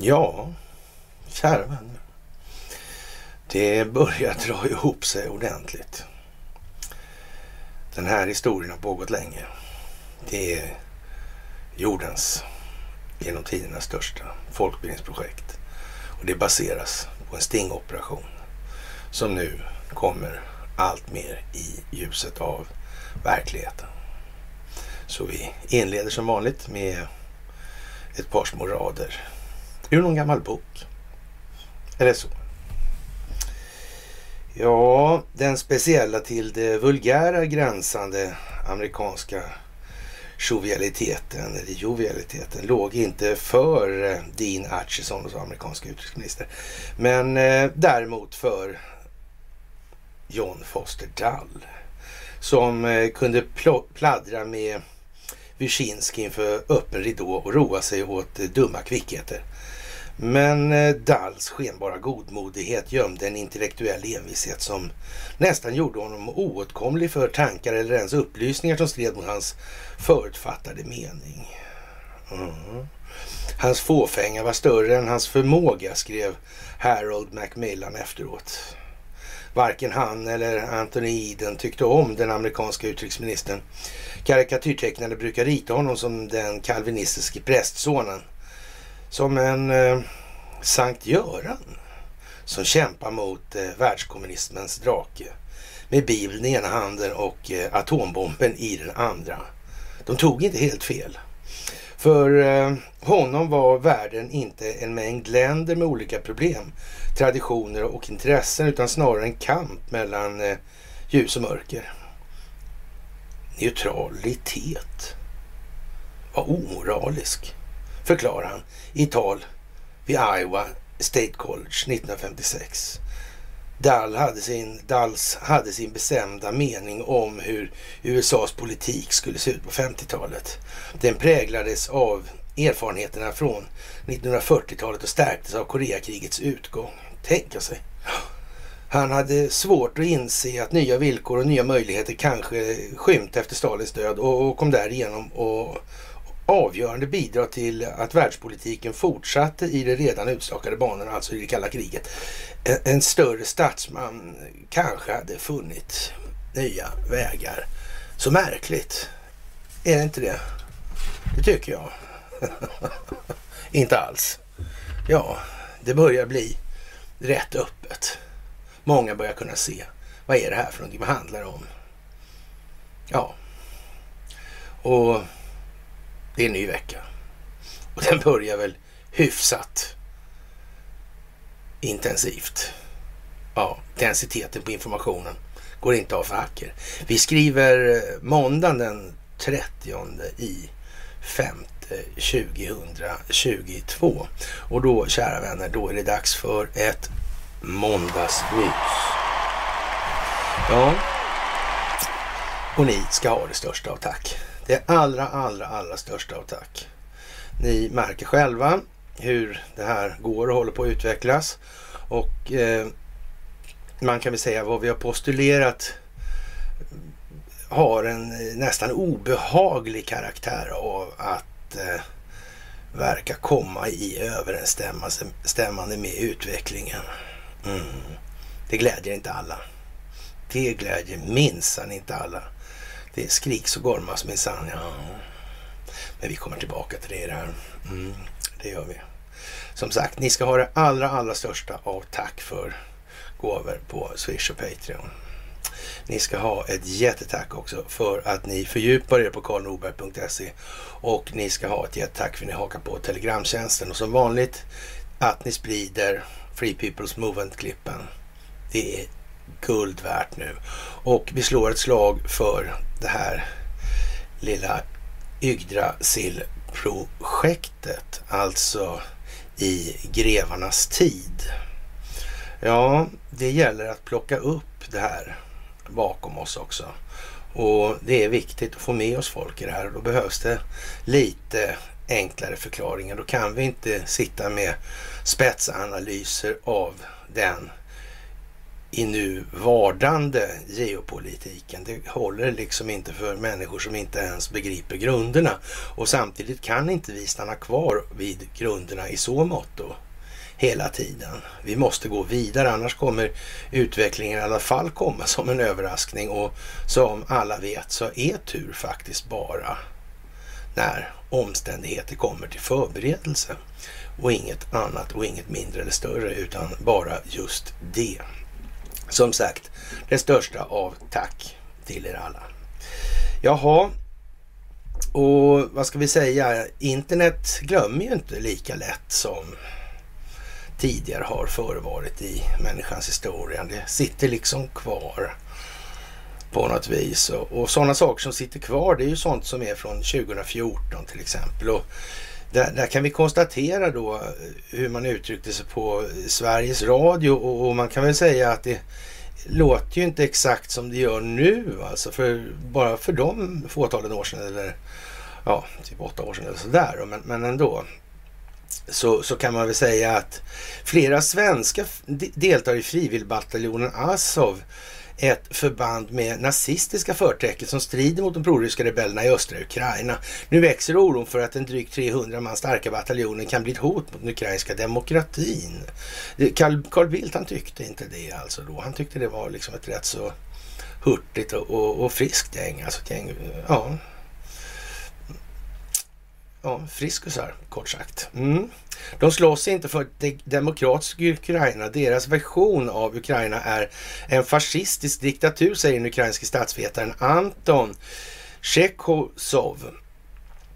Ja, kära vänner. Det börjar dra ihop sig ordentligt. Den här historien har pågått länge. Det är jordens genom tidernas största folkbildningsprojekt. Och det baseras på en stingoperation som nu kommer allt mer i ljuset av verkligheten. Så vi inleder som vanligt med ett par små rader ur någon gammal bok. Eller så. Ja, den speciella till det vulgära gränsande amerikanska jovialiteten, eller jovialiteten, låg inte för eh, Dean Acheson, som amerikanska utrikesminister, men eh, däremot för John Foster Dull som eh, kunde pladdra med Wyszynski inför öppen ridå och roa sig åt eh, dumma kvickheter. Men eh, skenbara godmodighet gömde en intellektuell envishet som nästan gjorde honom oåtkomlig för tankar eller ens upplysningar som stred mot hans förutfattade mening. Mm. Hans fåfänga var större än hans förmåga, skrev Harold Macmillan efteråt. Varken han eller Anthony Eden tyckte om den amerikanska utrikesministern. Karikatyrtecknare brukar rita honom som den kalvinistiske prästsonen. Som en eh, Sankt Göran som kämpar mot eh, världskommunismens drake. Med Bibeln i ena handen och eh, atombomben i den andra. De tog inte helt fel. För eh, honom var världen inte en mängd länder med olika problem, traditioner och intressen utan snarare en kamp mellan eh, ljus och mörker. Neutralitet var omoralisk, förklarar han i tal vid Iowa State College 1956. Dall hade sin, Dalls hade sin bestämda mening om hur USAs politik skulle se ut på 50-talet. Den präglades av erfarenheterna från 1940-talet och stärktes av Koreakrigets utgång. Tänka sig. Han hade svårt att inse att nya villkor och nya möjligheter kanske skymt efter Stalins död och kom därigenom att avgörande bidra till att världspolitiken fortsatte i de redan utstakade banorna, alltså i det kalla kriget. En, en större statsman kanske hade funnit nya vägar. Så märkligt. Är det inte det? Det tycker jag. inte alls. Ja, det börjar bli rätt öppet. Många börjar kunna se. Vad är det här för någonting? Vad handlar det om? Ja. Och det är en ny vecka. Och den börjar väl hyfsat intensivt. Ja, densiteten på informationen går inte av för hacker. Vi skriver eh, måndagen den 30 i 5 2022. Och då, kära vänner, då är det dags för ett måndagsmys. Ja, och ni ska ha det största av tack. Det allra, allra, allra största av tack. Ni märker själva hur det här går och håller på att utvecklas. Och eh, man kan väl säga vad vi har postulerat har en eh, nästan obehaglig karaktär av att eh, verka komma i överensstämmande med utvecklingen. Mm. Det glädjer inte alla. Det glädjer minsann inte alla. Det skriks och gormas minsann. Ja. Men vi kommer tillbaka till det här. Mm, det gör vi. Som sagt, ni ska ha det allra, allra största av tack för gåvor på Swish och Patreon. Ni ska ha ett jättetack också för att ni fördjupar er på karlnorberg.se och ni ska ha ett jättetack för att ni hakar på Telegramtjänsten och som vanligt att ni sprider Free People's Movement-klippen. Det är guld värt nu. Och vi slår ett slag för det här lilla Yggdrasil-projektet, alltså i grevarnas tid. Ja, det gäller att plocka upp det här bakom oss också. Och det är viktigt att få med oss folk i det här och då behövs det lite enklare förklaringar. Då kan vi inte sitta med spetsanalyser av den i nu vardande geopolitiken. Det håller liksom inte för människor som inte ens begriper grunderna. Och samtidigt kan inte vi stanna kvar vid grunderna i så motto hela tiden. Vi måste gå vidare annars kommer utvecklingen i alla fall komma som en överraskning och som alla vet så är tur faktiskt bara när omständigheter kommer till förberedelse och inget annat och inget mindre eller större utan bara just det. Som sagt, det största av tack till er alla. Jaha, och vad ska vi säga? Internet glömmer ju inte lika lätt som tidigare har förevarit i människans historia. Det sitter liksom kvar på något vis. Och, och sådana saker som sitter kvar, det är ju sånt som är från 2014 till exempel. Och där, där, kan vi konstatera då eh, hur man uttryckte sig på Sveriges Radio och, och, man kan väl säga att det låter ju inte exakt som det gör nu alltså. För, bara för de fåtalen år sedan eller ja, typ åtta år sedan eller sådär. Men, men ändå. Så, så kan man väl säga att flera svenska deltar i frivilligbataljonen Azov ett förband med nazistiska förtecken som strider mot de proryska rebellerna i östra Ukraina. Nu växer oron för att den drygt 300 man starka bataljonen kan bli ett hot mot den ukrainska demokratin. Carl, Carl Bildt han tyckte inte det alltså då. Han tyckte det var liksom ett rätt så hurtigt och, och, och friskt gäng. Alltså gäng, ja, ja, friskusar kort sagt. Mm. De slåss inte för ett demokratiskt Ukraina. Deras version av Ukraina är en fascistisk diktatur, säger den ukrainske statsvetaren Anton Chekhosov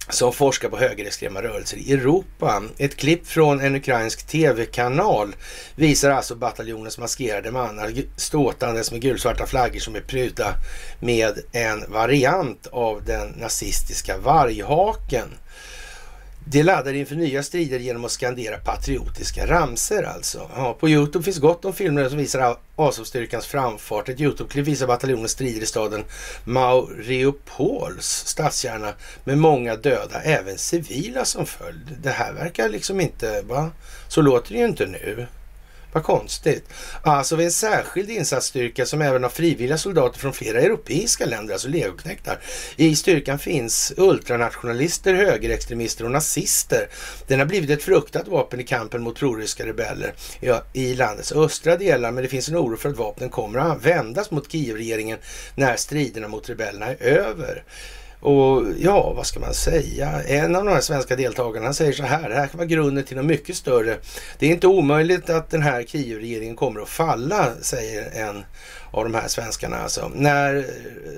som forskar på högerextrema rörelser i Europa. Ett klipp från en ukrainsk tv-kanal visar alltså bataljonens maskerade mannar ståtandes med gulsvarta flaggor som är pryda med en variant av den nazistiska varghaken. De laddar inför nya strider genom att skandera patriotiska ramser alltså. Ja, på Youtube finns gott om filmer som visar Azovstyrkans framfart. Ett Youtube-klipp visar bataljonens strider i staden Maureopols stadskärna med många döda, även civila som följd. Det här verkar liksom inte, va? Så låter det ju inte nu. Vad konstigt. Alltså vid en särskild insatsstyrka som även har frivilliga soldater från flera europeiska länder, alltså legoknektar. I styrkan finns ultranationalister, högerextremister och nazister. Den har blivit ett fruktat vapen i kampen mot proryska rebeller ja, i landets östra delar, men det finns en oro för att vapnen kommer att användas mot Kiev-regeringen när striderna mot rebellerna är över. Och ja, vad ska man säga? En av de här svenska deltagarna säger så här, det här kan vara grunden till något mycket större. Det är inte omöjligt att den här Kiev-regeringen kommer att falla, säger en av de här svenskarna alltså. När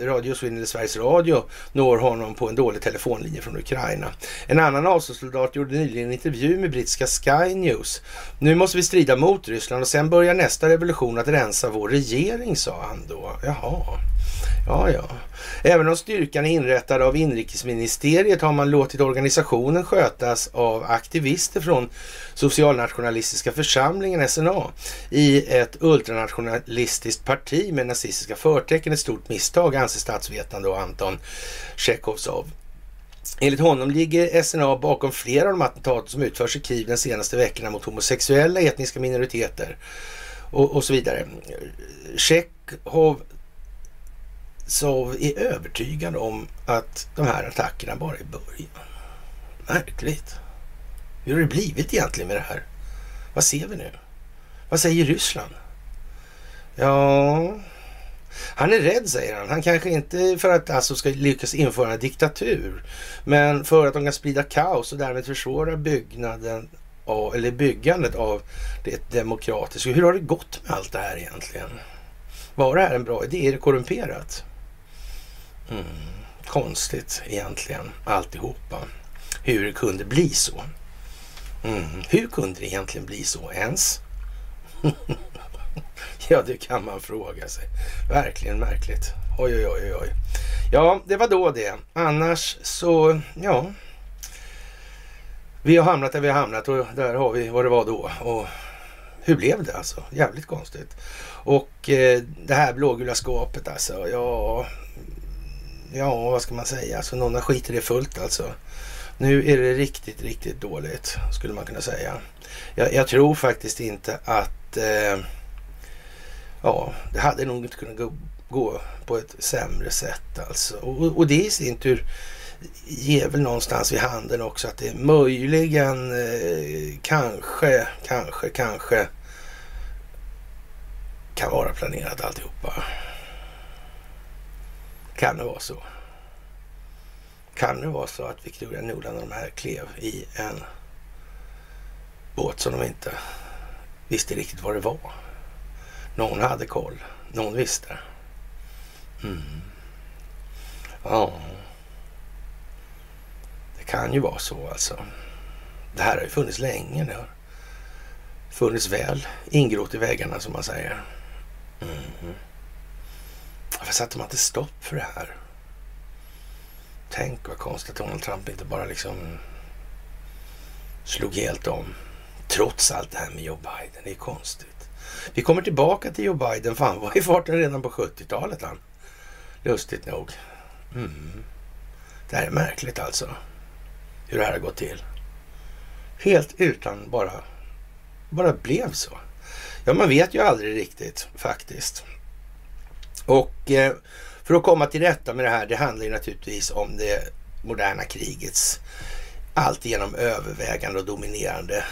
Radio Sweden eller Sveriges Radio når honom på en dålig telefonlinje från Ukraina. En annan avståndssoldat gjorde nyligen en intervju med brittiska Sky News. Nu måste vi strida mot Ryssland och sen börjar nästa revolution att rensa vår regering, sa han då. Jaha. Ja, ja. Även om styrkan är inrättad av inrikesministeriet har man låtit organisationen skötas av aktivister från socialnationalistiska församlingen SNA i ett ultranationalistiskt parti med nazistiska förtecken. Ett stort misstag anser statsvetande och Anton Tjechovsov. Enligt honom ligger SNA bakom flera av de attentat som utförs i Kiev den senaste veckorna mot homosexuella, etniska minoriteter och, och så vidare. Tjechov så är övertygad om att de här attackerna bara är början. Märkligt. Hur har det blivit egentligen med det här? Vad ser vi nu? Vad säger Ryssland? Ja, han är rädd säger han. Han kanske inte för att alltså ska lyckas införa en diktatur, men för att de kan sprida kaos och därmed försvåra byggnaden av, eller byggandet av det demokratiska. Hur har det gått med allt det här egentligen? Var det här en bra idé? Är det korrumperat? Mm. Konstigt egentligen alltihopa. Hur det kunde bli så. Mm. Hur kunde det egentligen bli så ens? ja, det kan man fråga sig. Verkligen märkligt. Oj, oj, oj, oj. Ja, det var då det. Annars så, ja. Vi har hamnat där vi har hamnat och där har vi vad det var då. Och hur blev det alltså? Jävligt konstigt. Och eh, det här blågula skåpet alltså. Ja, ja, vad ska man säga? Alltså någon har skit i det fullt alltså. Nu är det riktigt, riktigt dåligt skulle man kunna säga. Jag, jag tror faktiskt inte att... Eh, ja, det hade nog inte kunnat gå, gå på ett sämre sätt alltså. Och, och, det i sin tur ger väl någonstans vid handen också att det möjligen, eh, kanske, kanske, kanske kan vara planerat alltihopa. Kan det vara så? Kan det vara så att Victoria Nuland och de här klev i en båt som de inte visste riktigt vad det var? Någon hade koll. Någon visste. Mm. Ja. Det kan ju vara så alltså. Det här har ju funnits länge. Det har funnits väl ingrott i väggarna som man säger. Mm. Varför satte man inte stopp för det här? Tänk vad konstigt att Donald Trump inte bara liksom slog helt om. Trots allt det här med Joe Biden. Det är konstigt. Vi kommer tillbaka till Joe Biden. Fan, var i farten redan på 70-talet han. Lustigt nog. Mm. Det här är märkligt alltså. Hur det här har gått till. Helt utan bara, bara blev så. Ja, man vet ju aldrig riktigt faktiskt. Och eh, för att komma till rätta med det här, det handlar ju naturligtvis om det moderna krigets alltigenom övervägande och dominerande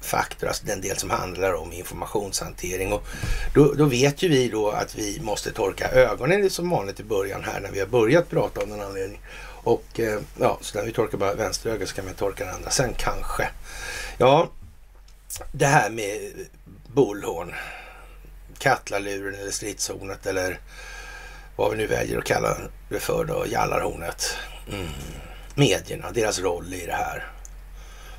faktor, alltså den del som handlar om informationshantering. Och då, då, vet ju vi då att vi måste torka ögonen som vanligt i början här när vi har börjat prata om den anledning. Och eh, ja, så när vi torkar bara vänster öga så kan vi torka den andra sen kanske. Ja, det här med bullhorn, kattlaluren eller stridshornet eller vad vi nu väljer att kalla det för då, jallarhornet. Mm. Medierna, deras roll i det här.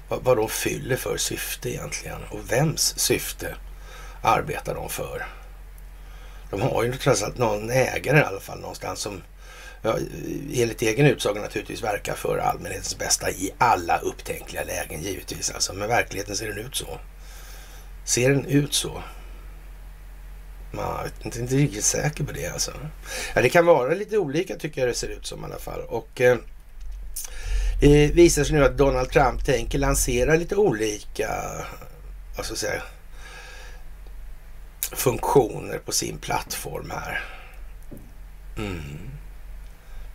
Vad, vad de fyller för syfte egentligen och vems syfte arbetar de för? De har ju trots allt någon ägare i alla fall någonstans som ja, enligt egen utsago naturligtvis verkar för allmänhetens bästa i alla upptänkliga lägen givetvis alltså. Men verkligheten ser den ut så. Ser den ut så? Jag är inte riktigt säker på det alltså. Ja, det kan vara lite olika tycker jag det ser ut som i alla fall. Och eh, det visar sig nu att Donald Trump tänker lansera lite olika vad ska jag säga, funktioner på sin plattform här. Mm.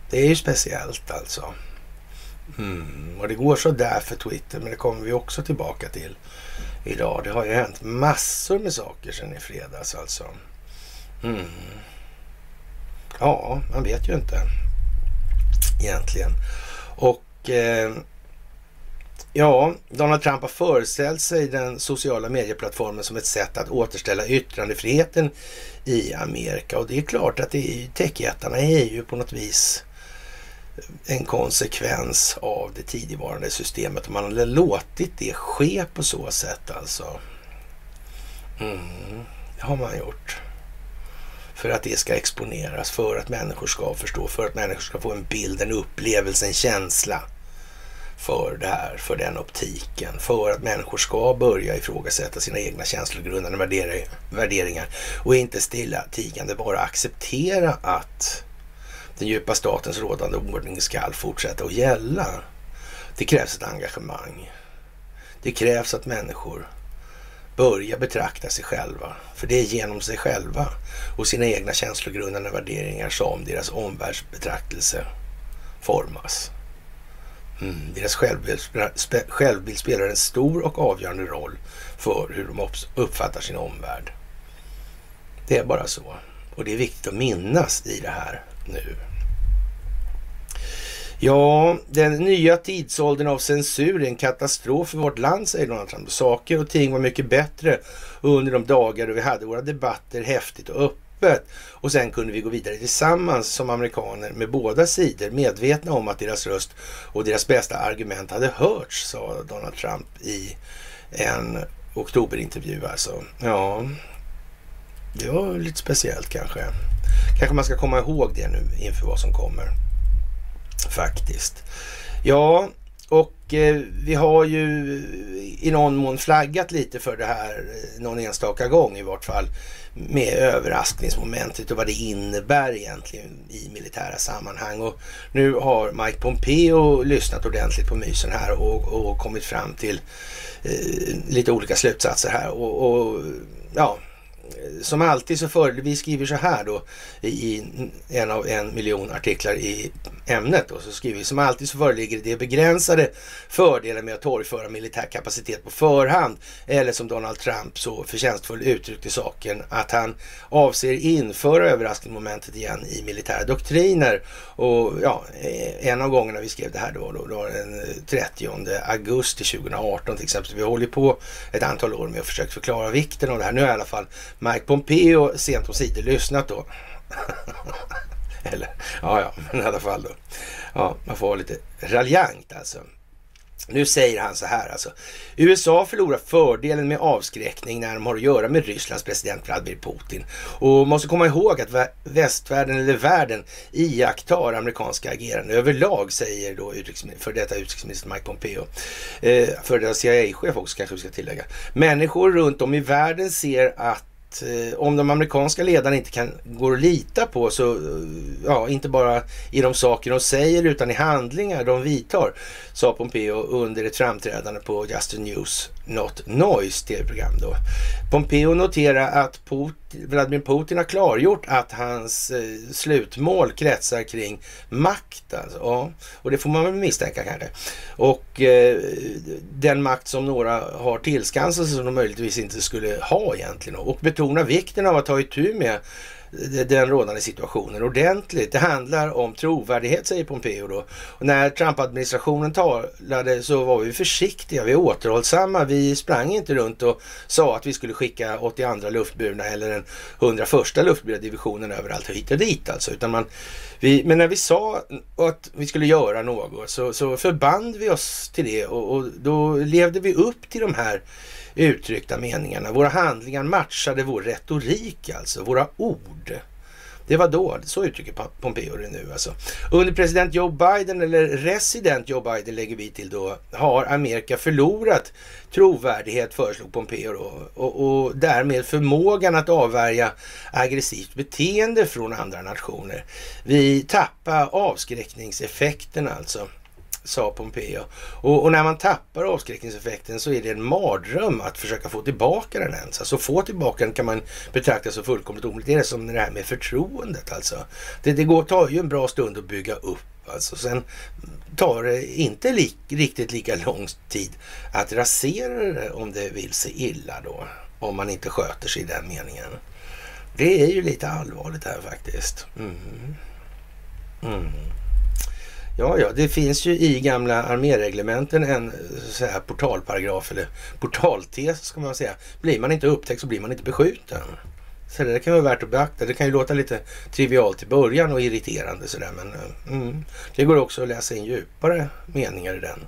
Det är ju speciellt alltså. Mm. Och det går så där för Twitter, men det kommer vi också tillbaka till idag. Det har ju hänt massor med saker sedan i fredags alltså. Mm. Ja, man vet ju inte egentligen. Och eh, ja, Donald Trump har föreställt sig den sociala medieplattformen som ett sätt att återställa yttrandefriheten i Amerika. Och det är klart att techjättarna är ju på något vis en konsekvens av det tidigvarande systemet. Man har låtit det ske på så sätt alltså. Mm, det har man gjort. För att det ska exponeras, för att människor ska förstå, för att människor ska få en bild, en upplevelse, en känsla för det här, för den optiken. För att människor ska börja ifrågasätta sina egna känslogrundande värderingar och inte stilla tigande bara acceptera att den djupa statens rådande ordning ska fortsätta att gälla. Det krävs ett engagemang. Det krävs att människor börja betrakta sig själva. För det är genom sig själva och sina egna känslogrundande värderingar som deras omvärldsbetraktelse formas. Mm, deras självbild, självbild spelar en stor och avgörande roll för hur de uppfattar sin omvärld. Det är bara så. Och det är viktigt att minnas i det här nu. Ja, den nya tidsåldern av censur är en katastrof för vårt land, säger Donald Trump. Saker och ting var mycket bättre under de dagar då vi hade våra debatter häftigt och öppet. Och sen kunde vi gå vidare tillsammans som amerikaner med båda sidor medvetna om att deras röst och deras bästa argument hade hörts, sa Donald Trump i en oktoberintervju alltså. Ja, det var lite speciellt kanske. Kanske man ska komma ihåg det nu inför vad som kommer faktiskt. Ja, och eh, vi har ju i någon mån flaggat lite för det här eh, någon enstaka gång i vart fall med överraskningsmomentet och vad det innebär egentligen i militära sammanhang. Och nu har Mike Pompeo lyssnat ordentligt på mysen här och, och kommit fram till eh, lite olika slutsatser här. Och, och, ja, som alltid så för, vi skriver så här då i en av en miljon artiklar i ämnet då, så skriver vi som alltid så föreligger det begränsade fördelar med att torgföra militär kapacitet på förhand eller som Donald Trump så förtjänstfullt uttryckte saken att han avser införa överraskningsmomentet igen i militära doktriner och ja, en av gångerna vi skrev det här då, då, då den eh, 30 augusti 2018 till exempel. Vi håller på ett antal år med att försöka förklara vikten av det här. Nu har i alla fall Mike Pompeo sent på sidor lyssnat då. Eller, ja, ja, men i alla fall då. Ja, man får vara lite raljant alltså. Nu säger han så här alltså. USA förlorar fördelen med avskräckning när de har att göra med Rysslands president Vladimir Putin. Och måste komma ihåg att västvärlden eller världen iakttar amerikanska agerande överlag, säger då för detta utrikesminister Mike Pompeo. Eh, för detta CIA-chef också kanske vi ska tillägga. Människor runt om i världen ser att Eh, om de amerikanska ledarna inte kan gå att lita på så, eh, ja, inte bara i de saker de säger utan i handlingar de vidtar, sa Pompeo under ett framträdande på Justin News. Not Noise tv-program då. Pompeo noterar att Putin, Vladimir Putin har klargjort att hans eh, slutmål kretsar kring makt. Alltså. Ja, och det får man väl misstänka kanske. Och eh, den makt som några har tillskansat sig som de möjligtvis inte skulle ha egentligen. Och betona vikten av att ta itu med den rådande situationen ordentligt. Det handlar om trovärdighet, säger Pompeo då. Och när Trump-administrationen talade så var vi försiktiga, vi är återhållsamma. Vi sprang inte runt och sa att vi skulle skicka 82 luftburna eller den 101 luftburna divisionen överallt hit och dit alltså. Utan man, vi, men när vi sa att vi skulle göra något så, så förband vi oss till det och, och då levde vi upp till de här uttryckta meningarna. Våra handlingar matchade vår retorik alltså, våra ord. Det var då, så uttrycker Pompeo det nu alltså. Under president Joe Biden, eller resident Joe Biden lägger vi till då, har Amerika förlorat trovärdighet föreslog Pompeo då, och, och därmed förmågan att avvärja aggressivt beteende från andra nationer. Vi tappar avskräckningseffekten alltså sa Pompeo. Och, och, när man tappar avskräckningseffekten så är det en mardröm att försöka få tillbaka den ens. Alltså få tillbaka den kan man betrakta som fullkomligt omöjligt. Det är som det här med förtroendet alltså. Det, det går, tar ju en bra stund att bygga upp alltså. Sen tar det inte li, riktigt lika lång tid att rasera det om det vill sig illa då. Om man inte sköter sig i den meningen. Det är ju lite allvarligt här faktiskt. Mm. Mm. Ja, ja, det finns ju i gamla arméreglementen en så här portalparagraf eller portaltes ska man säga. Blir man inte upptäckt så blir man inte beskjuten. Så det kan vara värt att beakta. Det kan ju låta lite trivialt i början och irriterande sådär men eh, mm, det går också att läsa in djupare meningar i den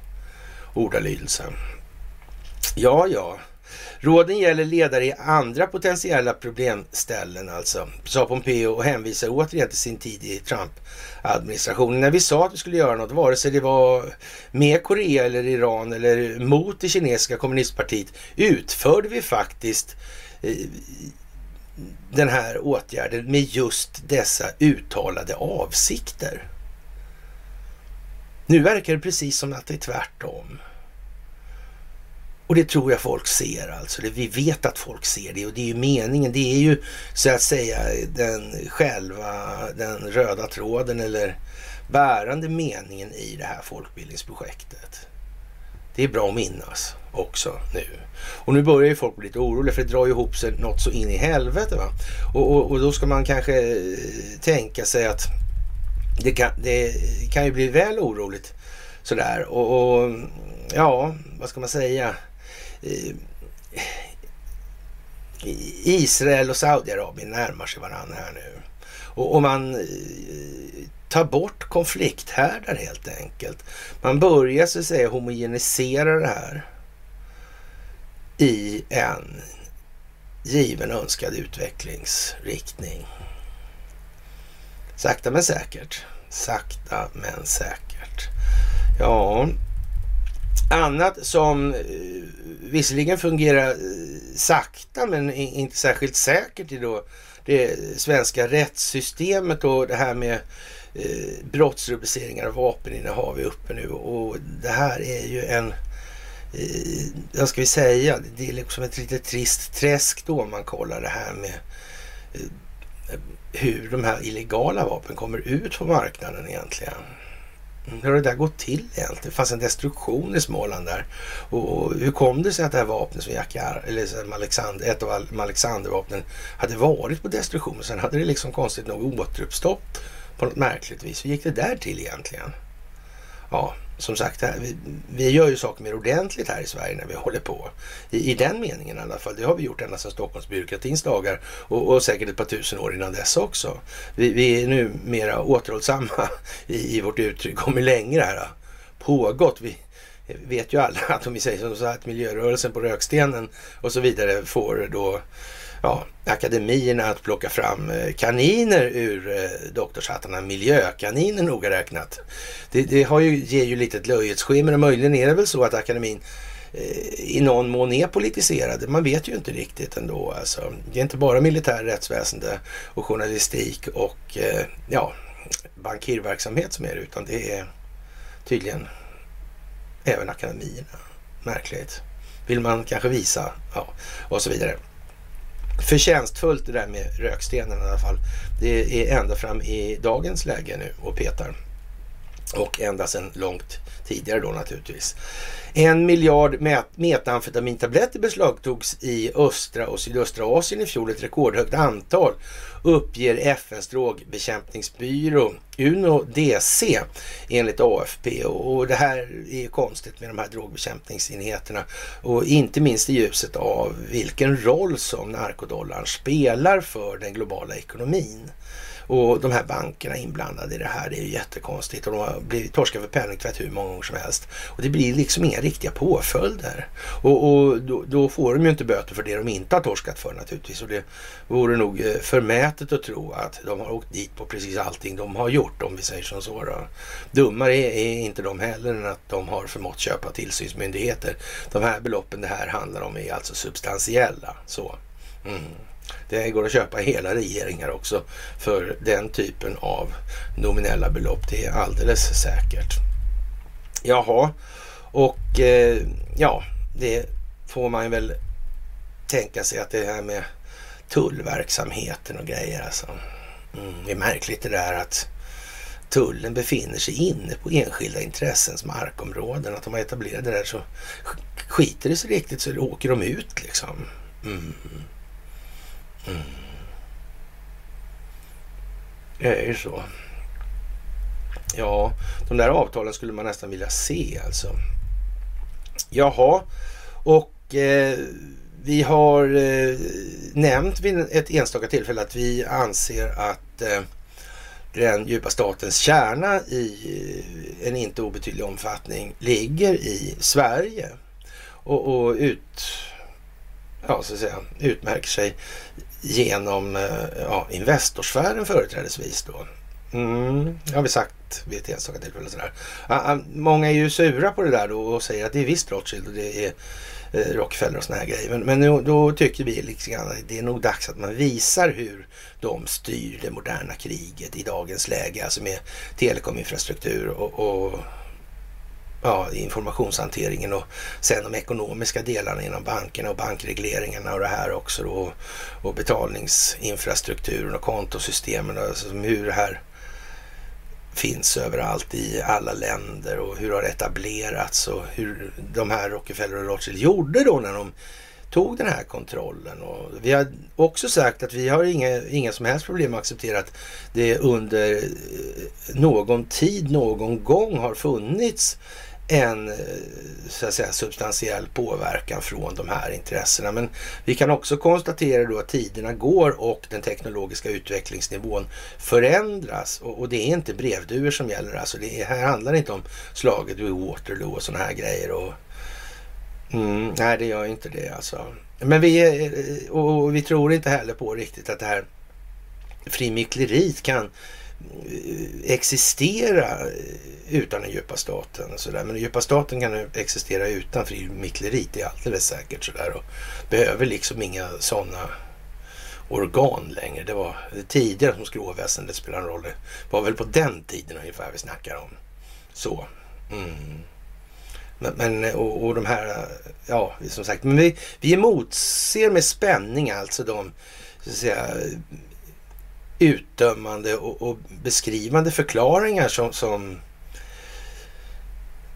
ordalydelsen. Ja, ja. Råden gäller ledare i andra potentiella problemställen alltså, sa Pompeo och hänvisar återigen till sin tid i Trump administrationen. När vi sa att vi skulle göra något, vare sig det var med Korea eller Iran eller mot det kinesiska kommunistpartiet, utförde vi faktiskt eh, den här åtgärden med just dessa uttalade avsikter. Nu verkar det precis som att det är tvärtom. Och det tror jag folk ser alltså. Vi vet att folk ser det och det är ju meningen. Det är ju så att säga den själva, den röda tråden eller bärande meningen i det här folkbildningsprojektet. Det är bra att minnas också nu. Och nu börjar ju folk bli lite oroliga för det drar ju ihop sig något så in i helvete. Va? Och, och, och då ska man kanske eh, tänka sig att det kan, det kan ju bli väl oroligt sådär. Och, och ja, vad ska man säga? Israel och Saudiarabien närmar sig varandra här nu. Och, och man eh, tar bort konflikthärdar helt enkelt. Man börjar så att säga homogenisera det här i en given önskad utvecklingsriktning. Sakta men säkert. Sakta men säkert. Ja, Annat som eh, visserligen fungerar eh, sakta men inte särskilt säkert i då det svenska rättssystemet och det här med eh, brottsrubriceringar och vapeninnehav är uppe nu och det här är ju en vad ska vi säga, det är liksom ett lite trist träsk då om man kollar det här med hur de här illegala vapen kommer ut på marknaden egentligen. Hur har det där gått till egentligen? Det fanns en destruktion i Småland där. Och, hur kom det sig att det här vapnet som Jack eller Alexander, ett av Alexandervapnen hade varit på destruktion? Sen hade det liksom konstigt nog återuppstått på något märkligt vis. Hur gick det där till egentligen? Ja, som sagt, vi, vi gör ju saker mer ordentligt här i Sverige när vi håller på. I, I, den meningen i alla fall. Det har vi gjort ända sedan Stockholmsbyråkratins dagar och, och säkert ett par tusen år innan dess också. Vi, vi är nu mera återhållsamma i, i vårt uttryck om hur länge det här har pågått. Vi vet ju alla att om vi säger så att miljörörelsen på Rökstenen och så vidare får då ja, akademierna att plocka fram eh, kaniner ur eh, doktorshattarna, miljökaniner noga räknat. Det, det har ju, ger ju lite ett löjets skimmer och möjligen är det väl så att akademin eh, i någon mån är politiserade. Man vet ju inte riktigt ändå. Alltså, det är inte bara militär rättsväsende och journalistik och ja, bankirverksamhet som är det, utan det är tydligen även akademierna. Märkligt. Vill man kanske visa, ja, och så vidare förtjänstfullt det där med rökstenen i alla fall. Det är ända fram i dagens läge nu och petar. Och ända sedan långt tidigare då naturligtvis. En miljard met metamfetamintabletter beslagtogs i östra och sydöstra Asien i fjol, ett rekordhögt antal uppger FNs drogbekämpningsbyrå UNO-DC enligt AFP. Och det här är konstigt med de här drogbekämpningsenheterna och inte minst i ljuset av vilken roll som narkodollarn spelar för den globala ekonomin. Och de här bankerna inblandade i det här, det är ju jättekonstigt. Och de har blivit torskade för penningtvätt hur många gånger som helst. Och det blir liksom inga riktiga påföljder. Och, och då, då, får de ju inte böter för det de inte har torskat för naturligtvis. Och det vore nog eh, förmätet att tro att de har åkt dit på precis allting de har gjort, om vi säger som så. Då. Dummare är, är inte de heller än att de har förmått köpa tillsynsmyndigheter. De här beloppen det här handlar om är alltså substantiella. Så. Mm. Det går att köpa hela regeringar också för den typen av nominella belopp. Det är alldeles säkert. Jaha, och eh, ja, det får man väl tänka sig att det här med tullverksamheten och grejer alltså. Mm, det är märkligt det där att tullen befinner sig inne på enskilda intressens markområden. Att de har etablerat det där så skiter det sig riktigt så åker de ut liksom. Mm. Mm. Eh, det är ju så. Ja, de där avtalen skulle man nästan vilja se alltså. Jaha, och eh, vi har eh, nämnt vid ett enstaka tillfälle att vi anser att eh, den djupa statens kärna i eh, en inte obetydlig omfattning ligger i Sverige och, och ut, ja, så att säga, utmärker sig genom eh, ja, Investorsfären företrädesvis då. Mm, det har vi sagt vid ett enstaka tillfälle. Sådär. Ah, ah, många är ju sura på det där då och säger att det är visst Rothschild och det är eh, Rockefeller och såna här grejer. Men, men nu, då tycker vi liksom att det är nog dags att man visar hur de styr det moderna kriget i dagens läge. Alltså med telekominfrastruktur och, och ja, informationshanteringen och sen de ekonomiska delarna inom bankerna och bankregleringarna och det här också då, och betalningsinfrastrukturen och kontosystemen och alltså hur det här finns överallt i alla länder och hur det har etablerats och hur de här Rockefeller och Rothschild gjorde då när de tog den här kontrollen. Och vi har också sagt att vi har inga, inga som helst problem att acceptera att det under eh, någon tid, någon gång har funnits en eh, så att säga, substantiell påverkan från de här intressena. Men vi kan också konstatera då att tiderna går och den teknologiska utvecklingsnivån förändras. Och, och det är inte brevduvor som gäller. Alltså det här handlar inte om slaget vid Waterloo och sådana här grejer. Och, mm, nej, det gör inte det alltså. Men vi, eh, och vi tror inte heller på riktigt att det här frimickleriet kan existera utan den djupa staten. Och så där. Men den djupa staten kan existera utan frimickleriet, det är alldeles säkert. Så där. Och behöver liksom inga sådana organ längre. Det var tidigare som skråväsendet spelade en roll. Det var väl på den tiden ungefär vi snackar om. Så. Mm. Men, men och, och, de här, ja som sagt, men vi, vi emotser med spänning alltså de så att säga, utdömande och, och beskrivande förklaringar som, som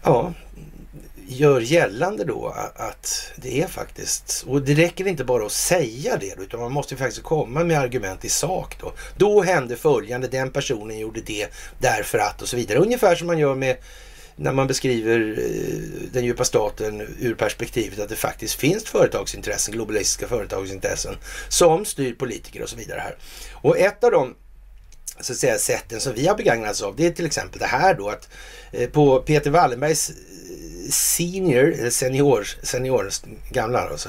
ja, gör gällande då att det är faktiskt, och det räcker inte bara att säga det utan man måste faktiskt komma med argument i sak då. Då hände följande, den personen gjorde det därför att och så vidare. Ungefär som man gör med när man beskriver eh, den djupa staten ur perspektivet att det faktiskt finns företagsintressen, globalistiska företagsintressen som styr politiker och så vidare här. Och ett av de så att säga, sätten som vi har begagnats av det är till exempel det här då att eh, på Peter Wallenbergs senior, eh, senior, senior, gamla alltså.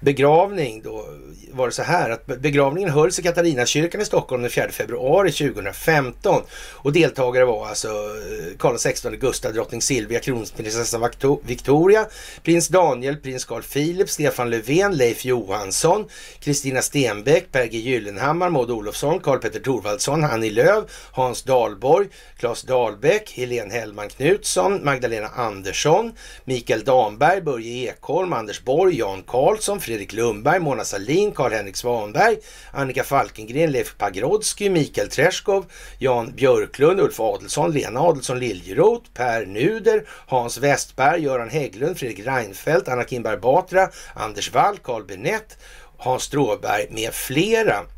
Begravning då var det så här att begravningen hölls i Katarinakyrkan i Stockholm den 4 februari 2015 och deltagare var alltså eh, Karl XVI Gustav, drottning Silvia, kronprinsessan Victoria, prins Daniel, prins Carl Philip, Stefan Löfven, Leif Johansson, Kristina Stenbeck, Per G Gyllenhammar, Maud Olofsson, Karl Petter Thorwaldsson, Annie Lööf, Hans Dahlborg, Claes Dahlbäck, Helene Hellman Knutsson, Magdalena Andersson, Mikael Damberg, Börje Ekholm, Anders Borg, Jan Karlsson, Fredrik Lundberg, Mona Salin, Karl-Henrik Svanberg, Annika Falkengren, Leif Pagrotsky, Mikael Träskov, Jan Björklund, Ulf Adelsson, Lena Adelsson Liljeroth, Per Nuder, Hans Westberg, Göran Hägglund, Fredrik Reinfeldt, Anna Kinberg Batra, Anders Wall, Carl Benett, Hans Stråberg med flera.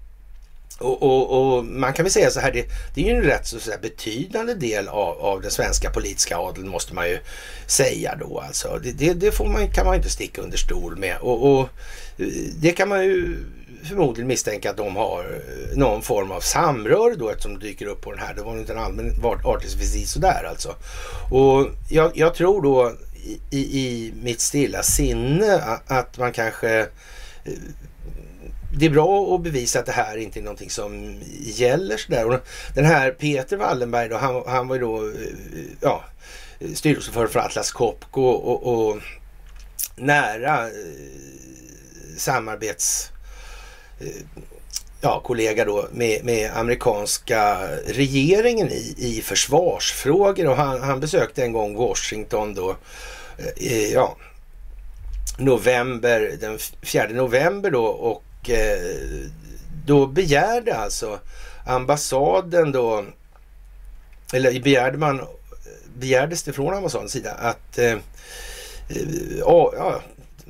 Och, och, och, man kan väl säga så här, det, det är ju en rätt så, så betydande del av, av den svenska politiska adeln måste man ju säga då alltså. Det, det, det får man, kan man inte sticka under stol med. Och, och, eh, det kan man ju förmodligen misstänka att de har eh, någon form av samröre då eftersom de dyker upp på den här. Det var inte en allmän artist sådär alltså. Och jag, jag tror då i, i, mitt stilla sinne att man kanske eh, det är bra att bevisa att det här inte är någonting som gäller sådär. Och den här Peter Wallenberg då, han, han var ju då eh, ja, styrelseordförande för Atlas Copco och, och, och nära eh, samarbets eh, ja, kollega då med, med amerikanska regeringen i, i försvarsfrågor och han, han besökte en gång Washington då, eh, ja, november, den 4 november då och och eh, då begärde alltså ambassaden då, eller begärde man, begärdes det från ambassadens sida att eh, eh ja,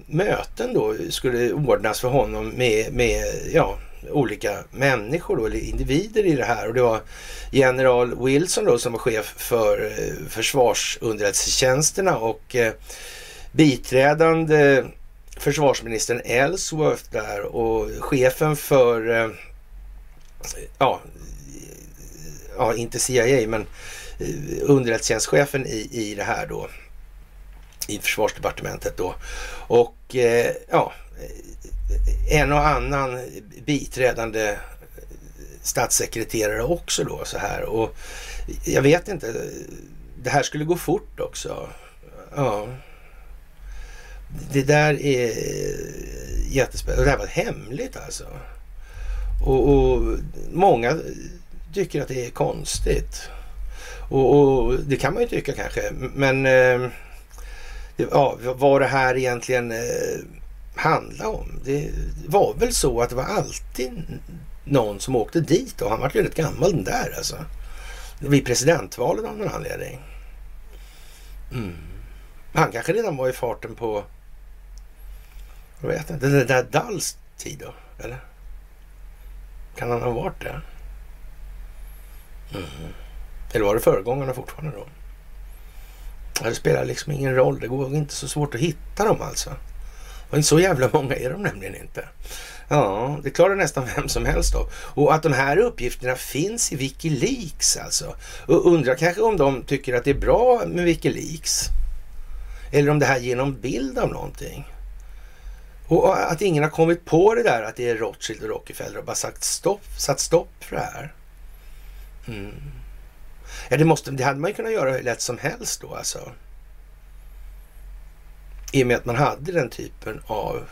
möten då skulle ordnas för honom med, med ja, olika människor då, eller individer i det här. Och det var general Wilson då som var chef för eh, försvarsunderrättelsetjänsterna och eh, biträdande försvarsministern Ellsworth där och chefen för, eh, ja, ja inte CIA men eh, underrättelsetjänstchefen i, i det här då i försvarsdepartementet då. Och eh, ja, eh, en och annan biträdande eh, statssekreterare också då så här. Och jag vet inte, det här skulle gå fort också. Ja det där är jättespännande. Det här var hemligt alltså. Och, och, många tycker att det är konstigt. Och, och det kan man ju tycka kanske. Men eh, ja, vad det här egentligen eh, om. Det var väl så att det var alltid någon som åkte dit och han var ju rätt gammal den där alltså. Vid presidentvalet av någon anledning. Mm. Han kanske redan var i farten på jag vet inte. Det där Dalls tid då? Eller? Kan han ha varit det? Mm. Eller var det föregångarna fortfarande då? Det spelar liksom ingen roll. Det går inte så svårt att hitta dem alltså. Och inte så jävla många är de nämligen inte. Ja, det klarar nästan vem som helst av. Och att de här uppgifterna finns i Wikileaks alltså. Och undrar kanske om de tycker att det är bra med Wikileaks. Eller om det här ger någon bild av någonting. Och att ingen har kommit på det där att det är Rothschild och Rockefeller och bara sagt stopp, satt stopp för det här. Mm. Ja, det, måste, det hade man ju kunnat göra hur lätt som helst då alltså. I och med att man hade den typen av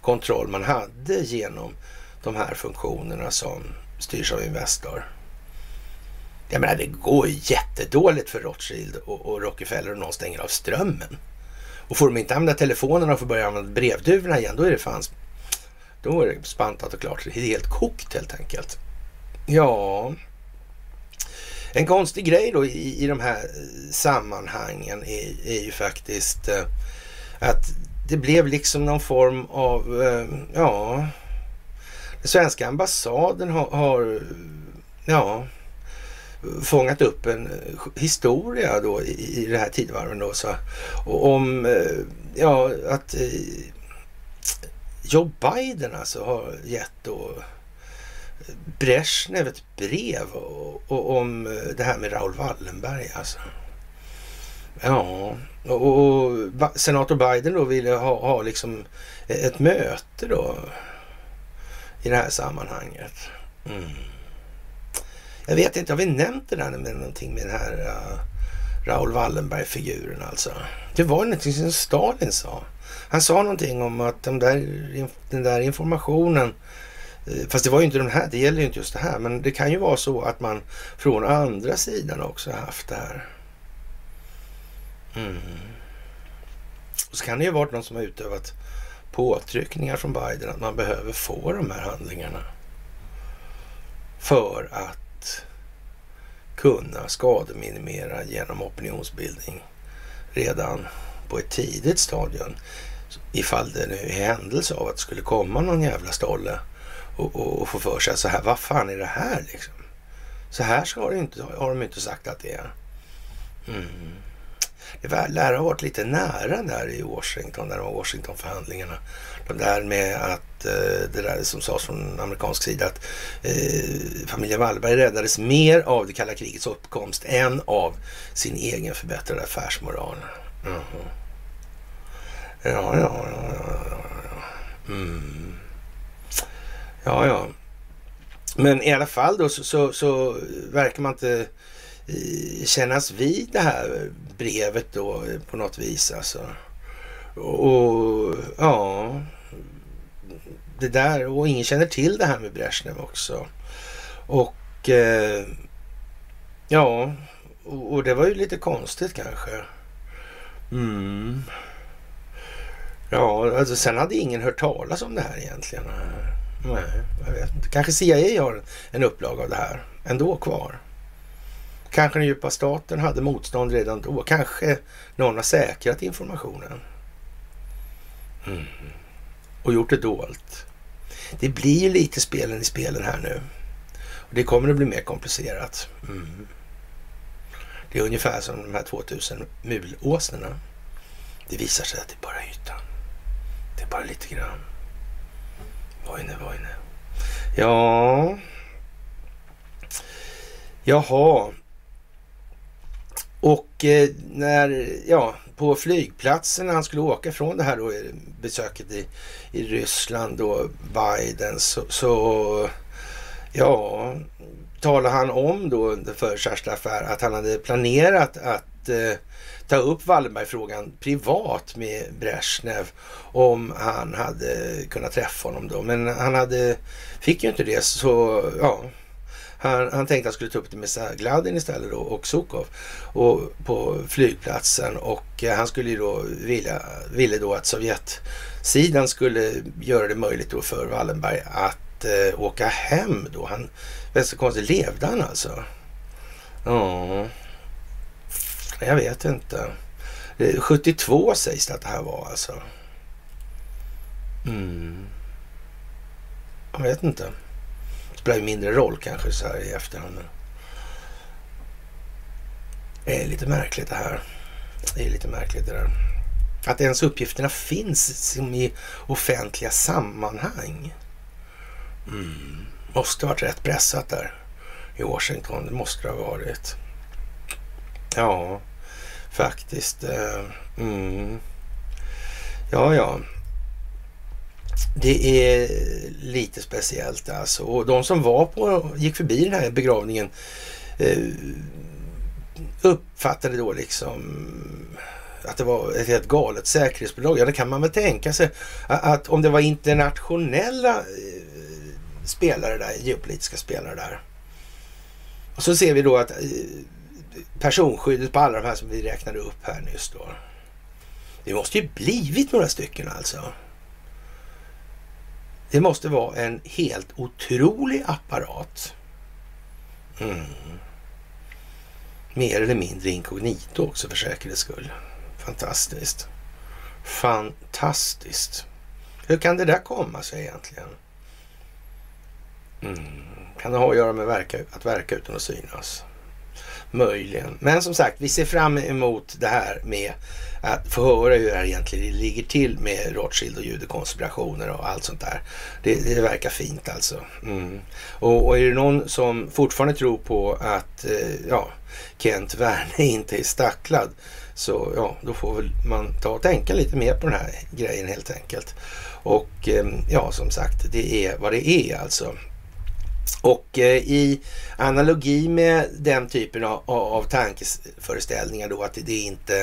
kontroll man hade genom de här funktionerna som styrs av Investor. Jag menar, det går jättedåligt för Rothschild och, och Rockefeller om någon stänger av strömmen. Och får de inte använda telefonerna och får börja använda brevduvorna igen, då är det fan... Då är det spantat och klart. Det är helt kokt helt enkelt. Ja, en konstig grej då i, i de här eh, sammanhangen är, är ju faktiskt eh, att det blev liksom någon form av, eh, ja, den svenska ambassaden har, har ja, fångat upp en eh, historia då i, i det här tidvarven. då så, om, eh, ja, att eh, Joe Biden alltså har gett då Brezhnev ett brev och, och, om det här med Raoul Wallenberg alltså. Ja, och, och senator Biden då ville ha, ha liksom ett möte då i det här sammanhanget. Mm. Jag vet inte, har vi nämnt det där med någonting med den här uh, Raoul Wallenberg-figuren alltså? Det var någonting som Stalin sa. Han sa någonting om att de där, den där informationen eh, fast det var ju inte den här, det gäller ju inte just det här, men det kan ju vara så att man från andra sidan också haft det här. Mm. Och så kan det ju varit någon som har utövat påtryckningar från Biden att man behöver få de här handlingarna för att kunna skademinimera genom opinionsbildning redan på ett tidigt stadium. Ifall det nu är händelse av att det skulle komma någon jävla stolle och, och, och få för sig att så här, vad fan är det här liksom? Så här ska har, inte, har de inte sagt att det är. Mm. Det lär ha varit lite nära där i Washington, där var Washingtonförhandlingarna. Det där med att eh, det där som sades från amerikansk sida att eh, familjen Wallberg räddades mer av det kalla krigets uppkomst än av sin egen förbättrade affärsmoral. Mm. Ja, ja, ja, ja, ja. Mm. Ja, ja. Men i alla fall då så, så, så verkar man inte eh, kännas vid det här brevet då eh, på något vis alltså. Och ja, det där och ingen känner till det här med Brezhnev också. Och eh, ja, och, och, det var ju lite konstigt kanske. Mm. Ja, alltså sen hade ingen hört talas om det här egentligen. Nej, jag vet inte. Kanske CIA har en upplaga av det här ändå kvar. Kanske den djupa staten hade motstånd redan då. Kanske någon har säkrat informationen. Mm. Och gjort det dolt. Det blir ju lite spelen i spelen här nu. Och det kommer att bli mer komplicerat. Mm. Det är ungefär som de här 2000 mulåsnorna. Det visar sig att det är bara ytan. Det är bara lite grann. Vojne, vojne. Ja... Jaha. Och eh, när, ja, på flygplatsen när han skulle åka från det här då, eh, besöket i, i Ryssland då, Biden, så, så ja, talade han om då för Kerstin Affär att han hade planerat att eh, ta upp Wallenberg-frågan privat med Brezhnev om han hade kunnat träffa honom då. Men han hade, fick ju inte det så ja, han, han tänkte att han skulle ta upp det med Gladin istället då och Sukov och på flygplatsen och eh, han skulle ju då vilja, ville då att Sovjetsidan skulle göra det möjligt då för Wallenberg att eh, åka hem då. Han, vet så konstigt, levde han alltså? Ja. Jag vet inte. Eh, 72 sägs det att det här var alltså. Mm. Jag vet inte. Det spelar ju mindre roll kanske så här i efterhand. Det är lite märkligt det här. Det är lite märkligt det där. Att ens uppgifterna finns som i offentliga sammanhang. Mm. Måste ha varit rätt pressat där i Washington. Det måste det ha varit. Ja faktiskt. Eh, mm. Ja, ja. Det är lite speciellt alltså. Och de som var på, gick förbi den här begravningen eh, uppfattade då liksom att det var ett helt galet säkerhetsbolag. Ja, det kan man väl tänka sig. Att om det var internationella eh, spelare där, geopolitiska spelare där så ser vi då att eh, personskyddet på alla de här som vi räknade upp här nyss då. Det måste ju blivit några stycken alltså. Det måste vara en helt otrolig apparat. Mm. Mer eller mindre inkognito också för säkerhets skull. Fantastiskt. Fantastiskt. Hur kan det där komma sig egentligen? Mm. Kan det ha att göra med verka, att verka utan att synas? Möjligen. Men som sagt, vi ser fram emot det här med att få höra hur det här egentligen ligger till med Rothschild och judekonspirationer och allt sånt där. Det, det verkar fint alltså. Mm. Och, och, är det någon som fortfarande tror på att eh, ja, Kent Werne inte är stacklad så ja, då får väl man ta och tänka lite mer på den här grejen helt enkelt. Och eh, ja, som sagt, det är vad det är alltså. Och eh, i analogi med den typen av, av tankeföreställningar då att det, inte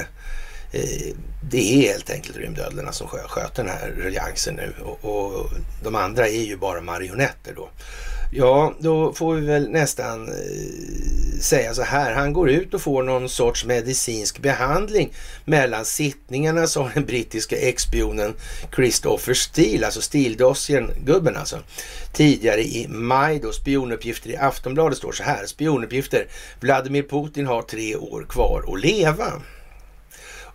eh, det är helt enkelt rymdödlorna som sköter den här ruljangsen nu och, och, de andra är ju bara marionetter då. Ja, då får vi väl nästan eh, säga så här. Han går ut och får någon sorts medicinsk behandling mellan sittningarna, sa den brittiska expionen Christopher Steele, alltså Steele-dossiern-gubben alltså. Tidigare i maj då spionuppgifter i Aftonbladet står så här. Spionuppgifter. Vladimir Putin har tre år kvar att leva.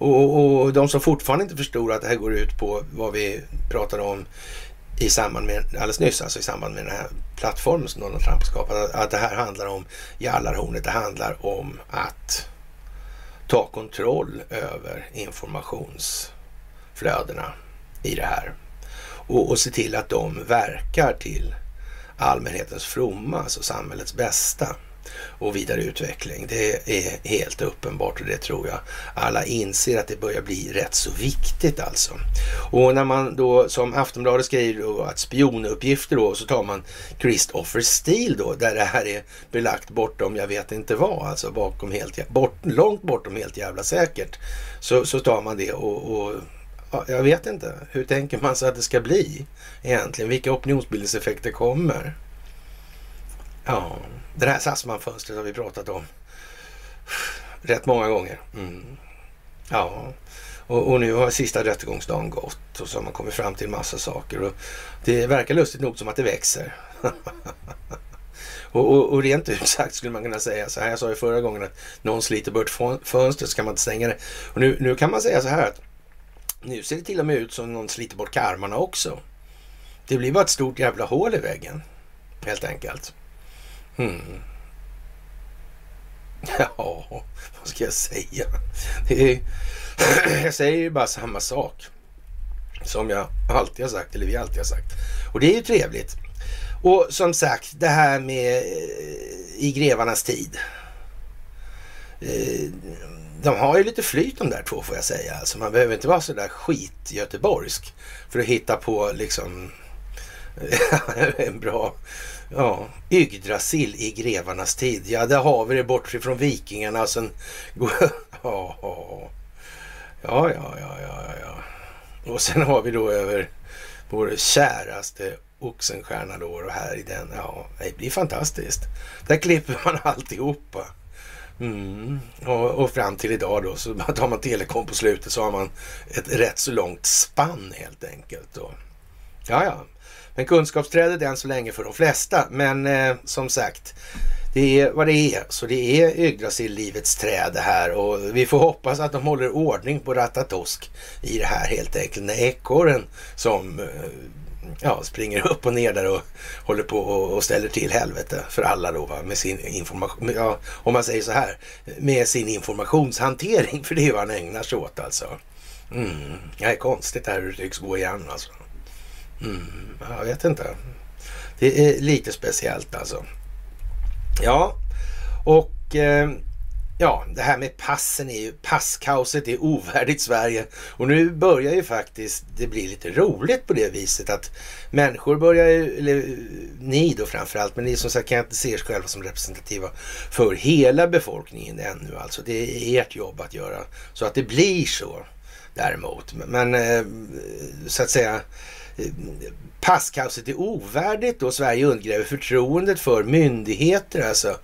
Och, och, de som fortfarande inte förstår att det här går ut på vad vi pratade om i samband med, alldeles nyss, alltså i samband med den här plattformen som Donald Trump har skapat, att det här handlar om jallarhornet. Det handlar om att ta kontroll över informationsflödena i det här och, och se till att de verkar till allmänhetens fromma, alltså samhällets bästa och vidareutveckling. Det är helt uppenbart och det tror jag alla inser att det börjar bli rätt så viktigt alltså. Och när man då som Aftonbladet skriver då, att spionuppgifter då så tar man Christopher Steele då där det här är belagt bortom jag vet inte vad, alltså bakom helt, bort, långt bortom helt jävla säkert. Så, så tar man det och, och jag vet inte. Hur tänker man sig att det ska bli egentligen? Vilka opinionsbildningseffekter kommer? Ja, det här Sassman-fönstret har vi pratat om rätt många gånger. Mm. Ja, och, och, nu har sista rättegångsdagen gått och så har man kommit fram till en massa saker. Och det verkar lustigt nog som att det växer. och, och, och, rent ut sagt skulle man kunna säga så här. Jag sa ju förra gången att någon sliter bort fönstret så kan man inte stänga det. Och nu, nu kan man säga så här att nu ser det till och med ut som någon sliter bort karmarna också. Det blir bara ett stort jävla hål i väggen helt enkelt. Mm. Ja, vad ska jag säga? Är, jag säger ju bara samma sak som jag alltid har sagt, eller vi alltid har sagt. Och det är ju trevligt. Och som sagt, det här med eh, i grevarnas tid. Eh, de har ju lite flyt de där två får jag säga. Alltså man behöver inte vara så där skit göteborgsk för att hitta på liksom en bra Ja, Yggdrasil i grevarnas tid. Ja, där har vi det bortifrån vikingarna. Sen... ja, ja, ja, ja, ja, ja. Och sen har vi då över vår käraste Oxenstierna då och här i den. Ja, det blir fantastiskt. Där klipper man alltihopa. Mm. Och, och fram till idag då så tar man telekom på slutet så har man ett rätt så långt spann helt enkelt. Då. Ja, ja. Men kunskapsträdet än så länge för de flesta. Men eh, som sagt, det är vad det är. Så det är Yggdrasil-livets träd det här och vi får hoppas att de håller ordning på Ratatosk i det här helt enkelt. När ekorren som eh, ja, springer upp och ner där och håller på och ställer till helvete för alla då va? med sin information. Ja, om man säger så här, med sin informationshantering, för det är vad han ägnar sig åt alltså. Mm, det är konstigt det här hur det tycks gå igen alltså. Mm, jag vet inte. Det är lite speciellt alltså. Ja, och eh, ja, det här med passen är ju, passkaoset är ovärdigt Sverige. Och nu börjar ju faktiskt det bli lite roligt på det viset att människor börjar ju, eller ni då framförallt, men ni som sagt kan inte se er själva som representativa för hela befolkningen ännu alltså. Det är ert jobb att göra så att det blir så däremot. Men eh, så att säga passkaoset är ovärdigt och Sverige undergräver förtroendet för myndigheter alltså.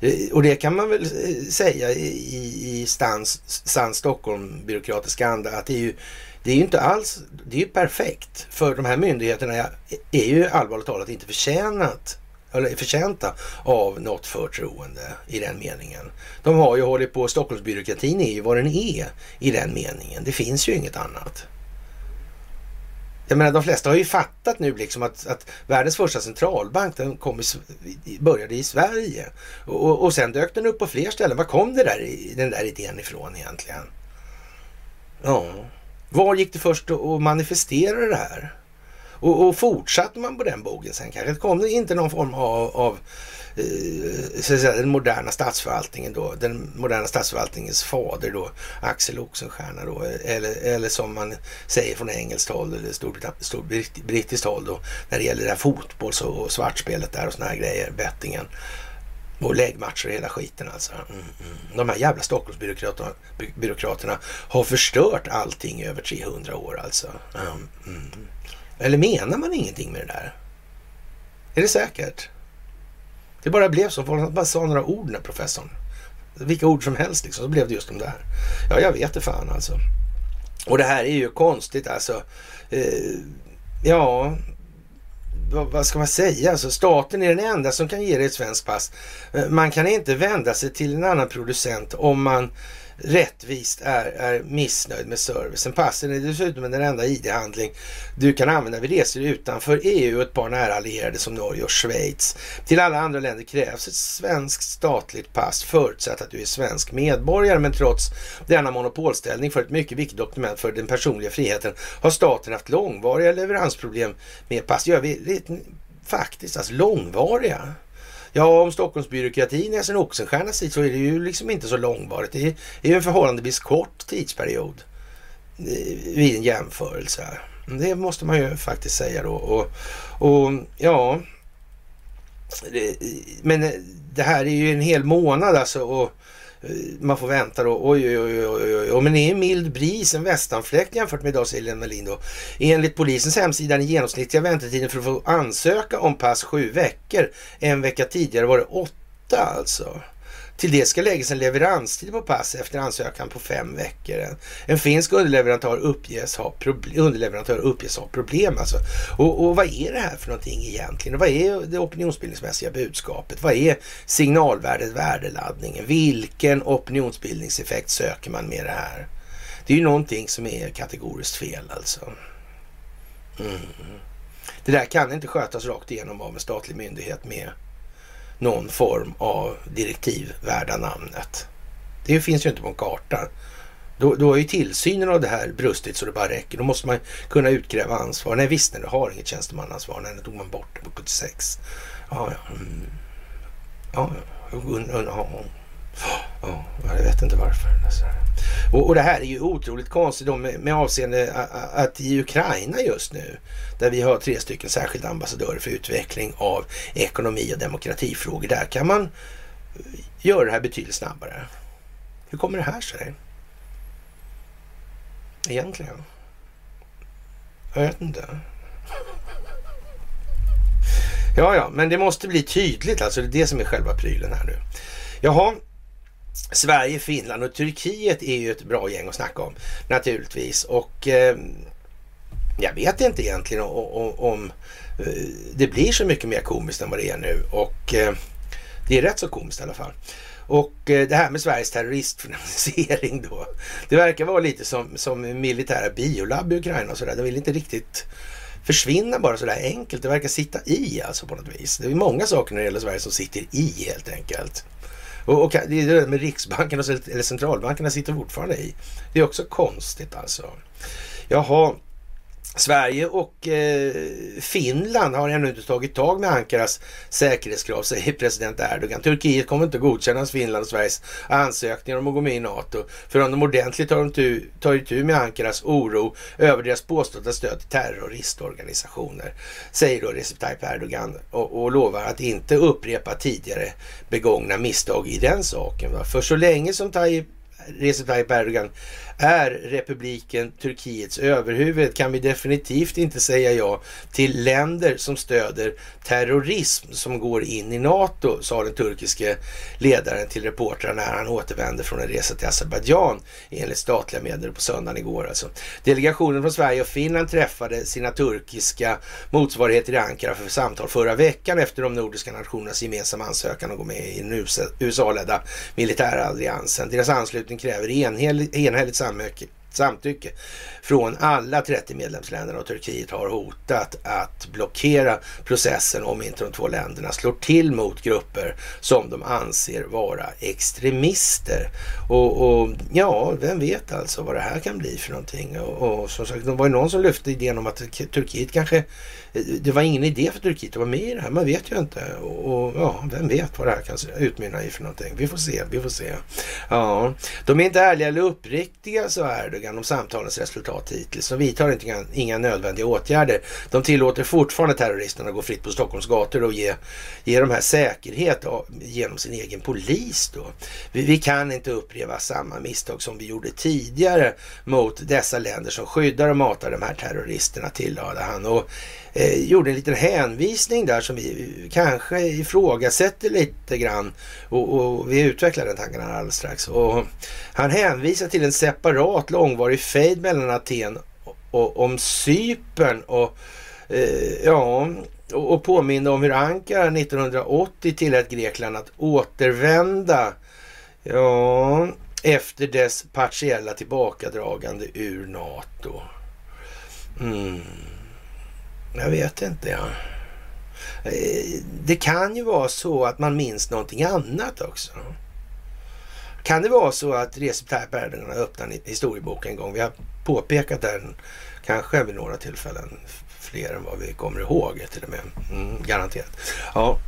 Eh, och det kan man väl eh, säga i, i stans, sann Stockholm-byråkratisk anda att det är ju det är ju inte alls, det är ju perfekt. För de här myndigheterna är ju allvarligt talat inte förtjänat eller förtjänta av något förtroende i den meningen. De har ju hållit på, Stockholmsbyråkratin är ju vad den är i den meningen. Det finns ju inget annat. Jag menar de flesta har ju fattat nu liksom att, att världens första centralbank den kom i, började i Sverige. Och, och sen dök den upp på fler ställen. Var kom det där, den där idén ifrån egentligen? Ja, var gick det först att manifestera det här? Och, och fortsatte man på den bogen sen kanske kom det inte någon form av, av eh, Eh, så att säga, den moderna statsförvaltningen då, den moderna statsförvaltningens fader då, Axel Oxenstierna då, eller, eller som man säger från engelskt håll eller storbrittiskt håll då, när det gäller det här fotbolls och svartspelet där och såna här grejer, bettingen. Och läggmatcher och hela skiten alltså. Mm, mm. De här jävla Stockholmsbyråkraterna har förstört allting i över 300 år alltså. Mm, mm. Eller menar man ingenting med det där? Är det säkert? Det bara blev så. Folk bara sa några ord när professorn. Vilka ord som helst liksom. Så blev det just de där. Ja, jag vet det fan alltså. Och det här är ju konstigt alltså. Eh, ja, vad, vad, ska man säga? Alltså, staten är den enda som kan ge dig ett svenskt pass. Eh, man kan inte vända sig till en annan producent om man rättvist är, är missnöjd med servicen. Passen är dessutom den enda ID-handling du kan använda vid resor utanför EU och ett par nära allierade som Norge och Schweiz. Till alla andra länder krävs ett svenskt statligt pass förutsatt att du är svensk medborgare. Men trots denna monopolställning för ett mycket viktigt dokument för den personliga friheten har staten haft långvariga leveransproblem med pass. Ja, vi, faktiskt, alltså långvariga. Ja, om Stockholmsbyråkratin är sin Oxenstiernas tid så är det ju liksom inte så långvarigt. Det är ju en förhållandevis kort tidsperiod eh, vid en jämförelse. Det måste man ju faktiskt säga då. Och, och ja, det, men det här är ju en hel månad alltså. Och, Eh, man får vänta då. Oj, oj, oj, oj, oj. Men det är en mild bris, en västanfläkt jämfört med idag, säger Lena Lind. då. Enligt polisens hemsida är den genomsnittliga väntetiden för att få ansöka om pass sju veckor. En vecka tidigare var det åtta alltså. Till det ska läggas en leveranstid på pass efter ansökan på fem veckor. En finsk underleverantör uppges ha, underleverantör uppges ha problem. Alltså. Och, och, vad är det här för någonting egentligen? Och vad är det opinionsbildningsmässiga budskapet? Vad är signalvärdet, värdeladdningen? Vilken opinionsbildningseffekt söker man med det här? Det är ju någonting som är kategoriskt fel alltså. Mm. Det där kan inte skötas rakt igenom av en statlig myndighet med någon form av direktiv värda namnet. Det finns ju inte på en karta. Då, då har ju tillsynen av det här brustit så det bara räcker. Då måste man kunna utkräva ansvar. Nej visst, nej, du har inget tjänstemannaansvar. Nej, det tog man bort på 76. Ja, ja. Mm. Ja, ja. Ja, jag vet inte varför. Och, och det här är ju otroligt konstigt då med, med avseende att i Ukraina just nu, där vi har tre stycken särskilda ambassadörer för utveckling av ekonomi och demokratifrågor, där kan man eh, göra det här betydligt snabbare. Hur kommer det här sig? Egentligen? Jag vet inte. Ja, ja, men det måste bli tydligt alltså. Det är det som är själva prylen här nu. Jaha, Sverige, Finland och Turkiet är ju ett bra gäng att snacka om naturligtvis. Och eh, jag vet inte egentligen om, om, om det blir så mycket mer komiskt än vad det är nu. Och eh, det är rätt så komiskt i alla fall. Och eh, det här med Sveriges terroristfinansiering då. Det verkar vara lite som, som militära biolabb i Ukraina och sådär. De vill inte riktigt försvinna bara sådär enkelt. Det verkar sitta i alltså på något vis. Det är många saker när det gäller Sverige som sitter i helt enkelt. Och, och det är det med Riksbanken och, eller centralbankerna sitter fortfarande i. Det är också konstigt alltså. Jaha, Sverige och eh, Finland har ännu inte tagit tag med Ankaras säkerhetskrav, säger president Erdogan. Turkiet kommer inte godkänna Finland och Sveriges ansökningar om att gå med i NATO förrän de ordentligt tar, tar itu med Ankaras oro över deras påstådda stöd till terroristorganisationer, säger då Recep Tayyip Erdogan och, och lovar att inte upprepa tidigare begångna misstag i den saken. Va? För så länge som Tayyip Recep Tayyip Erdogan är republiken Turkiets överhuvud kan vi definitivt inte säga ja till länder som stöder terrorism som går in i NATO, sa den turkiske ledaren till reportrar när han återvände från en resa till Azerbajdzjan enligt statliga medier på söndagen igår. Alltså. Delegationen från Sverige och Finland träffade sina turkiska motsvarigheter i Ankara för samtal förra veckan efter de nordiska nationernas gemensamma ansökan att gå med i den USA-ledda militäralliansen. Deras anslutning kräver enhälligt, enhälligt samtycke från alla 30 medlemsländerna och Turkiet har hotat att blockera processen om inte de två länderna slår till mot grupper som de anser vara extremister. Och, och ja, vem vet alltså vad det här kan bli för någonting. Och, och som sagt, det var ju någon som lyfte idén om att Turkiet kanske det var ingen idé för Turkiet att vara med i det här. Man vet ju inte. Och, och, ja, vem vet vad det här kan utmynna i för någonting. Vi får se, vi får se. Ja, de är inte ärliga eller uppriktiga, så Erdogan om samtalens resultat hittills. De vidtar inte inga, nödvändiga åtgärder. De tillåter fortfarande terroristerna att gå fritt på Stockholms gator och ge, ge de här säkerhet genom sin egen polis då. Vi, vi kan inte upprepa samma misstag som vi gjorde tidigare mot dessa länder som skyddar och matar de här terroristerna, tillade han. Och eh, gjorde en liten hänvisning där som vi kanske ifrågasätter lite grann och, och vi utvecklar den tanken här alldeles strax. Och han hänvisar till en separat långvarig fejd mellan Aten och, och om Cypern och eh, ja, och, och påminner om hur Ankara 1980 tillät Grekland att återvända ja, efter dess partiella tillbakadragande ur NATO. Mm. Jag vet inte. Ja. Eh, det kan ju vara så att man minns någonting annat också. Kan det vara så att Recep Tayyip Erdogan har öppnat en historiebok en gång? Vi har påpekat den kanske vid några tillfällen. Fler än vad vi kommer ihåg till och med. Mm, garanterat. Ja.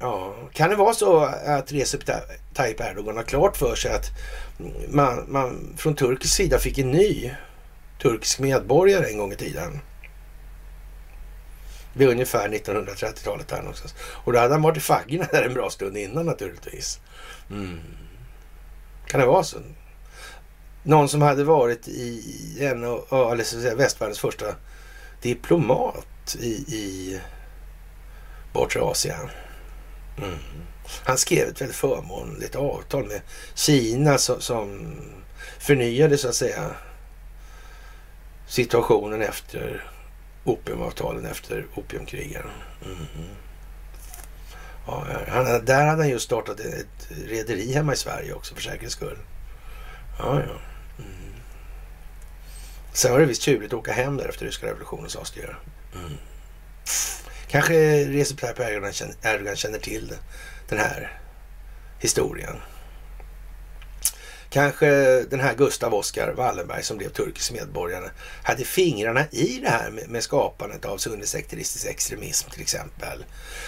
ja. Kan det vara så att Recep Tayyip Erdogan har klart för sig att man, man från turkisk sida fick en ny turkisk medborgare en gång i tiden? Vid ungefär 1930-talet där någonstans. Och då hade han varit i faggorna där en bra stund innan naturligtvis. Mm. Kan det vara så? Någon som hade varit i en av eller så säga, västvärldens första diplomat i, i bortre Asien. Mm. Han skrev ett väldigt förmånligt avtal med Kina som, som förnyade så att säga situationen efter opiumavtalen efter opiumkrigen. Mm. Ja, han, där hade han just startat ett rederi hemma i Sverige också för säkerhets skull. Ja, ja. Mm. Sen var det visst tjurigt att åka hem där efter ryska revolutionen sades det mm. Kanske Recep Tayyip Erdogan känner till den här historien. Kanske den här Gustav Oskar Wallenberg som blev turkisk medborgare hade fingrarna i det här med, med skapandet av sunnisekteristisk extremism till exempel.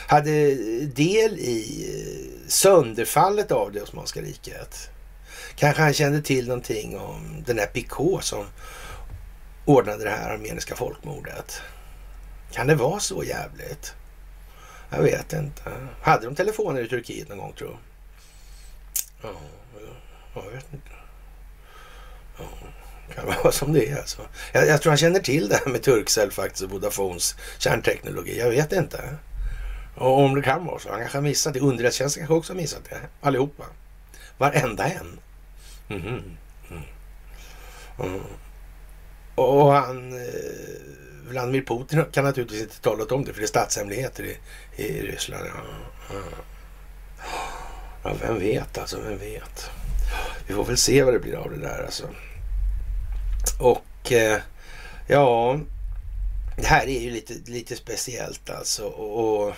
Hade del i eh, sönderfallet av det Osmanska riket. Kanske han kände till någonting om den där Picot som ordnade det här armeniska folkmordet. Kan det vara så jävligt? Jag vet inte. Hade de telefoner i Turkiet någon gång tror du? Oh. Jag vet inte. Ja, kan vara som det är alltså. Jag, jag tror han känner till det här med Turkcell faktiskt och Vodafones kärnteknologi. Jag vet inte. Och om det kan vara så. Han kanske har missat det. Underrättelsetjänsten kanske också har missat det. Allihopa. Varenda en. Mhm. Mm -hmm. mm. Mm. Och han... Eh, Vladimir Putin kan naturligtvis inte tala om det för det är statshemligheter i, i Ryssland. Ja, ja. ja, vem vet alltså, vem vet. Vi får väl se vad det blir av det där alltså. Och eh, ja, det här är ju lite, lite speciellt alltså. Och, och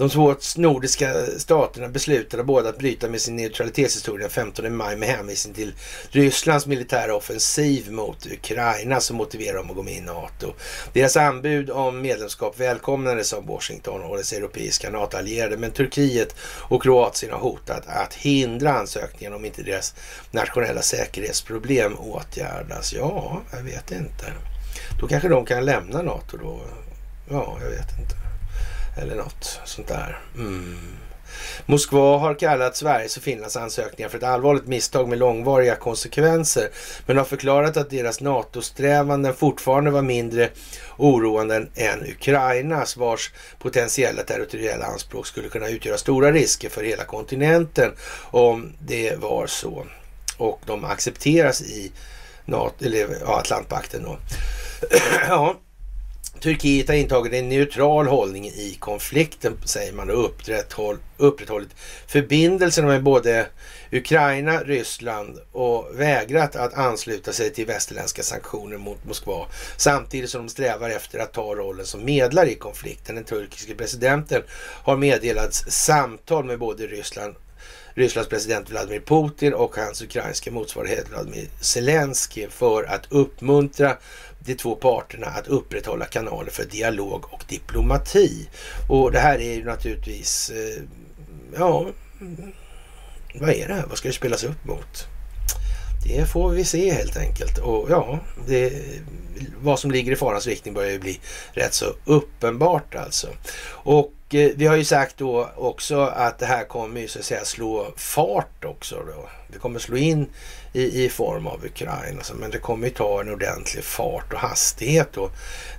de två nordiska staterna beslutade båda att bryta med sin neutralitetshistoria den 15 maj med hänvisning till Rysslands militära offensiv mot Ukraina som motiverar dem att gå med i NATO. Deras anbud om medlemskap välkomnades av Washington och dess europeiska NATO-allierade men Turkiet och Kroatien har hotat att hindra ansökningen om inte deras nationella säkerhetsproblem åtgärdas. Ja, jag vet inte. Då kanske de kan lämna NATO då. Ja, jag vet inte. Eller något sånt där. Mm. Moskva har kallat Sveriges och Finlands ansökningar för ett allvarligt misstag med långvariga konsekvenser, men har förklarat att deras NATO-strävanden fortfarande var mindre oroande än Ukrainas, vars potentiella territoriella anspråk skulle kunna utgöra stora risker för hela kontinenten om det var så. Och de accepteras i NATO, eller, ja, Atlantpakten då. ja. Turkiet har intagit en neutral hållning i konflikten, säger man, och upprätthåll, upprätthållit förbindelserna med både Ukraina, Ryssland och vägrat att ansluta sig till västerländska sanktioner mot Moskva samtidigt som de strävar efter att ta rollen som medlare i konflikten. Den turkiske presidenten har meddelats samtal med både Ryssland Rysslands president Vladimir Putin och hans ukrainska motsvarighet Vladimir Zelensky för att uppmuntra de två parterna att upprätthålla kanaler för dialog och diplomati. Och det här är ju naturligtvis, eh, ja, vad är det här? Vad ska det spelas upp mot? Det får vi se helt enkelt. Och ja, det, vad som ligger i farans riktning börjar ju bli rätt så uppenbart alltså. Och eh, vi har ju sagt då också att det här kommer ju så att säga slå fart också då. Det kommer slå in i, i form av Ukraina. Men det kommer ju ta en ordentlig fart och hastighet då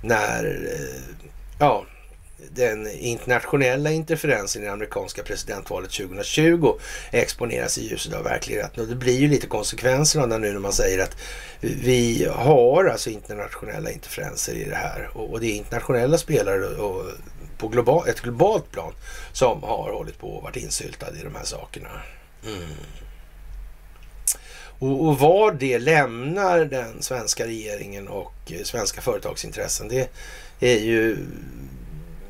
när eh, ja, den internationella interferensen i det amerikanska presidentvalet 2020 exponeras i ljuset av verkligheten. Och det blir ju lite konsekvenserna av nu när man säger att vi har alltså internationella interferenser i det här. Och, det är internationella spelare och på global, ett globalt plan som har hållit på och varit insyltade i de här sakerna. Mm. Och, och var det lämnar den svenska regeringen och eh, svenska företagsintressen, det är ju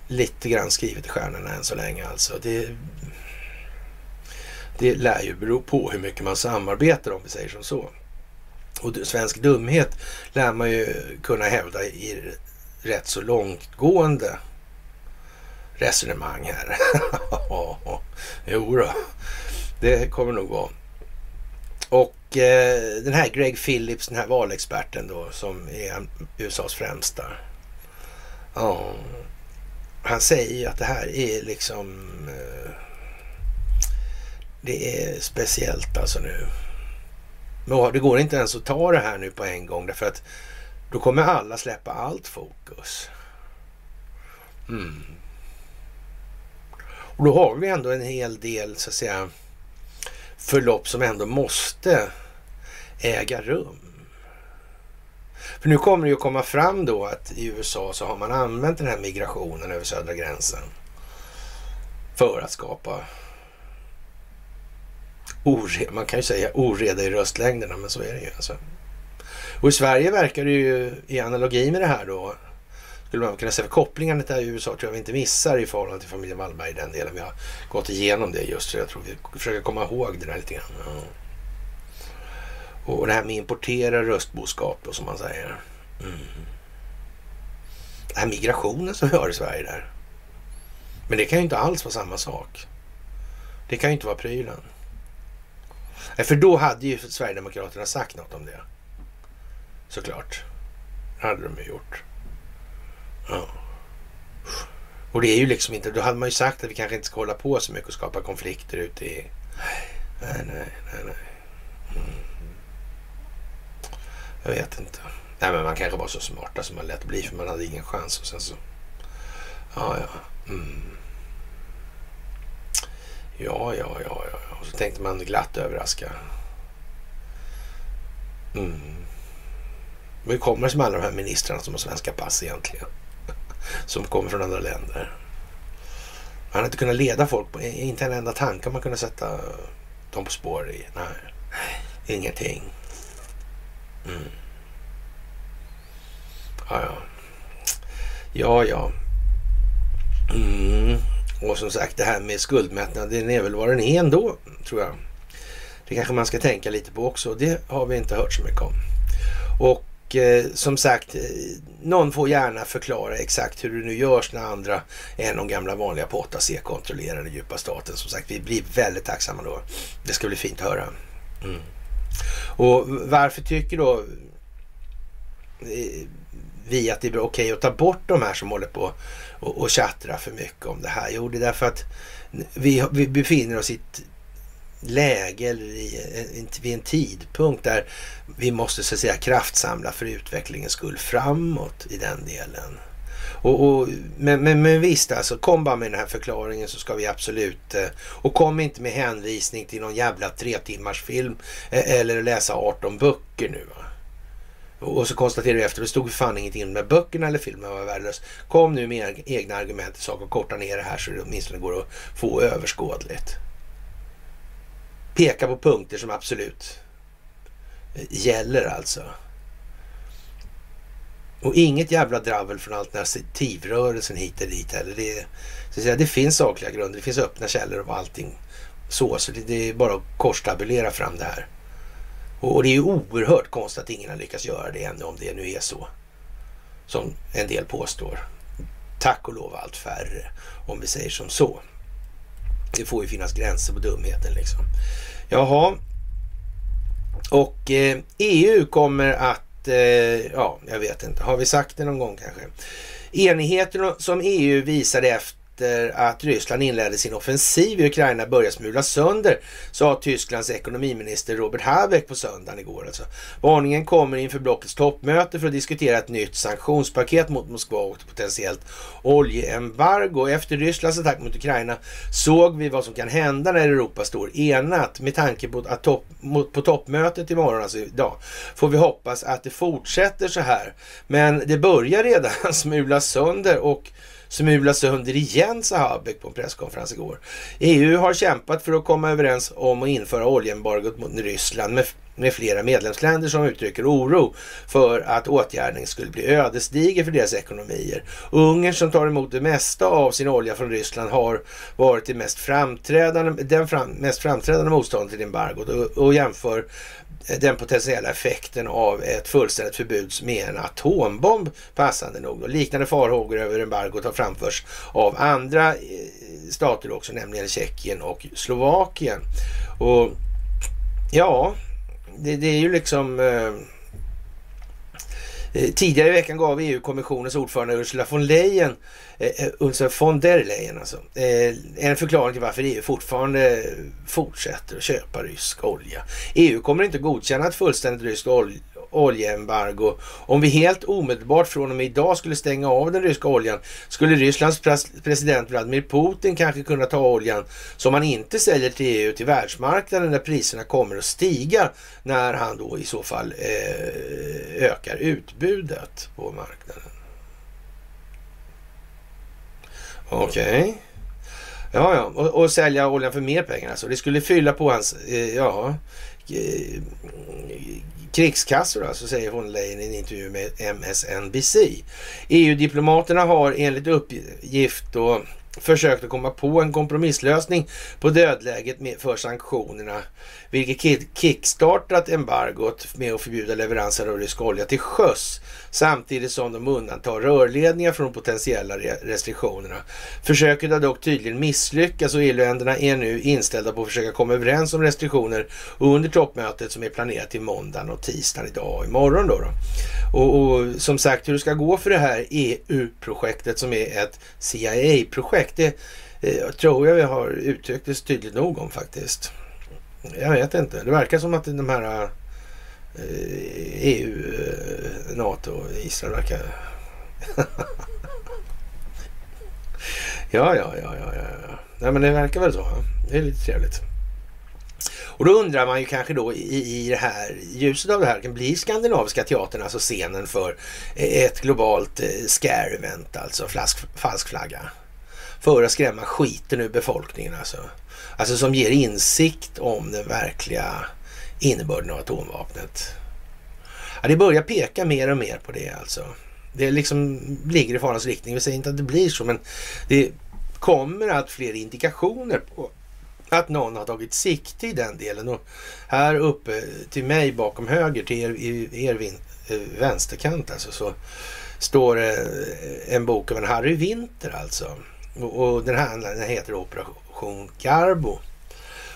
lite grann skrivet i stjärnorna än så länge alltså. Det, det lär ju bero på hur mycket man samarbetar om vi säger som så. Och svensk dumhet lär man ju kunna hävda i rätt så långtgående resonemang här. jo då, det kommer nog vara. Och eh, den här Greg Phillips, den här valexperten då som är USAs främsta. Ja, han säger ju att det här är liksom... Eh, det är speciellt alltså nu. Men det går inte ens att ta det här nu på en gång därför att då kommer alla släppa allt fokus. Mm. Och då har vi ändå en hel del så att säga förlopp som ändå måste äga rum. För nu kommer det ju komma fram då att i USA så har man använt den här migrationen över södra gränsen för att skapa oreda, man kan ju säga oreda i röstlängderna, men så är det ju. Alltså. Och i Sverige verkar det ju i analogi med det här då, skulle man kunna säga, kopplingen till USA tror jag vi inte missar i förhållande till familjen Wallberg i den delen. Vi har gått igenom det just, så jag tror vi försöker komma ihåg det där lite grann. Ja. Och det här med importera röstboskap då, som man säger. Mm. Det här migrationen som vi har i Sverige där. Men det kan ju inte alls vara samma sak. Det kan ju inte vara prylen. För då hade ju Sverigedemokraterna sagt något om det. Såklart. Det hade de ju gjort. Ja. Och det är ju liksom inte, då hade man ju sagt att vi kanske inte ska hålla på så mycket och skapa konflikter ute i... Nej, nej, nej, nej. Mm. Jag vet inte. Nej, men man kanske var så smarta som man lät bli för man hade ingen chans och sen så... Ja, ja. Mm. Ja, ja, ja, ja. Och så tänkte man glatt överraska. Mm. Men hur kommer det sig med alla de här ministrarna som har svenska pass egentligen? Som kommer från andra länder. Man hade inte kunnat leda folk, på, inte en enda tanke man kunde sätta dem på spår i. Nej, ingenting. Mm. Ja, ja. Ja, ja. Mm. Och som sagt, det här med skuldmättnad, den är väl vad den är ändå, tror jag. Det kanske man ska tänka lite på också. Det har vi inte hört så mycket om. Och eh, som sagt, eh, någon får gärna förklara exakt hur det nu görs när andra än de gamla vanliga på 8C kontrollerar den djupa staten. Som sagt, vi blir väldigt tacksamma då. Det ska bli fint att höra. Mm. Och varför tycker då eh, vi att det är okej okay att ta bort de här som håller på och, och tjattrar för mycket om det här? Jo, det är därför att vi, vi befinner oss i ett läge eller i, vid en tidpunkt där vi måste så att säga kraftsamla för utvecklingens skull framåt i den delen. Och, och, men, men, men visst alltså, kom bara med den här förklaringen så ska vi absolut... Eh, och kom inte med hänvisning till någon jävla tre timmars film eh, eller läsa 18 böcker nu. Va? Och så konstaterar vi efter, det stod fan ingenting om de böckerna eller filmen var värdelös. Kom nu med egna argument i sak och korta ner det här så det åtminstone går att få överskådligt. Peka på punkter som absolut eh, gäller alltså. Och inget jävla dravel från alternativrörelsen hit eller dit heller. Det, så att säga, det finns sakliga grunder, det finns öppna källor och allting så. Så det, det är bara att korstabulera fram det här. Och, och, det är ju oerhört konstigt att ingen har lyckats göra det ännu om det nu är så. Som en del påstår. Tack och lov allt färre om vi säger som så. Det får ju finnas gränser på dumheten liksom. Jaha. Och eh, EU kommer att Eh, ja, jag vet inte. Har vi sagt det någon gång kanske? Enigheten som EU visade efter efter att Ryssland inledde sin offensiv i Ukraina börjar smulas sönder, sa Tysklands ekonomiminister Robert Habeck på söndagen igår. Alltså. Varningen kommer inför blockets toppmöte för att diskutera ett nytt sanktionspaket mot Moskva och ett potentiellt oljeembargo. Efter Rysslands attack mot Ukraina såg vi vad som kan hända när Europa står enat. Med tanke på att topp, på toppmötet imorgon, alltså idag, får vi hoppas att det fortsätter så här. Men det börjar redan smulas sönder och smula sönder igen, sa Habeck på en presskonferens igår. EU har kämpat för att komma överens om att införa oljeembargot mot Ryssland med, med flera medlemsländer som uttrycker oro för att åtgärden skulle bli ödesdiger för deras ekonomier. Ungern som tar emot det mesta av sin olja från Ryssland har varit det mest framträdande, den fram, mest framträdande motståndet till embargot och, och jämför den potentiella effekten av ett fullständigt förbud med en atombomb passande nog. Och liknande farhågor över embargot har framförts av andra eh, stater också, nämligen Tjeckien och Slovakien. Och ja, det, det är ju liksom Eh, Eh, tidigare i veckan gav EU-kommissionens ordförande Ursula von Leyen, eh, eh Ursula von der Leyen alltså, eh, en förklaring till varför EU fortfarande fortsätter att köpa rysk olja. EU kommer inte godkänna ett fullständigt ryskt oljeembargo. Om vi helt omedelbart från och med idag skulle stänga av den ryska oljan skulle Rysslands president Vladimir Putin kanske kunna ta oljan som han inte säljer till EU till världsmarknaden när priserna kommer att stiga när han då i så fall eh, ökar utbudet på marknaden. Okej. Okay. Ja, ja, och, och, sälja oljan för mer pengar alltså. Det skulle fylla på hans, eh, ja, eh, krigskassor alltså, säger von Leyen i en intervju med MSNBC. EU-diplomaterna har enligt uppgift då försökt att komma på en kompromisslösning på dödläget för sanktionerna vilket kickstartat embargot med att förbjuda leveranser av rysk olja till sjöss samtidigt som de undantar rörledningar från de potentiella restriktionerna. Försöket har dock tydligen misslyckats och EU-länderna är nu inställda på att försöka komma överens om restriktioner under toppmötet som är planerat till måndagen och tisdagen idag och imorgon. Då, då. Och, och, som sagt hur det ska gå för det här EU-projektet som är ett CIA-projekt det eh, tror jag vi har uttryckt det tydligt nog om faktiskt. Jag vet inte. Det verkar som att de här EU, eh, e eh, NATO, Israel verkar... ja, ja, ja, ja, ja. Nej, men det verkar väl så. Det är lite trevligt. Och då undrar man ju kanske då i, i det här ljuset av det här, kan bli Skandinaviska teatern alltså scenen för ett globalt eh, scare-event, alltså flask, falsk flagga? För att skrämma skiten ur befolkningen alltså. Alltså som ger insikt om den verkliga innebörden av atomvapnet. Ja, det börjar peka mer och mer på det alltså. Det liksom ligger i farans riktning. Vi säger inte att det blir så, men det kommer allt fler indikationer på att någon har tagit sikte i den delen. Och här uppe till mig bakom höger, till er, er vin, eh, vänsterkant alltså, så står det en bok av en Harry Winter alltså. Och, och den här den heter Operation Garbo.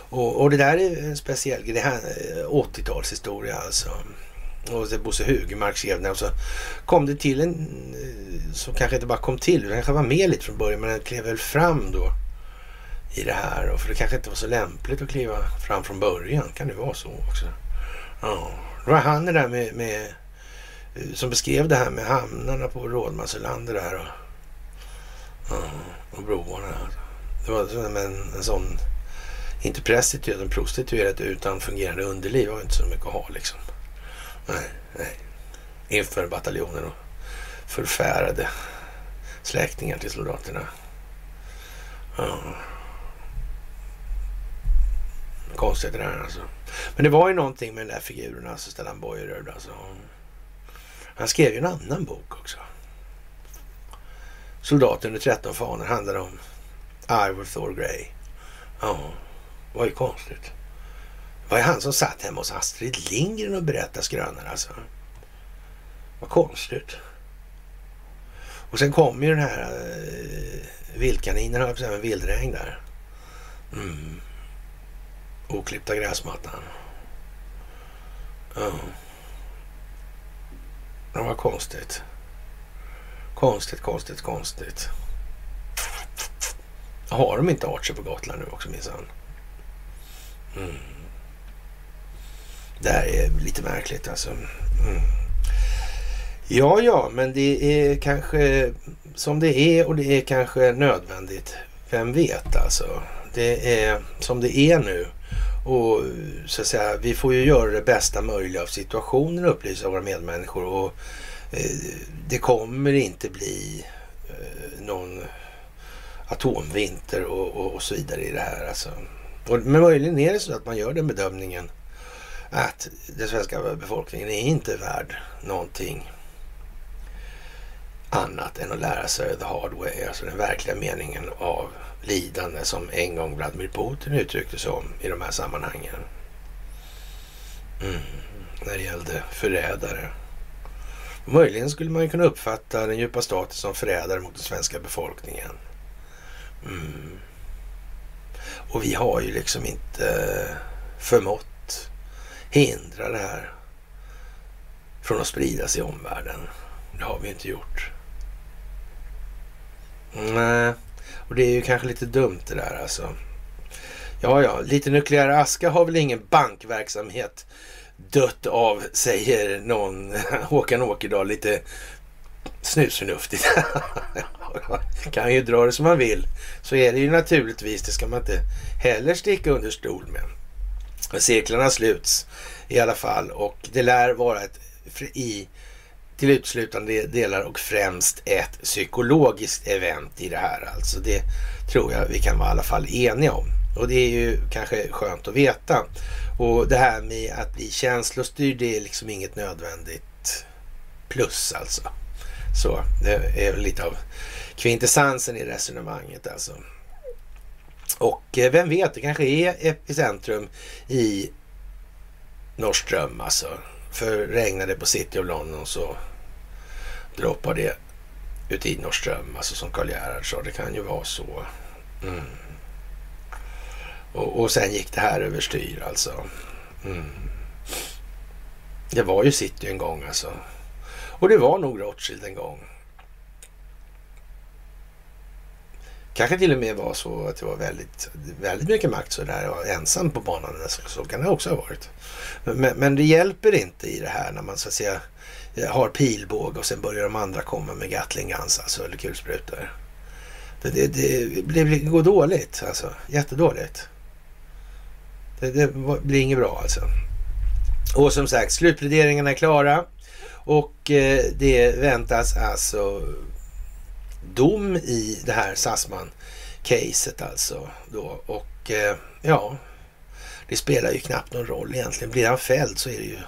Och, och, det där är en speciell grej. Det här eh, 80-talshistoria alltså. Och det Bosse Hugemark skrev den och så kom det till en eh, som kanske inte bara kom till, den kanske var med lite från början men den klev väl fram då i det här. Och för det kanske inte var så lämpligt att kliva fram från början. Kan det vara så också? Ja, det var han det där med, med eh, som beskrev det här med hamnarna på Rådmansöland. där och, ja, och broarna. Det var som en, en sån, inte prostituerad, en prostituerad utan fungerande underliv var inte så mycket att ha liksom. Nej, nej. Inför bataljonen och förfärade släktingar till soldaterna. Ja. Konstigt det där alltså. Men det var ju någonting med den där figuren, alltså Stellan Boyerud. Alltså. Han skrev ju en annan bok också. Soldaten under 13 fanor handlar om Ivor Thor Grey. Ja, det var ju konstigt. Det var ju han som satt hemma hos Astrid Lindgren och berättade skrönor alltså. Vad konstigt. Och sen kom ju den här eh, vildkaninen, höll jag på vildregn där. Mm. Oklippta gräsmattan. Ja. Det var konstigt. Konstigt, konstigt, konstigt. Har de inte Archer på Gotland nu också minsann? Mm. Det här är lite märkligt alltså. Mm. Ja, ja, men det är kanske som det är och det är kanske nödvändigt. Vem vet alltså. Det är som det är nu. Och så att säga, vi får ju göra det bästa möjliga av situationen och upplysa våra medmänniskor. Och Eh, det kommer inte bli eh, någon atomvinter och, och, och, så vidare i det här. Alltså. Och, men möjligen är det så att man gör den bedömningen att den svenska befolkningen är inte värd någonting annat än att lära sig the hard way, alltså den verkliga meningen av lidande som en gång Vladimir Putin uttryckte sig om i de här sammanhangen. Mm. När det gällde förrädare. Möjligen skulle man kunna uppfatta den djupa staten som förrädare mot den svenska befolkningen. Mm. Och vi har ju liksom inte eh, förmått hindra det här från att spridas i omvärlden. Det har vi inte gjort. Nej, och det är ju kanske lite dumt det där alltså. Ja, ja, lite nukleär aska har väl ingen bankverksamhet dött av, säger någon Håkan Åkerdal, lite snusförnuftigt. kan ju dra det som man vill. Så är det ju naturligtvis, det ska man inte heller sticka under stol med. Cirklarna sluts i alla fall och det lär vara ett i till utslutande delar och främst ett psykologiskt event i det här. Alltså det tror jag vi kan vara i alla fall eniga om. Och det är ju kanske skönt att veta. Och det här med att bli känslostyrd, det är liksom inget nödvändigt plus alltså. Så det är lite av kvintessensen i resonemanget alltså. Och eh, vem vet, det kanske är epicentrum i Norrström alltså. För regnar det på City of London så droppar det ut i Norrström, alltså som Karl Gerhard sa. Det kan ju vara så. Mm. Och, och sen gick det här överstyr alltså. Mm. Det var ju City en gång alltså. Och det var nog Rothschild en gång. Kanske till och med var så att det var väldigt, väldigt mycket makt så där ensam på banan. Så, så kan det också ha varit. Men, men det hjälper inte i det här när man så att säga har pilbåge och sen börjar de andra komma med Gatling Guns alltså, eller kulsprutor. Det, det, det, det går dåligt alltså. Jättedåligt. Det, det blir inget bra alltså. Och som sagt, slutpläderingarna är klara. Och eh, det väntas alltså dom i det här Sassman-caset alltså. Då. Och eh, ja, det spelar ju knappt någon roll egentligen. Blir han fälld så är det ju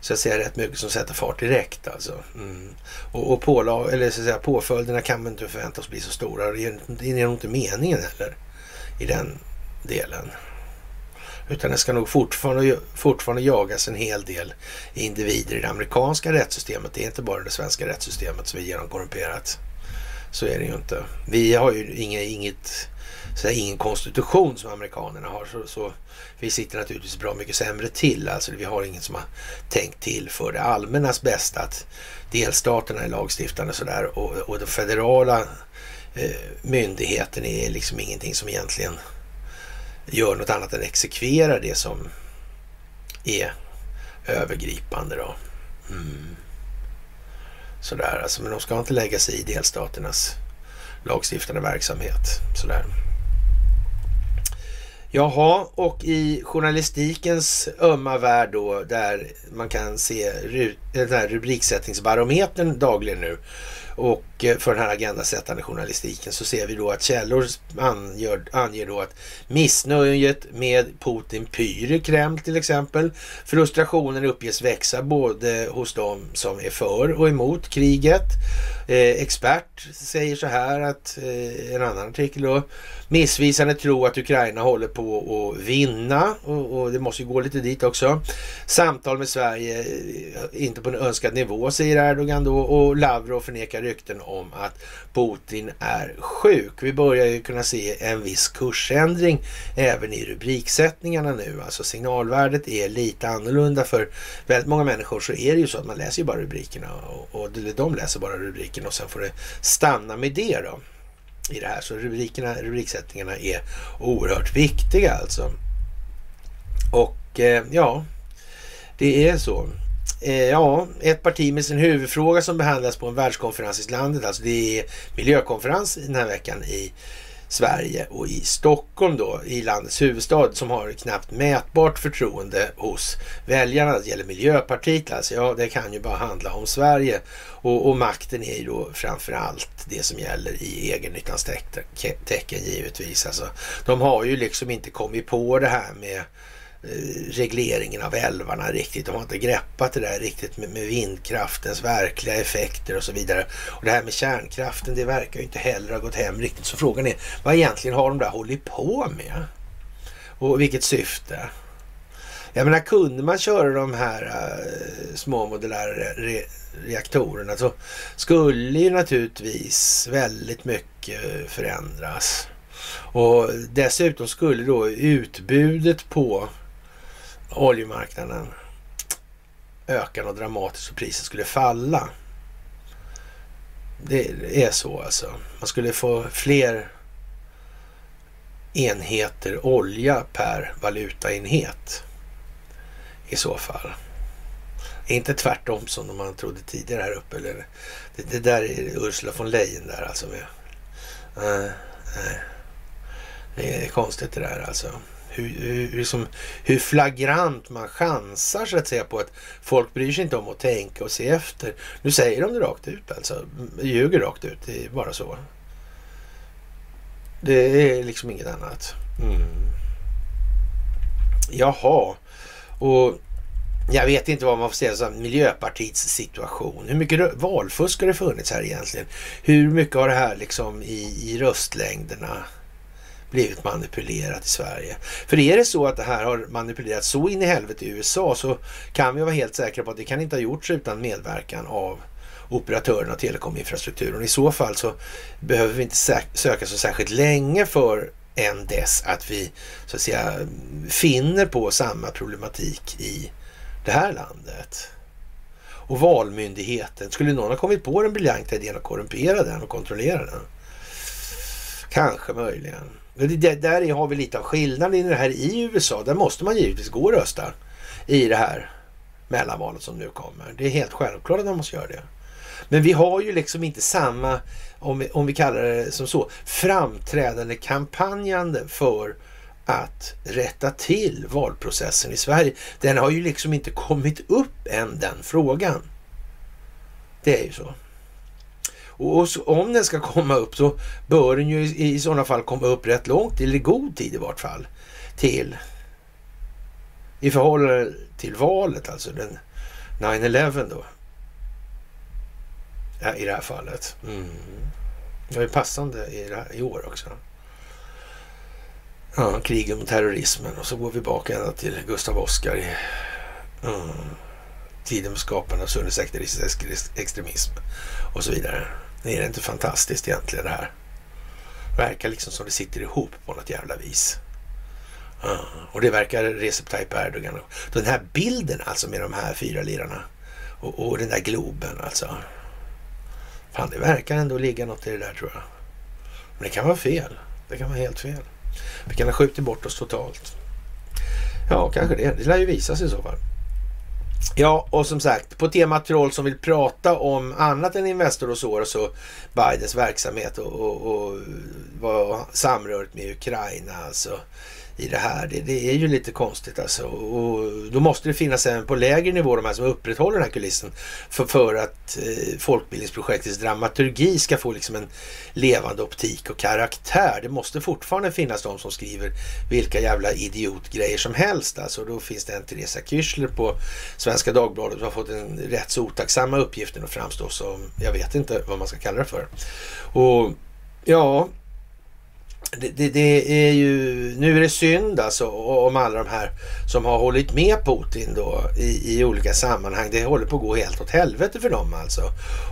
så att säga rätt mycket som sätter fart direkt alltså. Mm. Och, och pålag, eller så att säga, påföljderna kan man inte förvänta sig bli så stora. Det är, det är nog inte meningen heller i den delen. Utan det ska nog fortfarande, fortfarande jagas en hel del individer i det amerikanska rättssystemet. Det är inte bara det svenska rättssystemet som är genomkorrumperat. Så är det ju inte. Vi har ju inget, inget så ingen konstitution som amerikanerna har. Så, så, vi sitter naturligtvis bra mycket sämre till. Alltså vi har ingen som har tänkt till för det allmännas bästa. Att delstaterna är lagstiftande sådär och, och den federala eh, myndigheten är liksom ingenting som egentligen gör något annat än exekverar det som är övergripande då. Mm. Sådär alltså, men de ska inte lägga sig i delstaternas lagstiftande verksamhet. Sådär. Jaha, och i journalistikens ömma värld då, där man kan se den här rubriksättningsbarometern dagligen nu, och eh, för den här agendasättande journalistiken så ser vi då att källor anger, anger då att missnöjet med Putin pyr i Kreml till exempel. Frustrationen uppges växa både hos de som är för och emot kriget. Eh, expert säger så här att, eh, en annan artikel då, missvisande tro att Ukraina håller på att vinna och, och, det måste ju gå lite dit också. Samtal med Sverige, eh, inte på en önskad nivå säger Erdogan då och Lavrov förnekar rykten om att Putin är sjuk. Vi börjar ju kunna se en viss kursändring även i rubriksättningarna nu. Alltså signalvärdet är lite annorlunda för väldigt många människor så är det ju så att man läser ju bara rubrikerna och, och de läser bara rubriken och sen får det stanna med det då i det här. Så rubrikerna, rubriksättningarna är oerhört viktiga alltså. Och eh, ja, det är så. Eh, ja, ett parti med sin huvudfråga som behandlas på en världskonferens i landet, alltså det är miljökonferens den här veckan i Sverige och i Stockholm då, i landets huvudstad som har knappt mätbart förtroende hos väljarna. Det gäller Miljöpartiet alltså. Ja, det kan ju bara handla om Sverige. Och, och makten är ju då framför allt det som gäller i egennyttans tecken givetvis. Alltså, de har ju liksom inte kommit på det här med Eh, regleringen av älvarna riktigt. De har inte greppat det där riktigt med, med, vindkraftens verkliga effekter och så vidare. Och det här med kärnkraften, det verkar ju inte heller ha gått hem riktigt. Så frågan är, vad egentligen har de där hållit på med? Och vilket syfte? Jag menar, kunde man köra de här äh, små modulära re reaktorerna så skulle ju naturligtvis väldigt mycket förändras. Och dessutom skulle då utbudet på oljemarknaden ökar dramatiskt och priset skulle falla. Det är så alltså. Man skulle få fler enheter olja per valutaenhet i så fall. Inte tvärtom som man trodde tidigare här uppe. Eller, det, det där är Ursula von Leyen där alltså. Med. Uh, uh. Det är konstigt det där alltså hur, hur, liksom, hur flagrant man chansar så att säga på att folk bryr sig inte om att tänka och se efter. Nu säger de det rakt ut alltså. Ljuger rakt ut. Det är bara så. Det är liksom inget annat. Mm. Jaha. Och jag vet inte vad man får säga om Miljöpartiets situation. Hur mycket valfusk har det funnits här egentligen? Hur mycket har det här liksom i, i röstlängderna blivit manipulerat i Sverige. För är det så att det här har manipulerats så in i helvete i USA så kan vi vara helt säkra på att det kan inte ha gjorts utan medverkan av operatörerna av telekominfrastrukturen. I så fall så behöver vi inte söka så särskilt länge för än dess att vi så att säga finner på samma problematik i det här landet. Och Valmyndigheten, skulle någon ha kommit på den briljanta idén att korrumpera den och kontrollera den? Kanske möjligen. Det, där har vi lite av skillnaden i det här i USA. Där måste man givetvis gå och rösta i det här mellanvalet som nu kommer. Det är helt självklart att man måste göra det. Men vi har ju liksom inte samma, om vi, om vi kallar det som så, framträdande kampanjande för att rätta till valprocessen i Sverige. Den har ju liksom inte kommit upp än den frågan. Det är ju så. Och om den ska komma upp så bör den ju i sådana fall komma upp rätt långt, eller i god tid i vart fall, till i förhållande till valet, alltså den 9-11 då. Ja, I det här fallet. Mm. Det är passande i, här, i år också. Ja, kriget mot terrorismen och så går vi bak ända till Gustav Oskar i mm, tiden med skapandet av sundhetsekteristisk extremism och så vidare. Är det inte fantastiskt egentligen det här? Verkar liksom som det sitter ihop på något jävla vis. Ja, och det verkar Recep Tayyip Erdogan. Den här bilden alltså med de här fyra lirarna och, och den där Globen alltså. Fan, det verkar ändå ligga något i det där tror jag. Men det kan vara fel. Det kan vara helt fel. Vi kan ha skjutit bort oss totalt. Ja, kanske det. Det lär ju visa sig i så fall. Ja, och som sagt, på temat troll som vill prata om annat än Investor och så, och så Bidens verksamhet och, och, och vad samröret med Ukraina alltså i det här. Det, det, är ju lite konstigt alltså. Och då måste det finnas även på lägre nivå de här som upprätthåller den här kulissen för, för att eh, folkbildningsprojektets dramaturgi ska få liksom en levande optik och karaktär. Det måste fortfarande finnas de som skriver vilka jävla idiotgrejer som helst. Alltså då finns det en Teresa Kyschler på Svenska Dagbladet som har fått den rätt så otacksamma uppgiften att framstå som, jag vet inte vad man ska kalla det för. Och ja, det, det, det, är ju, nu är det synd alltså om alla de här som har hållit med Putin då i, i olika sammanhang. Det håller på att gå helt åt helvete för dem alltså.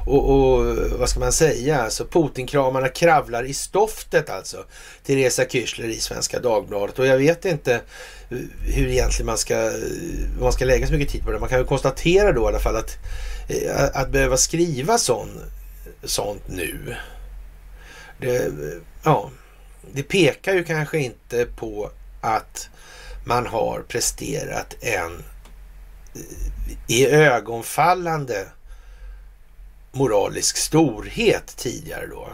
Och, och vad ska man säga, alltså Putinkramarna kravlar i stoftet alltså. Teresa Kyschler i Svenska Dagbladet och jag vet inte hur egentligen man ska, man ska lägga så mycket tid på det. Man kan ju konstatera då i alla fall att, att, att behöva skriva sån, sånt nu. Det, ja det pekar ju kanske inte på att man har presterat en eh, i ögonfallande moralisk storhet tidigare då.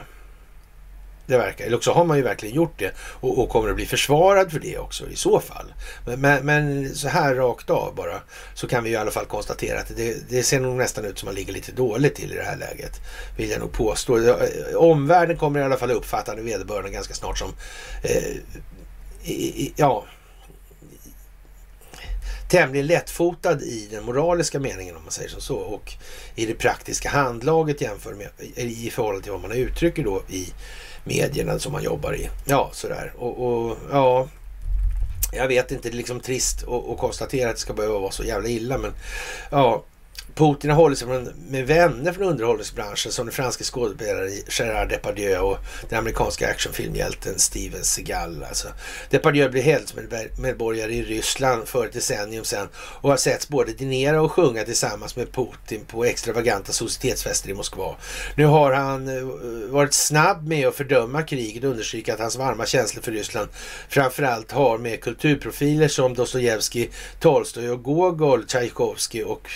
Det verkar, eller också har man ju verkligen gjort det och, och kommer att bli försvarad för det också i så fall. Men, men, men, så här rakt av bara så kan vi i alla fall konstatera att det, det ser nog nästan ut som att man ligger lite dåligt till i det här läget. Vill jag nog påstå. Eh, omvärlden kommer i alla fall uppfatta det vederbörande ganska snart som eh, i, ja, tämligen lättfotad i den moraliska meningen om man säger så. Och i det praktiska handlaget jämför med, i förhållande till vad man uttrycker då i medierna som man jobbar i. Ja, sådär. Och, och ja, jag vet inte, det är liksom trist att konstatera att det ska behöva vara så jävla illa, men ja, Putin har hållit sig med vänner från underhållningsbranschen som den franske skådespelaren Gerard Depardieu och den amerikanska actionfilmhjälten Steven Seagal. Alltså. Depardieu blev heltidsmedborgare i Ryssland för ett decennium sedan och har setts både dinera och sjunga tillsammans med Putin på extravaganta societetsfester i Moskva. Nu har han eh, varit snabb med att fördöma kriget och understryka att hans varma känslor för Ryssland framförallt har med kulturprofiler som Dostojevskij, Tolstoj och Gogol, Tchaikovsky och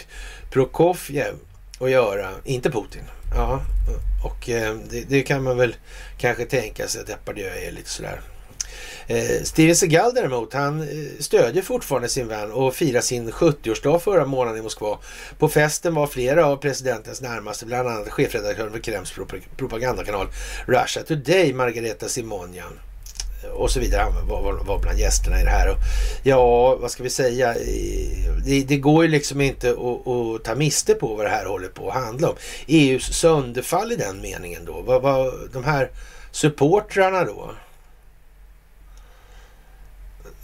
Prokofjev att göra, inte Putin. Ja, och eh, det, det, kan man väl kanske tänka sig att Depardieu är lite sådär. Eh, Steven Seagal däremot, han eh, stödjer fortfarande sin vän och firar sin 70-årsdag förra månaden i Moskva. På festen var flera av presidentens närmaste, bland annat chefredaktören för Kremls propagandakanal Russia Today, Margareta Simonian och så vidare. Han var, var, bland gästerna i det här. Och, ja, vad ska vi säga? Det, det går ju liksom inte att, att, ta miste på vad det här håller på att handla om. EUs sönderfall i den meningen då. Vad, vad, de här supportrarna då.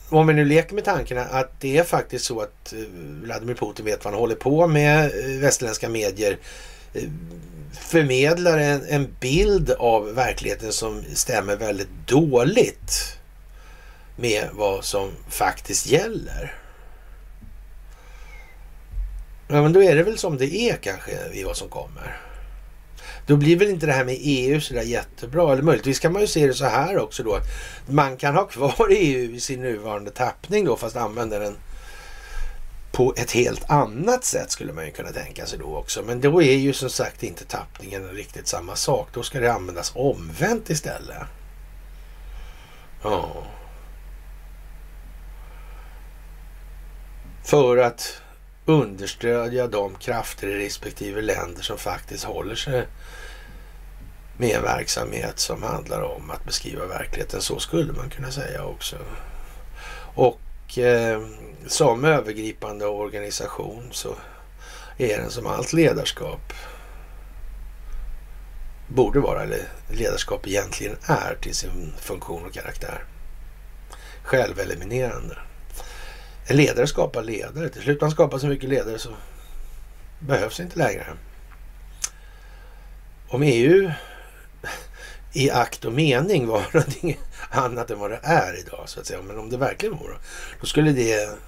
Om vi nu leker med tanken att det är faktiskt så att eh, Vladimir Putin vet vad han håller på med, eh, västerländska medier eh, förmedlar en, en bild av verkligheten som stämmer väldigt dåligt med vad som faktiskt gäller. Ja, men då är det väl som det är kanske i vad som kommer. Då blir väl inte det här med EU så där jättebra. Eller möjligtvis kan man ju se det så här också då. att Man kan ha kvar EU i sin nuvarande tappning då fast använda den på ett helt annat sätt skulle man ju kunna tänka sig då också. Men då är ju som sagt inte tappningen riktigt samma sak. Då ska det användas omvänt istället. Ja. För att understödja de krafter i respektive länder som faktiskt håller sig med en verksamhet som handlar om att beskriva verkligheten. Så skulle man kunna säga också. Och eh, som övergripande organisation så är den som allt ledarskap borde vara, eller ledarskap egentligen är till sin funktion och karaktär. Själveliminerande. En ledare skapar ledare. Till slut man skapar så mycket ledare så behövs inte längre. om EU i akt och mening var någonting annat än vad det är idag så att säga. Men om det verkligen vore, då skulle det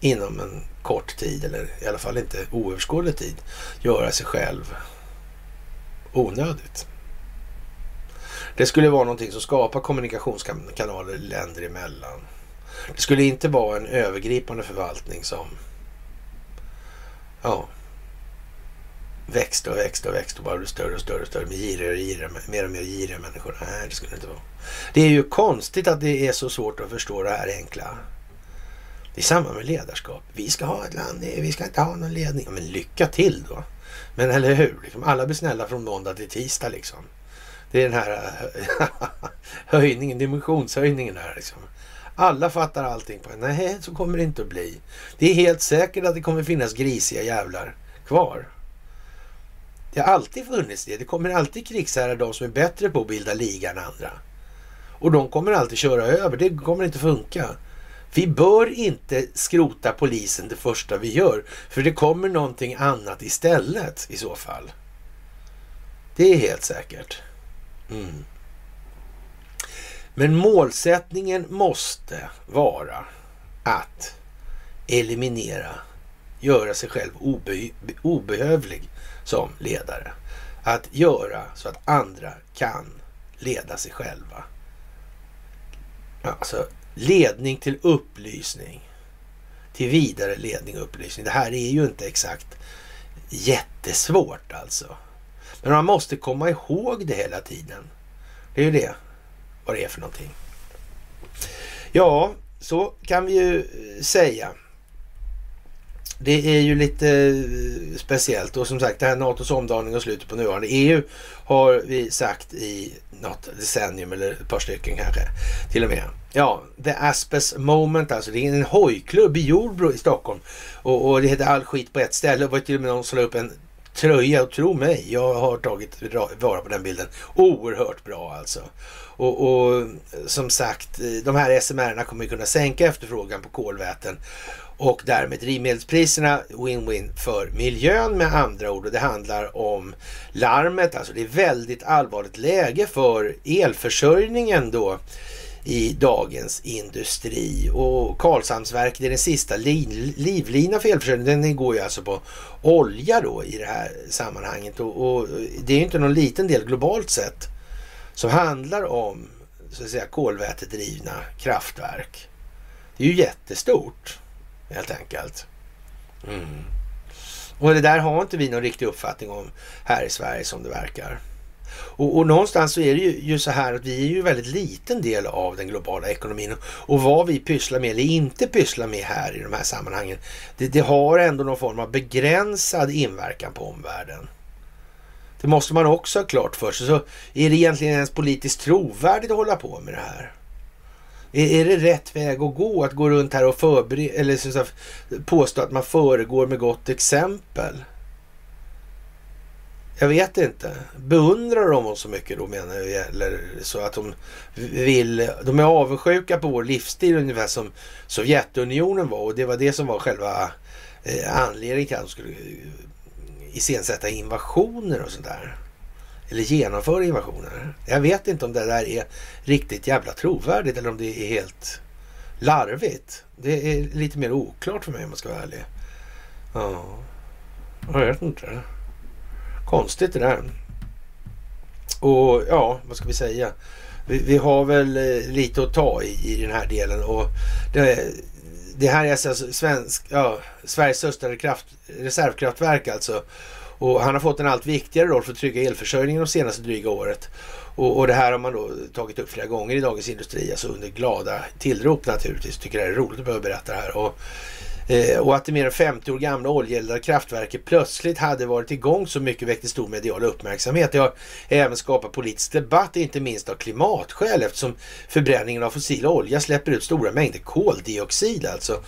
inom en kort tid eller i alla fall inte oöverskådlig tid göra sig själv onödigt. Det skulle vara någonting som skapar kommunikationskanaler länder emellan. Det skulle inte vara en övergripande förvaltning som ja, växte och växte och växte och bara blev större och större och större med girigare och girigare, mer och mer giriga människor. Nej, det skulle det inte vara. Det är ju konstigt att det är så svårt att förstå det här enkla. Det är samma med ledarskap. Vi ska ha ett land, vi ska inte ha någon ledning. Men lycka till då. Men eller hur? Liksom, alla blir snälla från måndag till tisdag liksom. Det är den här höjningen, dimensionshöjningen här liksom. Alla fattar allting. På. Nej, så kommer det inte att bli. Det är helt säkert att det kommer finnas grisiga jävlar kvar. Det har alltid funnits det. Det kommer alltid krigsherrar, de som är bättre på att bilda liga än andra. Och de kommer alltid köra över. Det kommer inte funka. Vi bör inte skrota polisen det första vi gör, för det kommer någonting annat istället i så fall. Det är helt säkert. Mm. Men målsättningen måste vara att eliminera, göra sig själv obe, obehövlig som ledare. Att göra så att andra kan leda sig själva. Alltså ledning till upplysning. Till vidare ledning och upplysning. Det här är ju inte exakt jättesvårt alltså. Men man måste komma ihåg det hela tiden. Det är ju det. Vad det är för någonting. Ja, så kan vi ju eh, säga. Det är ju lite eh, speciellt och som sagt det här NATOs omdaning och slutet på nuvarande EU har vi sagt i något decennium eller ett par stycken kanske till och med. Ja, The Aspes Moment alltså. Det är en hojklubb i Jordbro i Stockholm och, och det heter All skit på ett ställe. Det var till och med någon som la upp en tröja och tro mig, jag har tagit vara på den bilden. Oerhört bra alltså. Och, och som sagt, de här SMR-erna kommer kunna sänka efterfrågan på kolväten och därmed drivmedelspriserna win-win för miljön med andra ord. Och det handlar om larmet, alltså det är väldigt allvarligt läge för elförsörjningen då i dagens industri. Och Karlshamnsverket är den sista li livlina för elförsörjningen. Den går ju alltså på olja då i det här sammanhanget. Och, och, det är inte någon liten del globalt sett som handlar om så att säga kolvätedrivna kraftverk. Det är ju jättestort helt enkelt. Mm. Och det där har inte vi någon riktig uppfattning om här i Sverige som det verkar. Och, och, någonstans så är det ju, ju, så här att vi är ju väldigt liten del av den globala ekonomin. Och vad vi pysslar med eller inte pysslar med här i de här sammanhangen, det, det har ändå någon form av begränsad inverkan på omvärlden. Det måste man också ha klart för sig. Så är det egentligen ens politiskt trovärdigt att hålla på med det här? Är, är det rätt väg att gå? Att gå runt här och förbereda eller så, så, påstå att man föregår med gott exempel? Jag vet inte. Beundrar de oss så mycket då menar jag? Eller så att de vill... De är avundsjuka på vår livsstil ungefär som Sovjetunionen var. Och det var det som var själva eh, anledningen till att de skulle eh, iscensätta invasioner och sådär. Eller genomföra invasioner. Jag vet inte om det där är riktigt jävla trovärdigt eller om det är helt larvigt. Det är lite mer oklart för mig om jag ska vara ärlig. Ja, jag vet inte. Konstigt det där. Och ja, vad ska vi säga? Vi, vi har väl eh, lite att ta i, i den här delen. Och det, det här är alltså svensk, ja, Sveriges största kraft, reservkraftverk alltså. Och han har fått en allt viktigare roll för att trygga elförsörjningen de senaste dryga året. Och, och, det här har man då tagit upp flera gånger i Dagens Industri, alltså under glada tillrop naturligtvis. Tycker det är roligt att behöva berätta det här. Och Eh, och att det mer än 50 år gamla oljeeldade kraftverket plötsligt hade varit igång så mycket väckte stor medial uppmärksamhet. Det har även skapat politisk debatt, inte minst av klimatskäl eftersom förbränningen av fossil olja släpper ut stora mängder koldioxid alltså.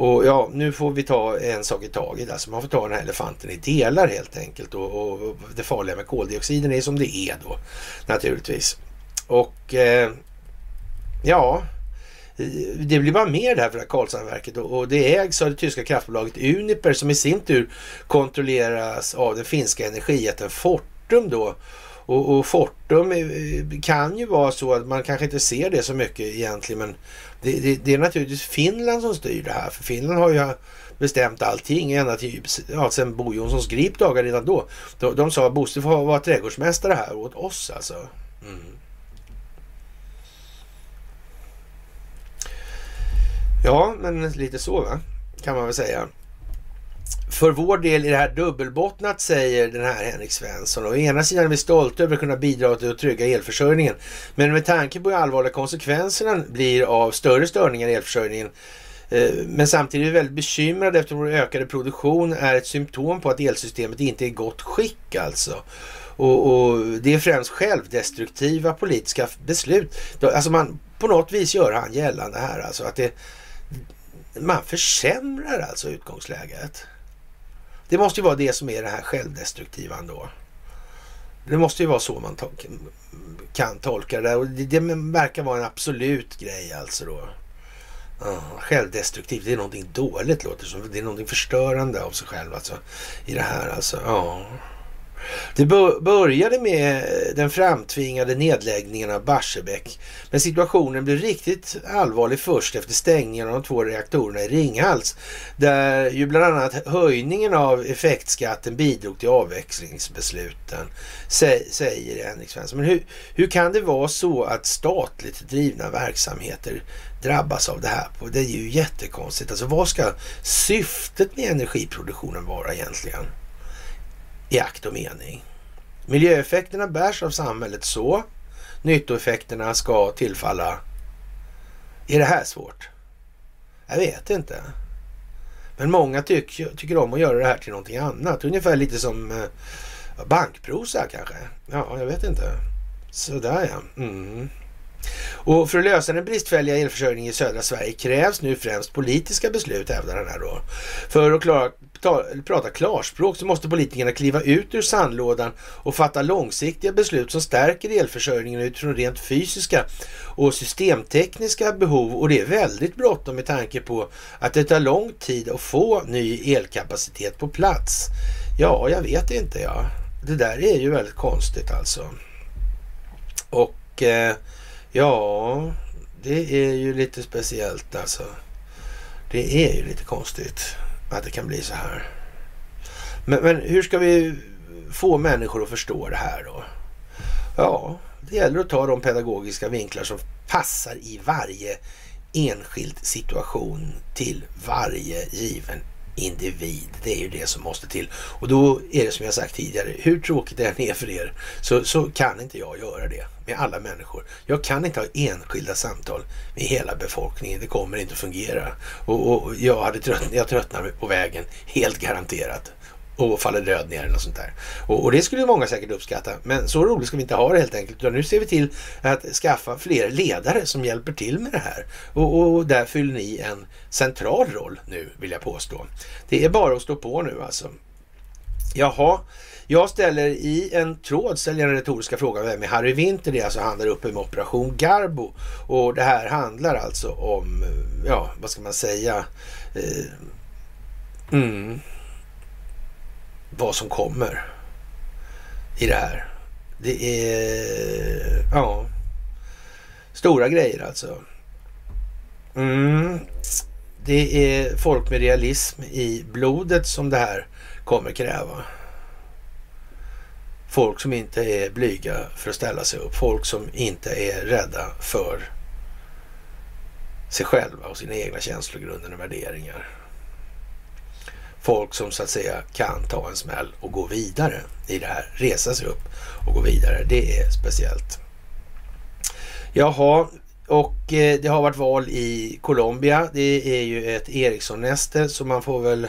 Och ja, nu får vi ta en sak i taget. Alltså man får ta den här elefanten i delar helt enkelt. Och, och det farliga med koldioxiden är som det är då naturligtvis. Och eh, ja, det blir bara mer det här för Karlshamnsverket och, och det ägs av det tyska kraftbolaget Uniper som i sin tur kontrolleras av den finska energijätten Fortum Fortum då. Och, och, Fortum kan ju vara så att man kanske inte ser det så mycket egentligen men det, det, det är naturligtvis Finland som styr det här. För Finland har ju bestämt allting ända till, ja, sen Bo Jonssons grip dagar redan då. De, de sa att Bosse får vara trädgårdsmästare här åt oss alltså. Mm. Ja, men lite så va? kan man väl säga. För vår del är det här dubbelbottnat, säger den här Henrik Svensson. Och å ena sidan är vi stolta över att kunna bidra till att trygga elförsörjningen. Men med tanke på hur allvarliga konsekvenserna blir av större störningar i elförsörjningen eh, men samtidigt är vi väldigt bekymrade eftersom vår ökade produktion är ett symptom på att elsystemet inte är i gott skick alltså. Och, och, det är främst självdestruktiva politiska beslut. Alltså man, på något vis gör han gällande här alltså att det, man försämrar alltså utgångsläget. Det måste ju vara det som är det här självdestruktiva ändå. Det måste ju vara så man to kan tolka det. Och det, det verkar vara en absolut grej alltså då. Uh, självdestruktivt, det är någonting dåligt låter som. Det är någonting förstörande av sig själv alltså. I det här alltså. Ja. Det började med den framtvingade nedläggningen av Barsebäck. Men situationen blev riktigt allvarlig först efter stängningen av de två reaktorerna i Ringhals. Där ju bland annat höjningen av effektskatten bidrog till avväxlingsbesluten. Säger Henrik Svensson. Men hur, hur kan det vara så att statligt drivna verksamheter drabbas av det här? Det är ju jättekonstigt. Alltså vad ska syftet med energiproduktionen vara egentligen? I akt och mening. Miljöeffekterna bärs av samhället så. Nyttoeffekterna ska tillfalla. Är det här svårt? Jag vet inte. Men många tyck, tycker om att göra det här till någonting annat. Ungefär lite som eh, bankprosa kanske. Ja, jag vet inte. Sådär ja. Mm. Och för att lösa den bristfälliga elförsörjningen i södra Sverige krävs nu främst politiska beslut, hävdar den här då. För att klara, ta, prata klarspråk så måste politikerna kliva ut ur sandlådan och fatta långsiktiga beslut som stärker elförsörjningen utifrån rent fysiska och systemtekniska behov. Och det är väldigt bråttom med tanke på att det tar lång tid att få ny elkapacitet på plats. Ja, jag vet inte ja. Det där är ju väldigt konstigt alltså. Och eh, Ja, det är ju lite speciellt alltså. Det är ju lite konstigt att det kan bli så här. Men, men hur ska vi få människor att förstå det här då? Ja, det gäller att ta de pedagogiska vinklar som passar i varje enskild situation till varje given individ. Det är ju det som måste till. Och då är det som jag sagt tidigare, hur tråkigt det än är för er så, så kan inte jag göra det med alla människor. Jag kan inte ha enskilda samtal med hela befolkningen. Det kommer inte att fungera. Och, och jag, hade trött, jag tröttnar på vägen, helt garanterat och faller död ner eller något sånt där. Och, och, det skulle många säkert uppskatta. Men så roligt ska vi inte ha det helt enkelt. Utan nu ser vi till att skaffa fler ledare som hjälper till med det här. Och, och, där fyller ni en central roll nu vill jag påstå. Det är bara att stå på nu alltså. Jaha, jag ställer i en tråd ställer den retoriska frågan vem är Harry Winter? Det alltså handlar uppe med Operation Garbo. Och det här handlar alltså om, ja vad ska man säga? Eh, mm, vad som kommer i det här. Det är, ja, stora grejer alltså. Mm. Det är folk med realism i blodet som det här kommer kräva. Folk som inte är blyga för att ställa sig upp. Folk som inte är rädda för sig själva och sina egna känslogrunder och värderingar folk som så att säga kan ta en smäll och gå vidare i det här. Resa sig upp och gå vidare. Det är speciellt. Jaha, och eh, det har varit val i Colombia. Det är ju ett Ericsson-näste så man får väl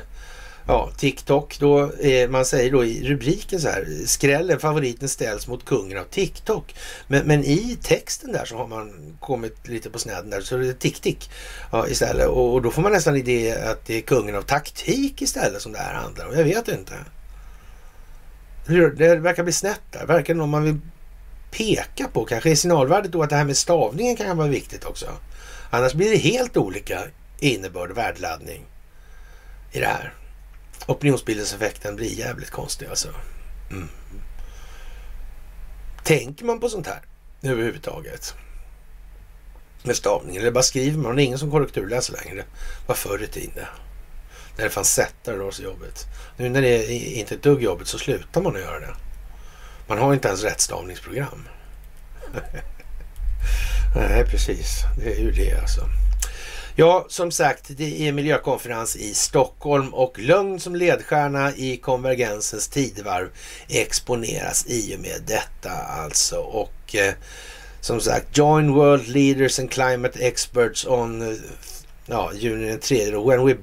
ja, TikTok då, eh, man säger då i rubriken så här, skrällen, favoriten ställs mot kungen av TikTok. Men, men i texten där så har man kommit lite på snedden där, så det är TikTik ja, istället. Och, och, då får man nästan idé att det är kungen av taktik istället som det här handlar om. Jag vet inte. Det verkar bli snett där. Verkar någon man vill peka på. Kanske är signalvärdet då att det här med stavningen kan vara viktigt också. Annars blir det helt olika innebörd och värdeladdning i det här opinionsbildningseffekten blir jävligt konstig alltså. Mm. Tänker man på sånt här överhuvudtaget? Med stavningen, eller bara skriver man? Det är ingen som korrekturläser längre. Det var förr i tiden. När det fanns sättare då så jobbigt. Nu när det är inte är ett dugg jobbigt så slutar man att göra det. Man har inte ens rättstavningsprogram. Nej, precis. Det är ju det alltså. Ja, som sagt, det är miljökonferens i Stockholm och lögn som ledstjärna i konvergensens tidevarv exponeras i och med detta alltså. Och eh, som sagt, Join World Leaders and Climate Experts on eh, ja, juni den 3 when we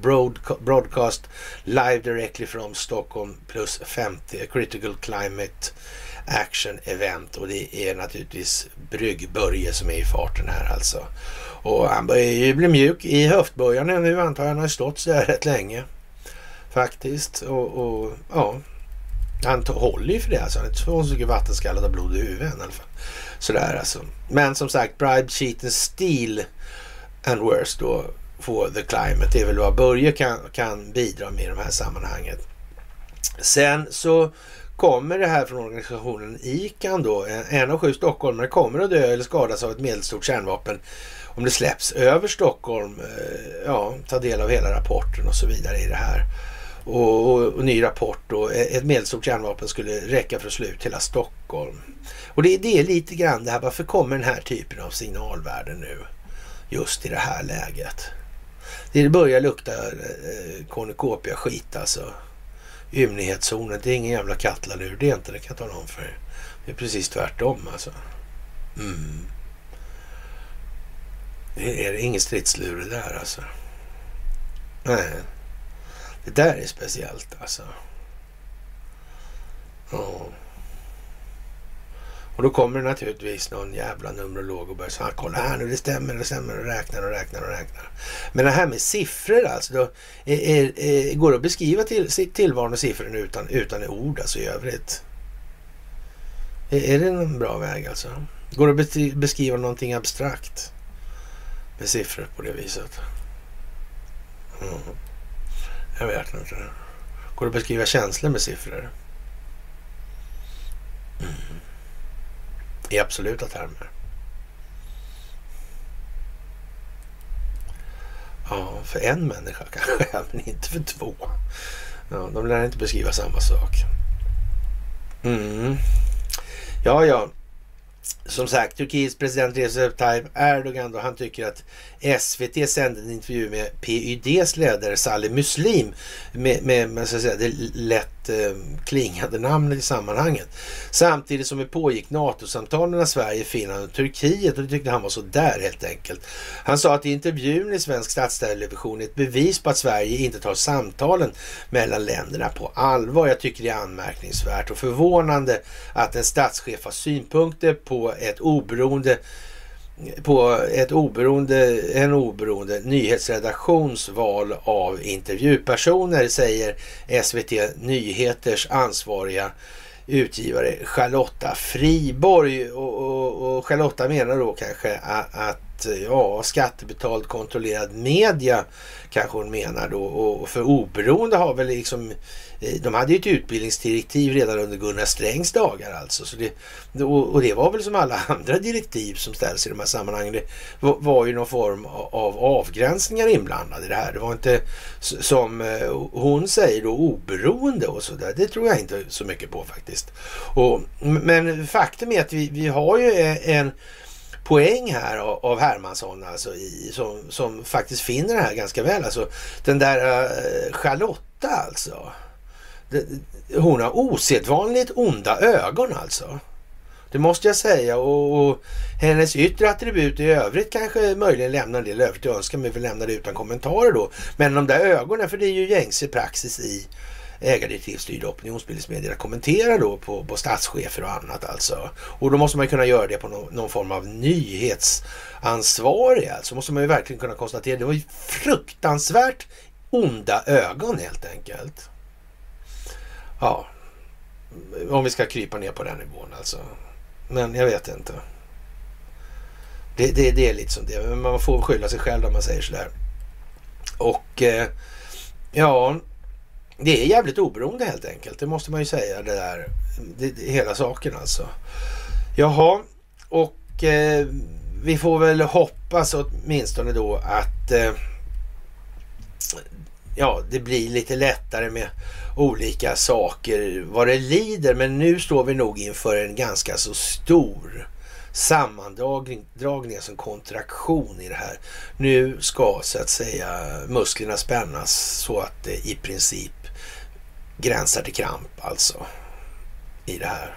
broadcast live directly from Stockholm plus 50 critical climate action event och det är naturligtvis Bryggbörje som är i farten här alltså. Och han börjar ju bli mjuk i höftböjarna nu antar jag. Han har stått så här rätt länge faktiskt. Och, och ja, han håller ju för det alltså. Han är inte så mycket vattenskallad och blod i huvudet i alla fall. Sådär alltså. Men som sagt, bribe, cheat and steal and worse då for the climate. Det är väl vad Börje kan, kan bidra med i de här sammanhanget. Sen så kommer det här från organisationen ICAN då. En av sju stockholmare kommer att dö eller skadas av ett medelstort kärnvapen om det släpps över Stockholm. Eh, ja, ta del av hela rapporten och så vidare i det här. Och, och, och ny rapport då. E, ett medelstort kärnvapen skulle räcka för att slå ut hela Stockholm. Och det, det är lite grann det här. Varför kommer den här typen av signalvärden nu? Just i det här läget. Det börjar lukta eh, eh cornucopia-skit alltså. Ymnighetszonen, det är ingen jävla kattlalur, Det är inte det kan jag tala om för er. Det är precis tvärtom alltså. Mm. Det är ingen stridslur det där alltså. Nej. Det där är speciellt alltså. Ja. Och då kommer det naturligtvis någon jävla numerolog och börjar säga kolla här nu, det stämmer, det stämmer och räknar och räknar och räknar. Men det här med siffror alltså, då är, är, är, går det att beskriva till, tillvaron och siffror utan, utan ord alltså i övrigt? Är, är det en bra väg alltså? Går det att beskriva någonting abstrakt med siffror på det viset? Mm. Jag vet inte. Går det att beskriva känslor med siffror? Mm. I absoluta termer. Ja, för en människa kanske, men inte för två. Ja, de lär inte beskriva samma sak. Mm. Ja, ja som sagt, Turkiets president Recep Tayyip Erdogan då, han tycker att SVT sände en intervju med PYDs ledare Salih Muslim med, med, med så att säga, det lätt eh, klingande namnet i sammanhanget. Samtidigt som det pågick NATO-samtal mellan Sverige, Finland och Turkiet och det tyckte han var så där helt enkelt. Han sa att intervjun i svensk statstelevision är ett bevis på att Sverige inte tar samtalen mellan länderna på allvar. Jag tycker det är anmärkningsvärt och förvånande att en statschef har synpunkter på ett oberoende på ett oberoende, en oberoende nyhetsredaktions val av intervjupersoner säger SVT Nyheters ansvariga utgivare Charlotta Friborg. Och, och, och Charlotta menar då kanske att, att Eh, ja, skattebetald kontrollerad media kanske hon menar då. Och för oberoende har väl liksom eh, de hade ju ett utbildningsdirektiv redan under Gunnar Strängs dagar alltså. Så det, och det var väl som alla andra direktiv som ställs i de här sammanhangen. Det var ju någon form av avgränsningar inblandade i det här. Det var inte som eh, hon säger då oberoende och sådär. Det tror jag inte så mycket på faktiskt. Och, men faktum är att vi, vi har ju en poäng här av, av Hermansson alltså i, som, som faktiskt finner det här ganska väl. Alltså den där uh, Charlotta alltså hon har osedvanligt onda ögon alltså. Det måste jag säga och, och hennes yttre attribut i övrigt kanske möjligen lämnar en del övrigt att önska men vi lämnar det utan kommentarer då. Men de där ögonen, för det är ju gängse praxis i ägardirektivstyrda opinionsbildningsmedier att kommentera då på, på statschefer och annat alltså. Och då måste man ju kunna göra det på någon, någon form av nyhetsansvarig alltså. Måste man ju verkligen kunna konstatera. Det var ju fruktansvärt onda ögon helt enkelt. Ja, om vi ska krypa ner på den nivån alltså. Men jag vet inte. Det, det, det är lite som det Man får skylla sig själv om man säger sådär. Och eh, ja, det är jävligt oberoende helt enkelt. Det måste man ju säga det där. Det, det, hela saken alltså. Jaha, och eh, vi får väl hoppas åtminstone då att eh, ja, det blir lite lättare med olika saker vad det lider. Men nu står vi nog inför en ganska så stor sammandragningar, som kontraktion i det här. Nu ska så att säga musklerna spännas så att det i princip gränsar till kramp alltså i det här.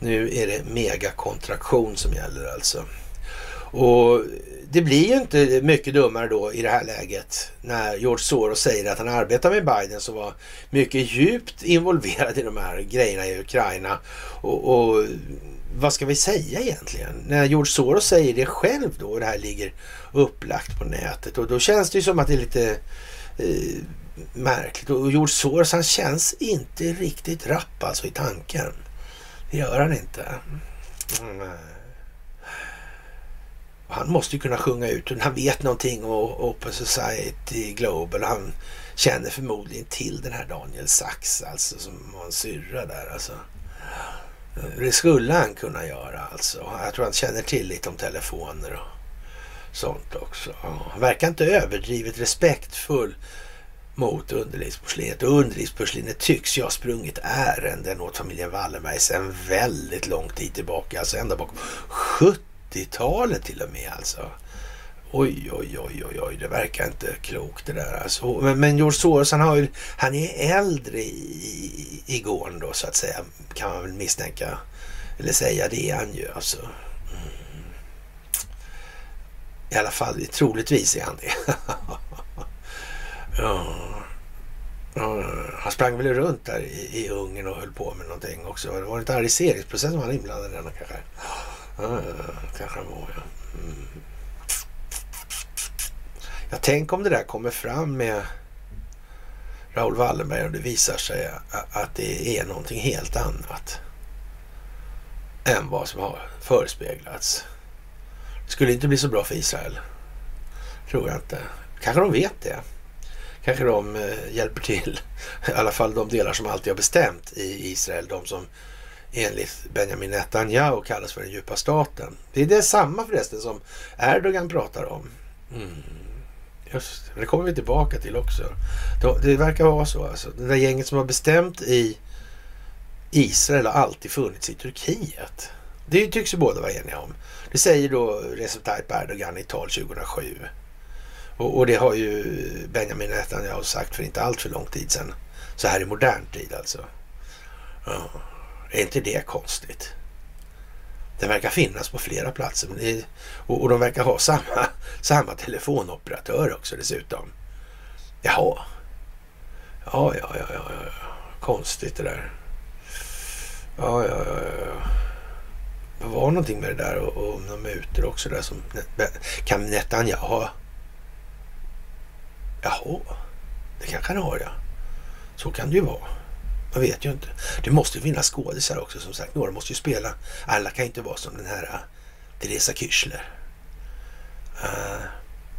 Nu är det megakontraktion som gäller alltså. Och det blir ju inte mycket dummare då i det här läget när George Soros säger att han arbetar med Biden som var mycket djupt involverad i de här grejerna i Ukraina. Och, och vad ska vi säga egentligen? När George Soros säger det själv då och det här ligger upplagt på nätet och då känns det ju som att det är lite eh, märkligt. Och George Soros han känns inte riktigt rapp alltså i tanken. Det gör han inte. Mm. Han måste ju kunna sjunga ut och han vet någonting om Open Society Global. Han känner förmodligen till den här Daniel Sachs alltså som var en syrra där alltså. Eh, det skulle han kunna göra alltså. Jag tror han känner till lite om telefoner och sånt också. Han verkar inte överdrivet respektfull mot underlivsporslinet. Och underlivsporslinet tycks ju ha sprungit ärenden åt familjen Wallenberg sedan väldigt lång tid tillbaka. Alltså ända bakom 70-talet till och med alltså. Oj, oj, oj, oj, oj, det verkar inte klokt det där. Alltså, men, men George Soros, han, har ju, han är äldre i, i gården då så att säga, kan man väl misstänka. Eller säga, det är han ju alltså. Mm. I alla fall, troligtvis är han det. ja. ja. Han sprang väl runt där i, i Ungern och höll på med någonting också. Det var inte arresteringsprocessen som han inblandad i den kanske? Ja, kanske han var ja. Mm. Tänk om det där kommer fram med Raoul Wallenberg och det visar sig att det är någonting helt annat än vad som har förespeglats. Det skulle inte bli så bra för Israel. Tror jag inte. Kanske de vet det. Kanske de eh, hjälper till. I alla fall de delar som alltid har bestämt i Israel. De som enligt Benjamin Netanyahu kallas för den djupa staten. Det är det samma förresten som Erdogan pratar om. Mm. Just det, det kommer vi tillbaka till också. Det verkar vara så alltså. Det där gänget som har bestämt i Israel har alltid funnits i Turkiet. Det tycks ju båda vara eniga om. Det säger då Recep Tayyip Erdogan i tal 2007. Och, och, det har ju Benjamin Netanyahu sagt för inte allt för lång tid sedan. Så här i modern tid alltså. Ja. Är inte det konstigt? Den verkar finnas på flera platser är, och, och, de verkar ha samma, samma telefonoperatör också dessutom. Jaha. Ja, ja, ja, ja, ja. Konstigt det där. Ja, ja, ja, ja. Det var någonting med det där och, och de mutor också där som kan Netanyahu ha. Jaha, det kanske han har ja. Så kan det ju vara. Man vet ju inte. Det måste ju finnas skådisar också som sagt. Några måste ju spela. Alla kan inte vara som den här äh, Teresa Küchler. Uh, eh,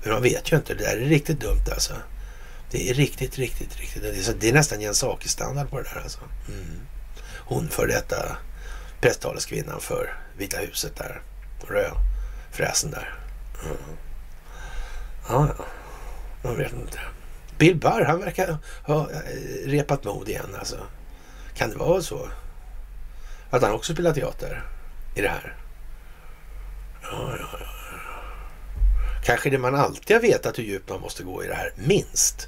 men man vet ju inte. Det där är riktigt dumt alltså. Det är riktigt, riktigt, riktigt. Det är, det är nästan Jens Ake-standard på det där alltså. Mm. Hon för detta presstaleskvinnan för Vita huset där. Röd fräsen där. Mm. Ja, ja. Man vet inte. Bill Barr, han verkar ha eh, repat mod igen alltså. Kan det vara så? Att han också spelar teater i det här? Ja, ja, ja. Kanske det man alltid har vetat hur djupt man måste gå i det här, minst.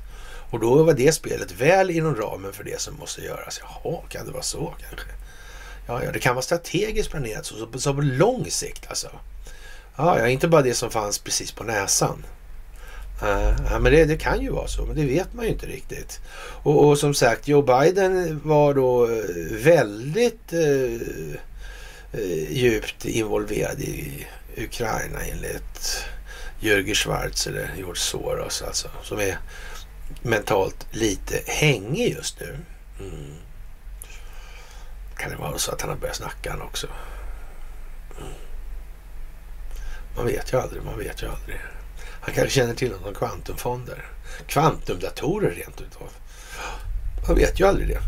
Och då var det spelet väl inom ramen för det som måste göras. Jaha, kan det vara så kanske? Ja, ja det kan vara strategiskt planerat så, så, så på lång sikt alltså. Ja, ja, inte bara det som fanns precis på näsan. Eh, ja, men det, det, kan ju vara så, men det vet man ju inte riktigt. Och, och som sagt, Joe Biden var då eh, väldigt eh, eh, djupt involverad i Ukraina enligt Jörgen Schwarz eller eh, George Soros alltså, som är mentalt lite hängig just nu. Mm. Kan det vara så att han har börjat snacka han också? Mm. Man vet ju aldrig, man vet ju aldrig. Han kanske känner till honom kvantumfonder. Kvantumdatorer rent utav. Man vet ju aldrig det.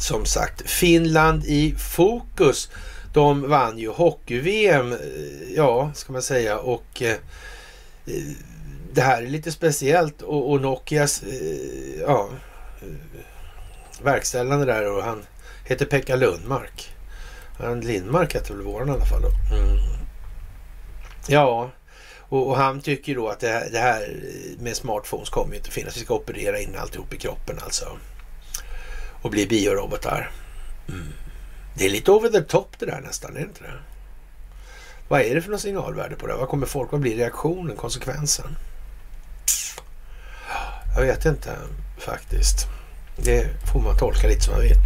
Som sagt, Finland i fokus De vann ju hockey-VM, eh, ja, ska man säga. Och eh, det här är lite speciellt. Och, och Nokias, eh, ja, eh, verkställande där och han heter Pekka Lundmark. Han Lindmark heter väl våran i alla fall. Mm. Ja, och, och, han tycker då att det här, det här med smartphones kommer ju inte finnas. Vi ska operera in alltihop i kroppen alltså. Och bli biorobotar. Mm. Det är lite over the top det där nästan, är det inte det? Vad är det för något signalvärde på det? Vad kommer folk, vad blir reaktionen, konsekvensen? Jag vet inte faktiskt. Det får man tolka lite som man vill.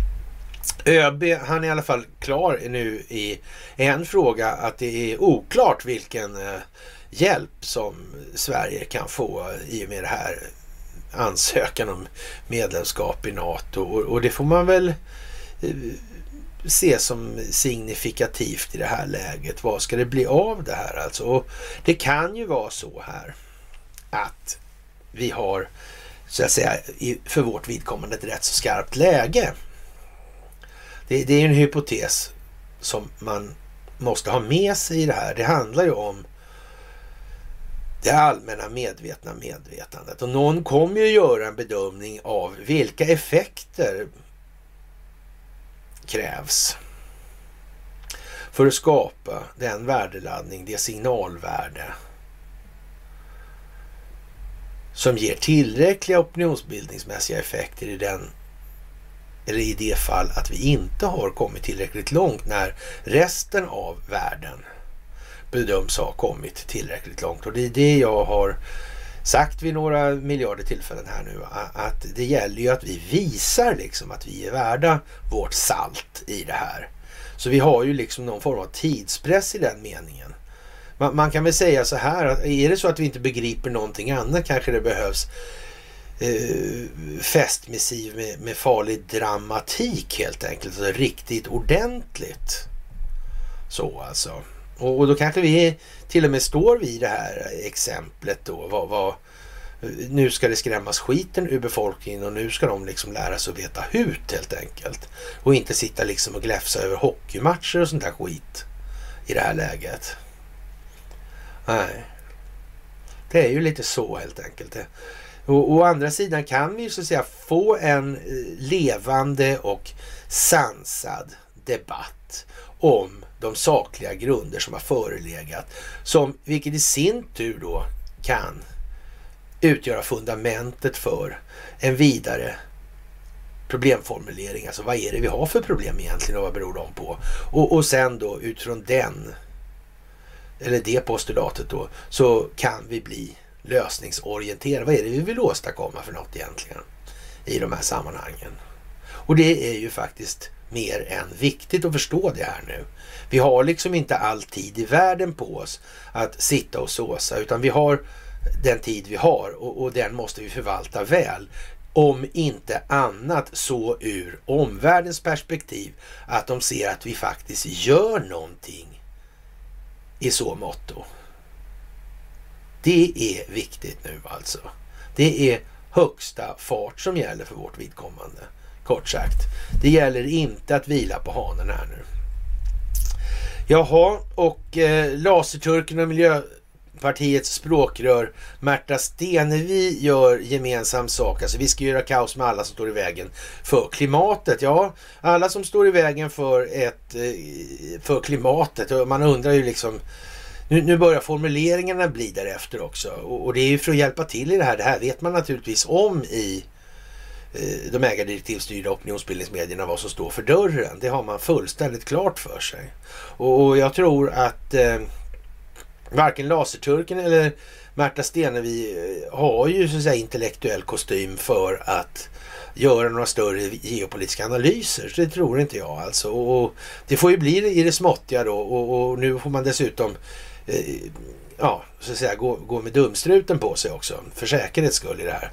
ÖB, han är i alla fall klar nu i en fråga att det är oklart vilken eh, hjälp som Sverige kan få i och med det här ansökan om medlemskap i NATO. Och, det får man väl eh, se som signifikativt i det här läget. Vad ska det bli av det här alltså? Och det kan ju vara så här att vi har så att säga för vårt vidkommande ett rätt så skarpt läge. Det, det är en hypotes som man måste ha med sig i det här. Det handlar ju om det allmänna medvetna medvetandet. Och någon kommer ju göra en bedömning av vilka effekter krävs för att skapa den värdeladdning, det signalvärde som ger tillräckliga opinionsbildningsmässiga effekter i den eller i det fall att vi inte har kommit tillräckligt långt när resten av världen bedöms ha kommit tillräckligt långt. Och det är det jag har sagt vid några miljarder tillfällen här nu. Att det gäller ju att vi visar liksom att vi är värda vårt salt i det här. Så vi har ju liksom någon form av tidspress i den meningen. Man, man kan väl säga så här att är det så att vi inte begriper någonting annat kanske det behövs eh, festmissiv med, med farlig dramatik helt enkelt. Alltså riktigt ordentligt. Så alltså. Och, och, då kanske vi till och med står vid det här exemplet då. Vad, vad, nu ska det skrämmas skiten ur befolkningen och nu ska de liksom lära sig att veta hut helt enkelt. Och inte sitta liksom och gläfsa över hockeymatcher och sånt där skit i det här läget. Nej. Det är ju lite så helt enkelt. Och, å andra sidan kan vi ju så att säga få en eh, levande och sansad debatt om de sakliga grunder som har förelegat. Som, vilket i sin tur då kan utgöra fundamentet för en vidare problemformulering. Alltså vad är det vi har för problem egentligen och vad beror de på? Och, och sen då utifrån den, eller det postulatet då, så kan vi bli lösningsorienterade. Vad är det vi vill åstadkomma för något egentligen i de här sammanhangen? Och det är ju faktiskt mer än viktigt att förstå det här nu. Vi har liksom inte all tid i världen på oss att sitta och såsa utan vi har den tid vi har och, och den måste vi förvalta väl. Om inte annat så ur omvärldens perspektiv att de ser att vi faktiskt gör någonting i så motto. Det är viktigt nu alltså. Det är högsta fart som gäller för vårt vidkommande. Kort sagt. Det gäller inte att vila på hanen här nu. Jaha, och eh, Laserturken och Miljöpartiets språkrör Märta Stenevi gör gemensam sak. Alltså vi ska göra kaos med alla som står i vägen för klimatet. Ja, alla som står i vägen för, ett, eh, för klimatet. Man undrar ju liksom nu, nu börjar formuleringarna bli därefter också och, och, det är ju för att hjälpa till i det här. Det här vet man naturligtvis om i eh, Eh, de ägardirektivstyrda opinionsbildningsmedierna vad som står för dörren. Det har man fullständigt klart för sig. Och, jag tror att eh, varken Laserturken eller Märta Stenevi eh, har ju så att säga intellektuell kostym för att göra några större geopolitiska analyser. Så det tror inte jag alltså. Och det får ju bli i det småttiga då och, och nu får man dessutom eh, ja, så att säga gå, gå med dumstruten på sig också för säkerhets skull i det här.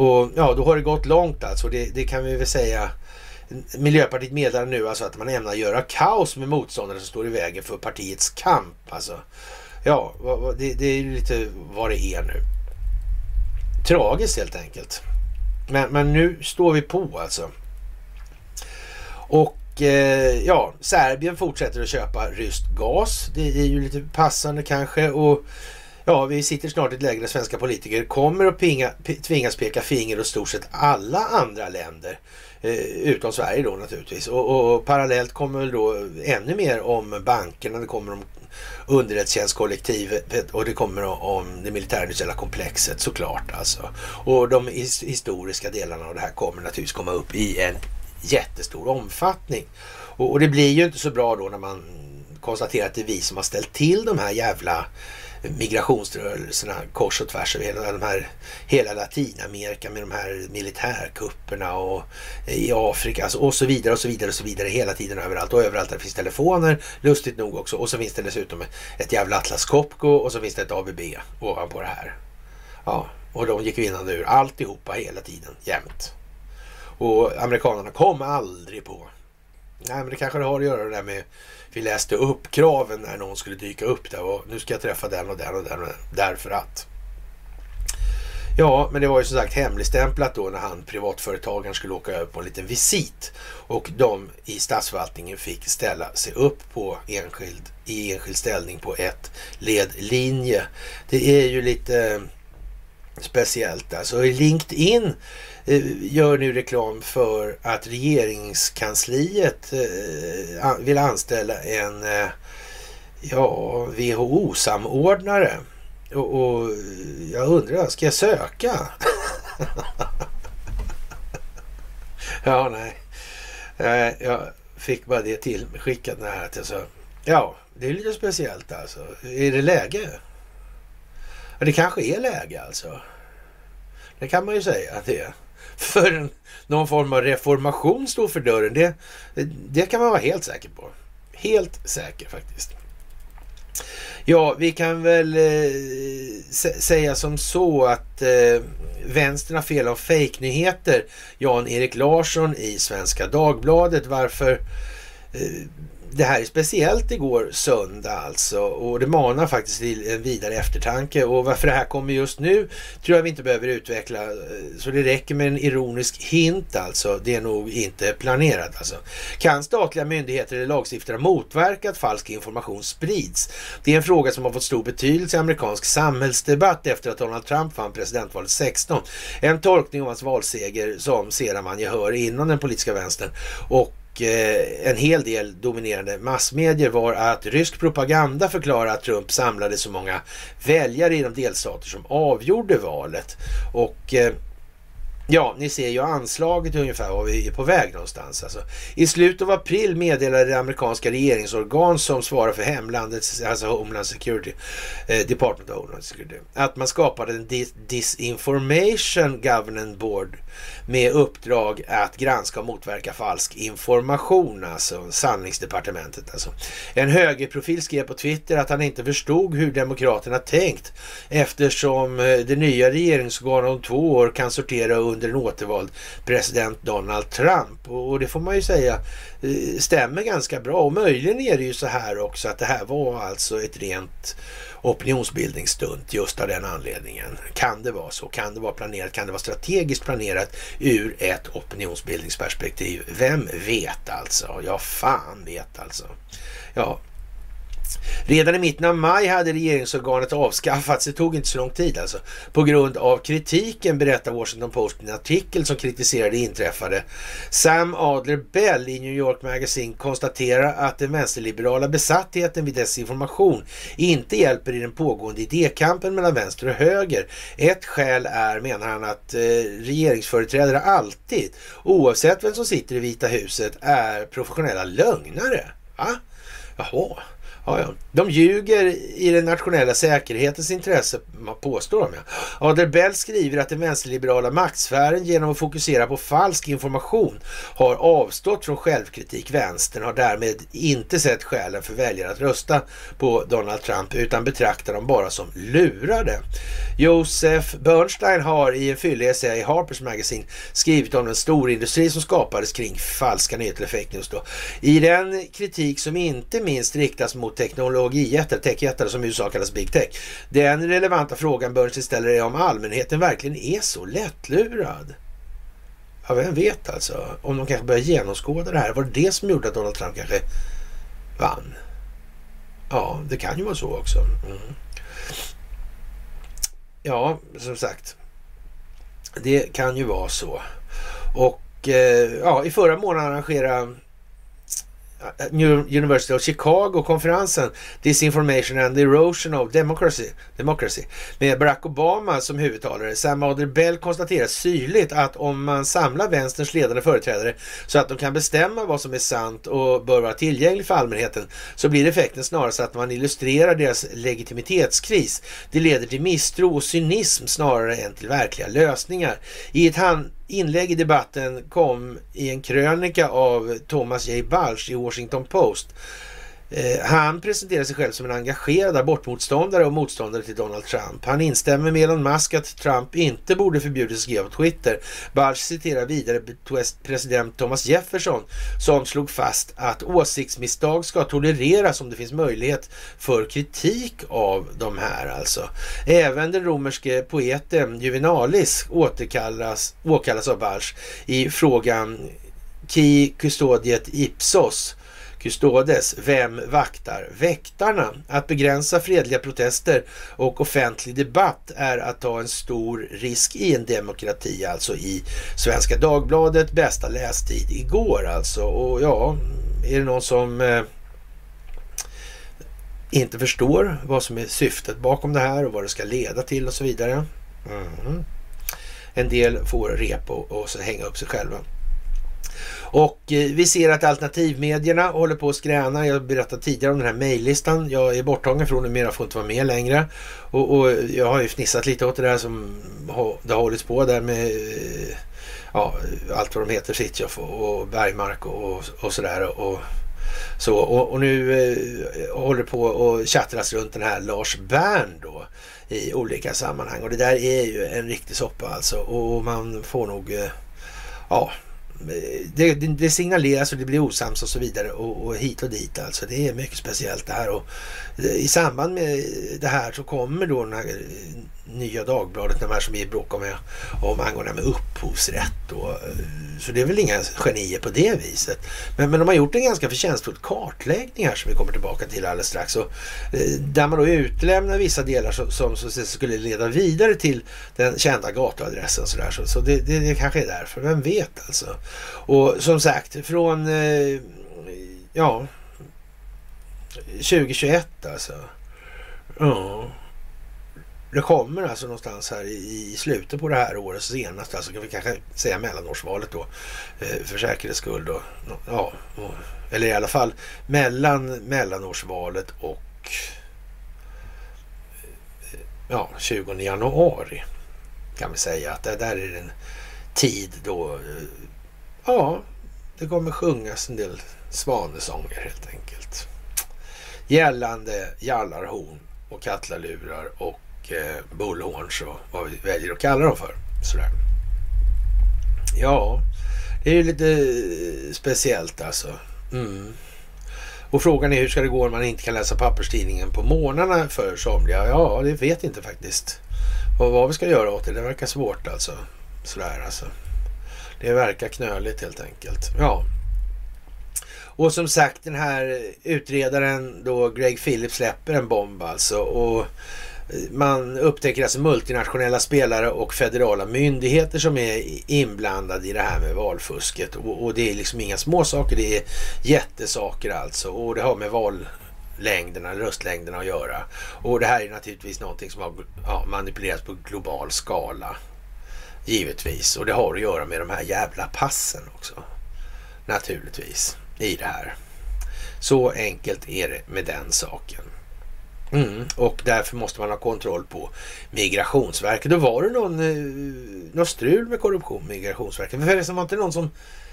Och ja, då har det gått långt alltså. Det, det kan vi väl säga. Miljöpartiet meddelar nu alltså att man ämnar göra kaos med motståndare som står i vägen för partiets kamp. Alltså, ja, det, det är lite vad det är nu. Tragiskt helt enkelt. Men, men nu står vi på alltså. Och eh, ja, Serbien fortsätter att köpa rysk gas. Det är ju lite passande kanske. Och ja, vi sitter snart i ett läge där svenska politiker kommer att pinga, tvingas peka finger åt stort sett alla andra länder. Eh, utom Sverige då naturligtvis. Och, och, parallellt kommer väl då ännu mer om bankerna. Det kommer om underrättelsetjänstkollektivet och det kommer om det militärindustriella komplexet såklart alltså. Och de historiska delarna av det här kommer naturligtvis komma upp i en jättestor omfattning. Och, och det blir ju inte så bra då när man konstaterar att det är vi som har ställt till de här jävla migrationsrörelserna kors och tvärs över hela, de här, hela Latinamerika med de här militärkupperna och i Afrika alltså, och så vidare och så vidare och så vidare hela tiden överallt och överallt där det finns telefoner lustigt nog också och så finns det dessutom ett jävla Atlas Copco och så finns det ett ABB ovanpå det här. Ja, och de gick vinnande ur alltihopa hela tiden jämt. Och amerikanerna kom aldrig på. Nej, men det kanske det har att göra det där med vi läste upp kraven när någon skulle dyka upp där och nu ska jag träffa den och den och den och den, därför att. Ja, men det var ju som sagt hemligstämplat då när han privatföretagaren skulle åka över på en liten visit och de i statsförvaltningen fick ställa sig upp på enskild, i enskild ställning på ett ledlinje. Det är ju lite speciellt alltså. I LinkedIn Eh, gör nu reklam för att regeringskansliet eh, vill anställa en eh, ja, WHO-samordnare. Och, och, jag undrar, ska jag söka? ja, nej. Jag fick bara det till skickat när att jag sa, ja, det är lite speciellt alltså. Är det läge? Ja, det kanske är läge alltså. Det kan man ju säga att det är för någon form av reformation står för dörren. Det, det kan man vara helt säker på. Helt säker faktiskt. Ja, vi kan väl eh, säga som så att eh, vänstern har fel av fejknyheter. Jan-Erik Larsson i Svenska Dagbladet. Varför eh, det här är speciellt igår söndag alltså och det manar faktiskt till en vidare eftertanke och varför det här kommer just nu tror jag vi inte behöver utveckla så det räcker med en ironisk hint alltså. Det är nog inte planerat alltså. Kan statliga myndigheter eller lagstiftare motverka att falsk information sprids? Det är en fråga som har fått stor betydelse i amerikansk samhällsdebatt efter att Donald Trump vann presidentvalet 16. En tolkning av hans valseger som sedan man gehör inom den politiska vänstern och Eh, en hel del dominerande massmedier var att rysk propaganda förklarade att Trump samlade så många väljare i de delstater som avgjorde valet. Och eh, Ja, ni ser ju anslaget ungefär var vi är på väg någonstans. Alltså. I slutet av april meddelade det amerikanska regeringsorgan som svarar för hemlandets, alltså Homeland Security, eh, Department of Homeland Security, att man skapade en Disinformation Governance Board med uppdrag att granska och motverka falsk information, alltså sanningsdepartementet. Alltså. En högerprofil skrev på Twitter att han inte förstod hur Demokraterna tänkt eftersom eh, det nya regeringsorganet om två år kan sortera under en återvald president Donald Trump. Och det får man ju säga eh, stämmer ganska bra. Och möjligen är det ju så här också att det här var alltså ett rent opinionsbildningsstunt just av den anledningen. Kan det vara så? Kan det vara planerat? Kan det vara strategiskt planerat ur ett opinionsbildningsperspektiv? Vem vet alltså? Ja, fan vet alltså. Ja, Redan i mitten av maj hade regeringsorganet avskaffats. Det tog inte så lång tid alltså. På grund av kritiken berättar Washington Post i en artikel som kritiserade det inträffade. Sam Adler Bell i New York Magazine konstaterar att den vänsterliberala besattheten vid desinformation inte hjälper i den pågående idékampen mellan vänster och höger. Ett skäl är, menar han, att eh, regeringsföreträdare alltid, oavsett vem som sitter i Vita huset, är professionella lögnare. Va? Jaha. Ja, ja. De ljuger i den nationella säkerhetens intresse, påstår de. Ja. Adel Bell skriver att den vänsterliberala maktsfären genom att fokusera på falsk information har avstått från självkritik. Vänstern har därmed inte sett skälen för väljare att rösta på Donald Trump utan betraktar dem bara som lurade. Josef Bernstein har i en fyllig essä i Harper's Magazine skrivit om den storindustri som skapades kring falska nyheter, fake news. Då. I den kritik som inte minst riktas mot teknologijättar, techjättar som i USA kallas big tech. Den relevanta frågan Bernstein ställer är om allmänheten verkligen är så lättlurad. Ja, vem vet alltså. Om de kanske börjar genomskåda det här. Var det det som gjorde att Donald Trump kanske vann? Ja, det kan ju vara så också. Mm. Ja, som sagt. Det kan ju vara så. Och eh, ja, i förra månaden arrangerade University of Chicago-konferensen Disinformation and the Erosion of Democracy, Democracy med Barack Obama som huvudtalare. Sam Bell konstaterar syrligt att om man samlar vänsterns ledande företrädare så att de kan bestämma vad som är sant och bör vara tillgängligt för allmänheten så blir effekten snarast att man illustrerar deras legitimitetskris. Det leder till misstro och cynism snarare än till verkliga lösningar. I ett hand inlägg i debatten kom i en krönika av Thomas J. Balch i Washington Post Eh, han presenterar sig själv som en engagerad abortmotståndare och motståndare till Donald Trump. Han instämmer med Elon Musk att Trump inte borde förbjudas att skriva på Twitter. Balch citerar vidare president Thomas Jefferson som slog fast att åsiktsmisstag ska tolereras om det finns möjlighet för kritik av de här alltså. Även den romerske poeten Juvenalis återkallas, åkallas av Balch i frågan Ki custodiet ipsos Custodes, vem vaktar väktarna? Att begränsa fredliga protester och offentlig debatt är att ta en stor risk i en demokrati, alltså i Svenska Dagbladet, bästa lästid igår alltså. Och ja, är det någon som eh, inte förstår vad som är syftet bakom det här och vad det ska leda till och så vidare. Mm. En del får rep och, och så hänga upp sig själva. Och eh, vi ser att alternativmedierna håller på att skräna. Jag berättade tidigare om den här mejllistan. Jag är borttagen från den, mera får inte vara med längre. Och, och, jag har ju fnissat lite åt det där som det har hållits på där med eh, ja, allt vad de heter, Fritiof och, och Bergmark och, och sådär. Och, så, och, och nu eh, håller på och tjattras runt den här Lars Bern då i olika sammanhang. Och det där är ju en riktig soppa alltså. Och man får nog, eh, ja, det, det, signaleras och det blir osams och så vidare och, och, hit och dit alltså. Det är mycket speciellt det här och eh, i samband med det här så kommer då den här Nya Dagbladet, de här som vi bråkar med om angående med upphovsrätt. Och, eh, så det är väl inga genier på det viset. Men, men de har gjort en ganska förtjänstfull kartläggning här som vi kommer tillbaka till alldeles strax. Och, eh, där man då utelämnar vissa delar som, som, som skulle leda vidare till den kända gatuadressen. Så, där. så, så det, det, det kanske är därför, vem vet alltså. Och som sagt, från eh, ja 2021 alltså. Ja det kommer alltså någonstans här i, slutet på det här året senast, alltså kan vi kanske säga mellanårsvalet då eh, för säkerhets skull då. Ja, eller i alla fall mellan mellanårsvalet och eh, ja, 20 januari kan vi säga att det där är en tid då eh, ja, det kommer sjungas en del svanesånger helt enkelt. Gällande jallarhorn och kattlalurar och eh, bullhorns och vad vi väljer att kalla dem för. Sådär. Ja, det är ju lite eh, speciellt alltså. Mm. Och frågan är hur ska det gå om man inte kan läsa papperstidningen på morgnarna för somliga? Ja, det vet inte faktiskt. Och vad vi ska göra åt det, det verkar svårt alltså. Sådär alltså. Det verkar knöligt helt enkelt. Ja. Och som sagt den här utredaren då Greg Phillips släpper en bomb alltså. Och man upptäcker alltså multinationella spelare och federala myndigheter som är inblandade i det här med valfusket. Och, och det är liksom inga små saker, det är jättesaker alltså. Och det har med vallängderna, röstlängderna att göra. Och det här är naturligtvis någonting som har ja, manipulerats på global skala. Givetvis. Och det har att göra med de här jävla passen också. Naturligtvis. I det här. Så enkelt är det med den saken. Mm, och därför måste man ha kontroll på Migrationsverket. Då var det någon, eh, någon strul med korruption på Migrationsverket. Förresten var inte någon som...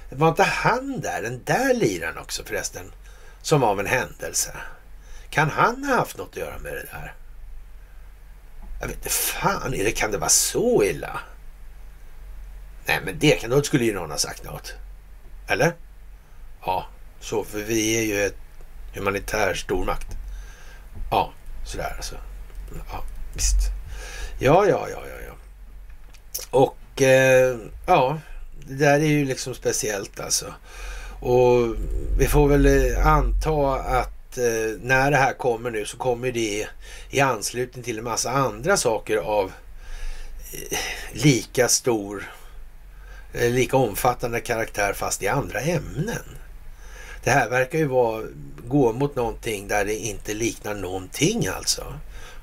Var inte han där, den där liran också förresten? Som av en händelse. Kan han ha haft något att göra med det där? Jag vet inte fan, är det, kan det vara så illa? Nej men det kan, då skulle ju någon ha sagt något. Eller? Ja, så för vi är ju ett humanitär stormakt. Ja, Sådär alltså. Ja, visst. Ja, ja, ja, ja, ja. Och eh, ja, det där är ju liksom speciellt alltså. Och vi får väl eh, anta att eh, när det här kommer nu så kommer det i anslutning till en massa andra saker av eh, lika stor, eh, lika omfattande karaktär fast i andra ämnen. Det här verkar ju vara, gå mot någonting där det inte liknar någonting alltså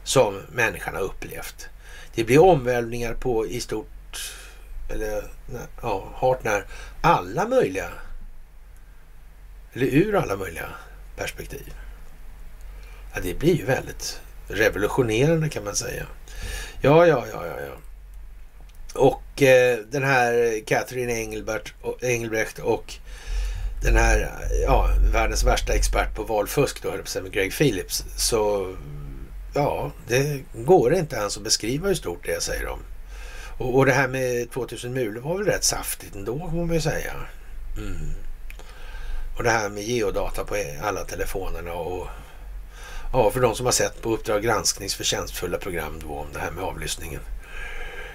som människan har upplevt. Det blir omvälvningar på i stort, eller ja, hart när alla möjliga, eller ur alla möjliga perspektiv. Ja, det blir ju väldigt revolutionerande kan man säga. Ja, ja, ja, ja, ja. Och eh, den här Catherine Engelbert, Engelbrecht och den här, ja, världens värsta expert på valfusk då, med Greg Phillips. Så ja, det går inte ens att beskriva hur stort det är, säger de. Och, och det här med 2000 mulor var väl rätt saftigt ändå, får man ju säga. Mm. Och det här med geodata på alla telefonerna och ja, för de som har sett på Uppdrag gransknings förtjänstfulla program då om det här med avlyssningen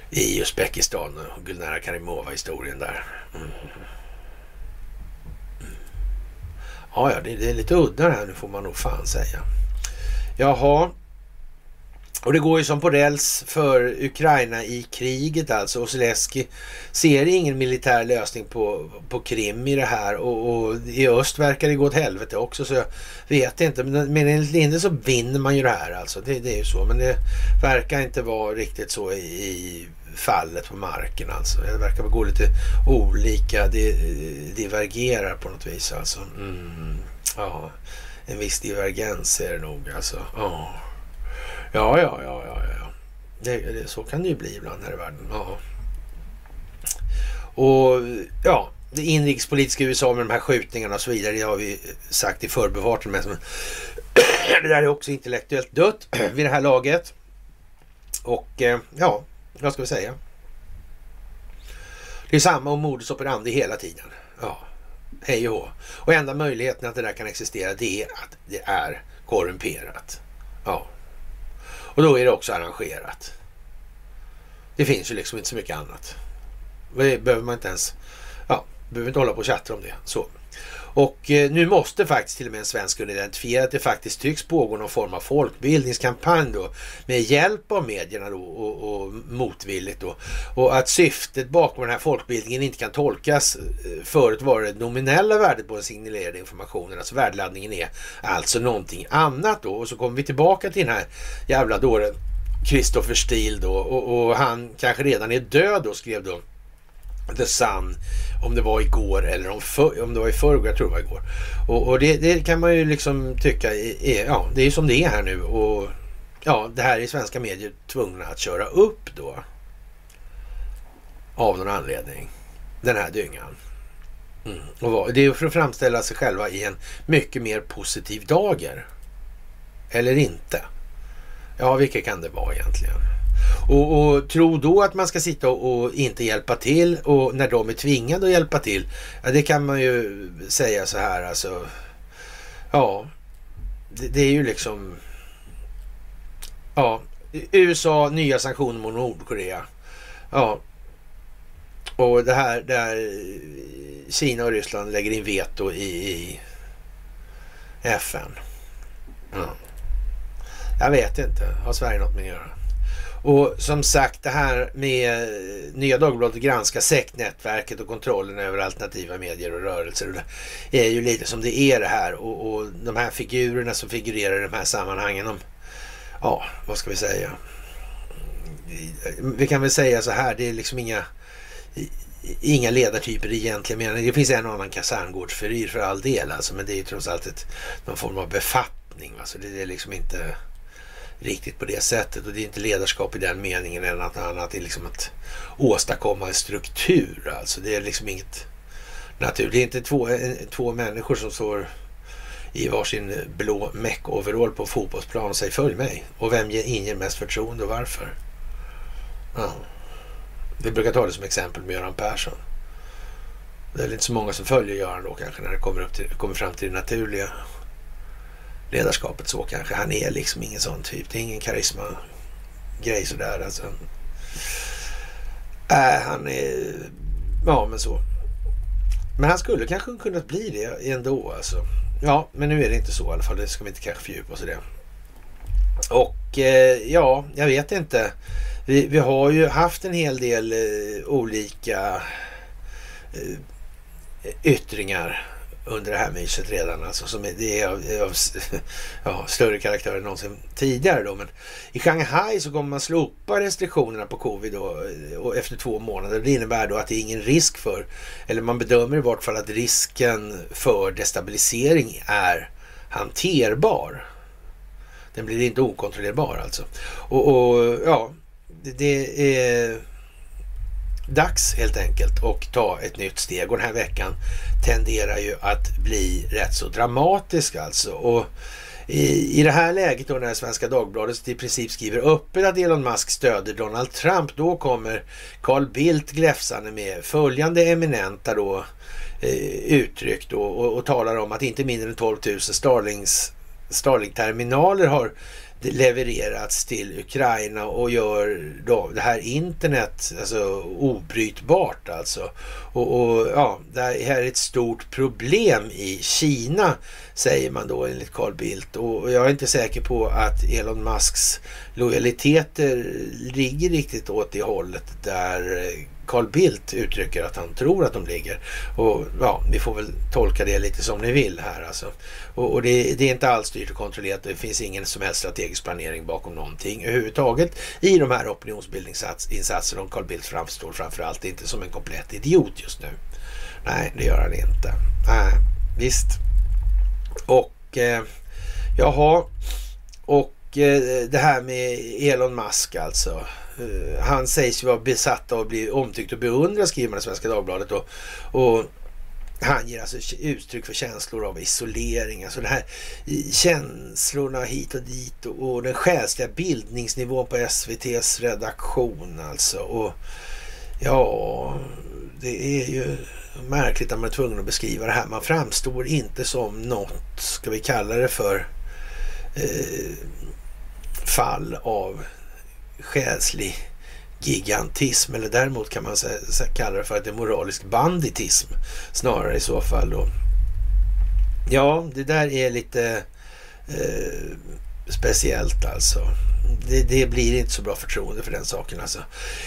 i Uzbekistan och Gulnara Karimova-historien där. Mm. Ja, ja, det, det, är lite udda det här nu får man nog fan säga. Jaha. Och det går ju som på räls för Ukraina i kriget alltså. Och Zelensky ser ingen militär lösning på, på Krim i det här. Och, och, i öst verkar det gå åt helvete också. Så jag vet inte. Men, men enligt Linde så vinner man ju det här alltså. Det, det är ju så. Men det verkar inte vara riktigt så i, i fallet på marken alltså. Det verkar gå lite olika, det divergerar på något vis alltså. Mm, ja, en viss divergens är det nog alltså. Ja, ja, ja, ja, ja. ja. Det, det, så kan det ju bli ibland här i världen. Ja. Och ja, det inrikespolitiska USA med de här skjutningarna och så vidare, det har vi sagt i förbifarten. Men det där är också intellektuellt dött vid det här laget. Och eh, ja, vad ska vi säga? Det är samma om modus operandi hela tiden. Ja, hej och Och enda möjligheten att det där kan existera det är att det är korrumperat. Ja. Och då är det också arrangerat. Det finns ju liksom inte så mycket annat. Det behöver man inte ens... Ja, behöver inte hålla på och tjattra om det. Så. Och eh, nu måste faktiskt till och med en svensk kunna identifiera att det faktiskt tycks pågå någon form av folkbildningskampanj då med hjälp av medierna då och, och motvilligt då. Och att syftet bakom den här folkbildningen inte kan tolkas. Eh, förut var det nominella värdet på den signalerade informationen, alltså värdeladdningen är alltså någonting annat då. Och så kommer vi tillbaka till den här jävla dåren Kristoffer Steele då och, och han kanske redan är död då skrev då The Sun om det var igår eller om, för, om det var i förrgår, jag tror det var igår. Och, och det, det, kan man ju liksom tycka är, ja, det är som det är här nu och ja, det här är svenska medier tvungna att köra upp då. Av någon anledning. Den här dyngan. Mm. Och det är för att framställa sig själva i en mycket mer positiv dager. Eller inte. Ja, vilka kan det vara egentligen? Och, och tro då att man ska sitta och, och, inte hjälpa till och när de är tvingade att hjälpa till. Ja, det kan man ju säga så här alltså. Ja, det, det är ju liksom. Ja, USA nya sanktioner mot Nordkorea. Ja, och det här där Kina och Ryssland lägger in veto i, i FN. Mm. Jag vet inte. Har Sverige något med att göra? Och som sagt det här med eh, Nya Dagbladet granska sektnätverket och kontrollen över alternativa medier och rörelser. Det är ju lite som det är det här och, och de här figurerna som figurerar i de här sammanhangen. De, ja, vad ska vi säga? Vi kan väl säga så här, det är liksom inga inga ledartyper i egentlig mening. Det finns en och annan kaserngårdsfyrir för all del alltså, men det är ju trots allt ett, någon form av befattning. Alltså det är liksom inte riktigt på det sättet. Och det är inte ledarskap i den meningen än att annat är liksom att åstadkomma en struktur. Alltså det är liksom inget naturligt. Det är inte två, eh, två människor som står i varsin blå meck-overall på fotbollsplan och säger följ mig. Och vem inger mest förtroende och varför? Ja. Vi brukar ta det som exempel med Göran Persson. Det är inte så många som följer Göran då kanske när det kommer, upp till, kommer fram till det naturliga ledarskapet så kanske. Han är liksom ingen sån typ. Det är ingen karisma-grej sådär. Alltså. Äh, han är ja, men så. Men han skulle kanske kunnat bli det ändå alltså. Ja, men nu är det inte så i alla fall. Det ska vi inte kanske fördjupa oss i det. Och eh, ja, jag vet inte. Vi, vi, har ju haft en hel del eh, olika eh, yttringar under det här myset redan. Alltså, som är, det är av, av ja, större karaktär än någonsin tidigare. Då. Men I Shanghai så kommer man slopa restriktionerna på covid då, eh, och efter två månader. Det innebär då att det är ingen risk för, eller man bedömer i vart fall att risken för destabilisering är hanterbar. Den blir inte okontrollerbar alltså. Och, och ja, det, det är dags helt enkelt att ta ett nytt steg och den här veckan tenderar ju att bli rätt så dramatisk alltså. Och i, i det här läget då när Svenska Dagbladet i princip skriver öppet att Elon Musk stöder Donald Trump, då kommer Carl Bildt gläfsande med följande eminenta då eh, uttryck då och, och, talar om att inte mindre än 12 000 Starlings Starlink-terminaler har levererats till Ukraina och gör då det här internet alltså, obrytbart alltså. Och, och, ja, det här är ett stort problem i Kina säger man då enligt Carl Bildt och jag är inte säker på att Elon Musks lojaliteter ligger riktigt åt det hållet där eh, Carl Bildt uttrycker att han tror att de ligger. Och ja, vi får väl tolka det lite som ni vill här alltså. Och, och det, det, är inte alls styrt och kontrollerat. Det finns ingen som helst strategisk planering bakom någonting överhuvudtaget i de här opinionsbildningsinsatserna. Och Carl Bildt framstår framförallt inte som en komplett idiot just nu. Nej, det gör han inte. Nej, visst. Och eh, jaha, och eh, det här med Elon Musk alltså. Eh, han sägs ju vara besatt av att bli omtyckt och beundrad skriver man i Svenska Dagbladet. Och, och han ger alltså uttryck för känslor av isolering. Alltså det här känslorna hit och dit och, och den själsliga bildningsnivån på SVTs redaktion alltså. Och ja, det är ju märkligt att man är tvungen att beskriva det här. Man framstår inte som något, ska vi kalla det för, eh, fall av själslig gigantism. Eller däremot kan man kalla det för att det är moralisk banditism snarare i så fall. Då. Ja, det där är lite eh, speciellt alltså. Det, det, blir inte så bra förtroende för den saken alltså.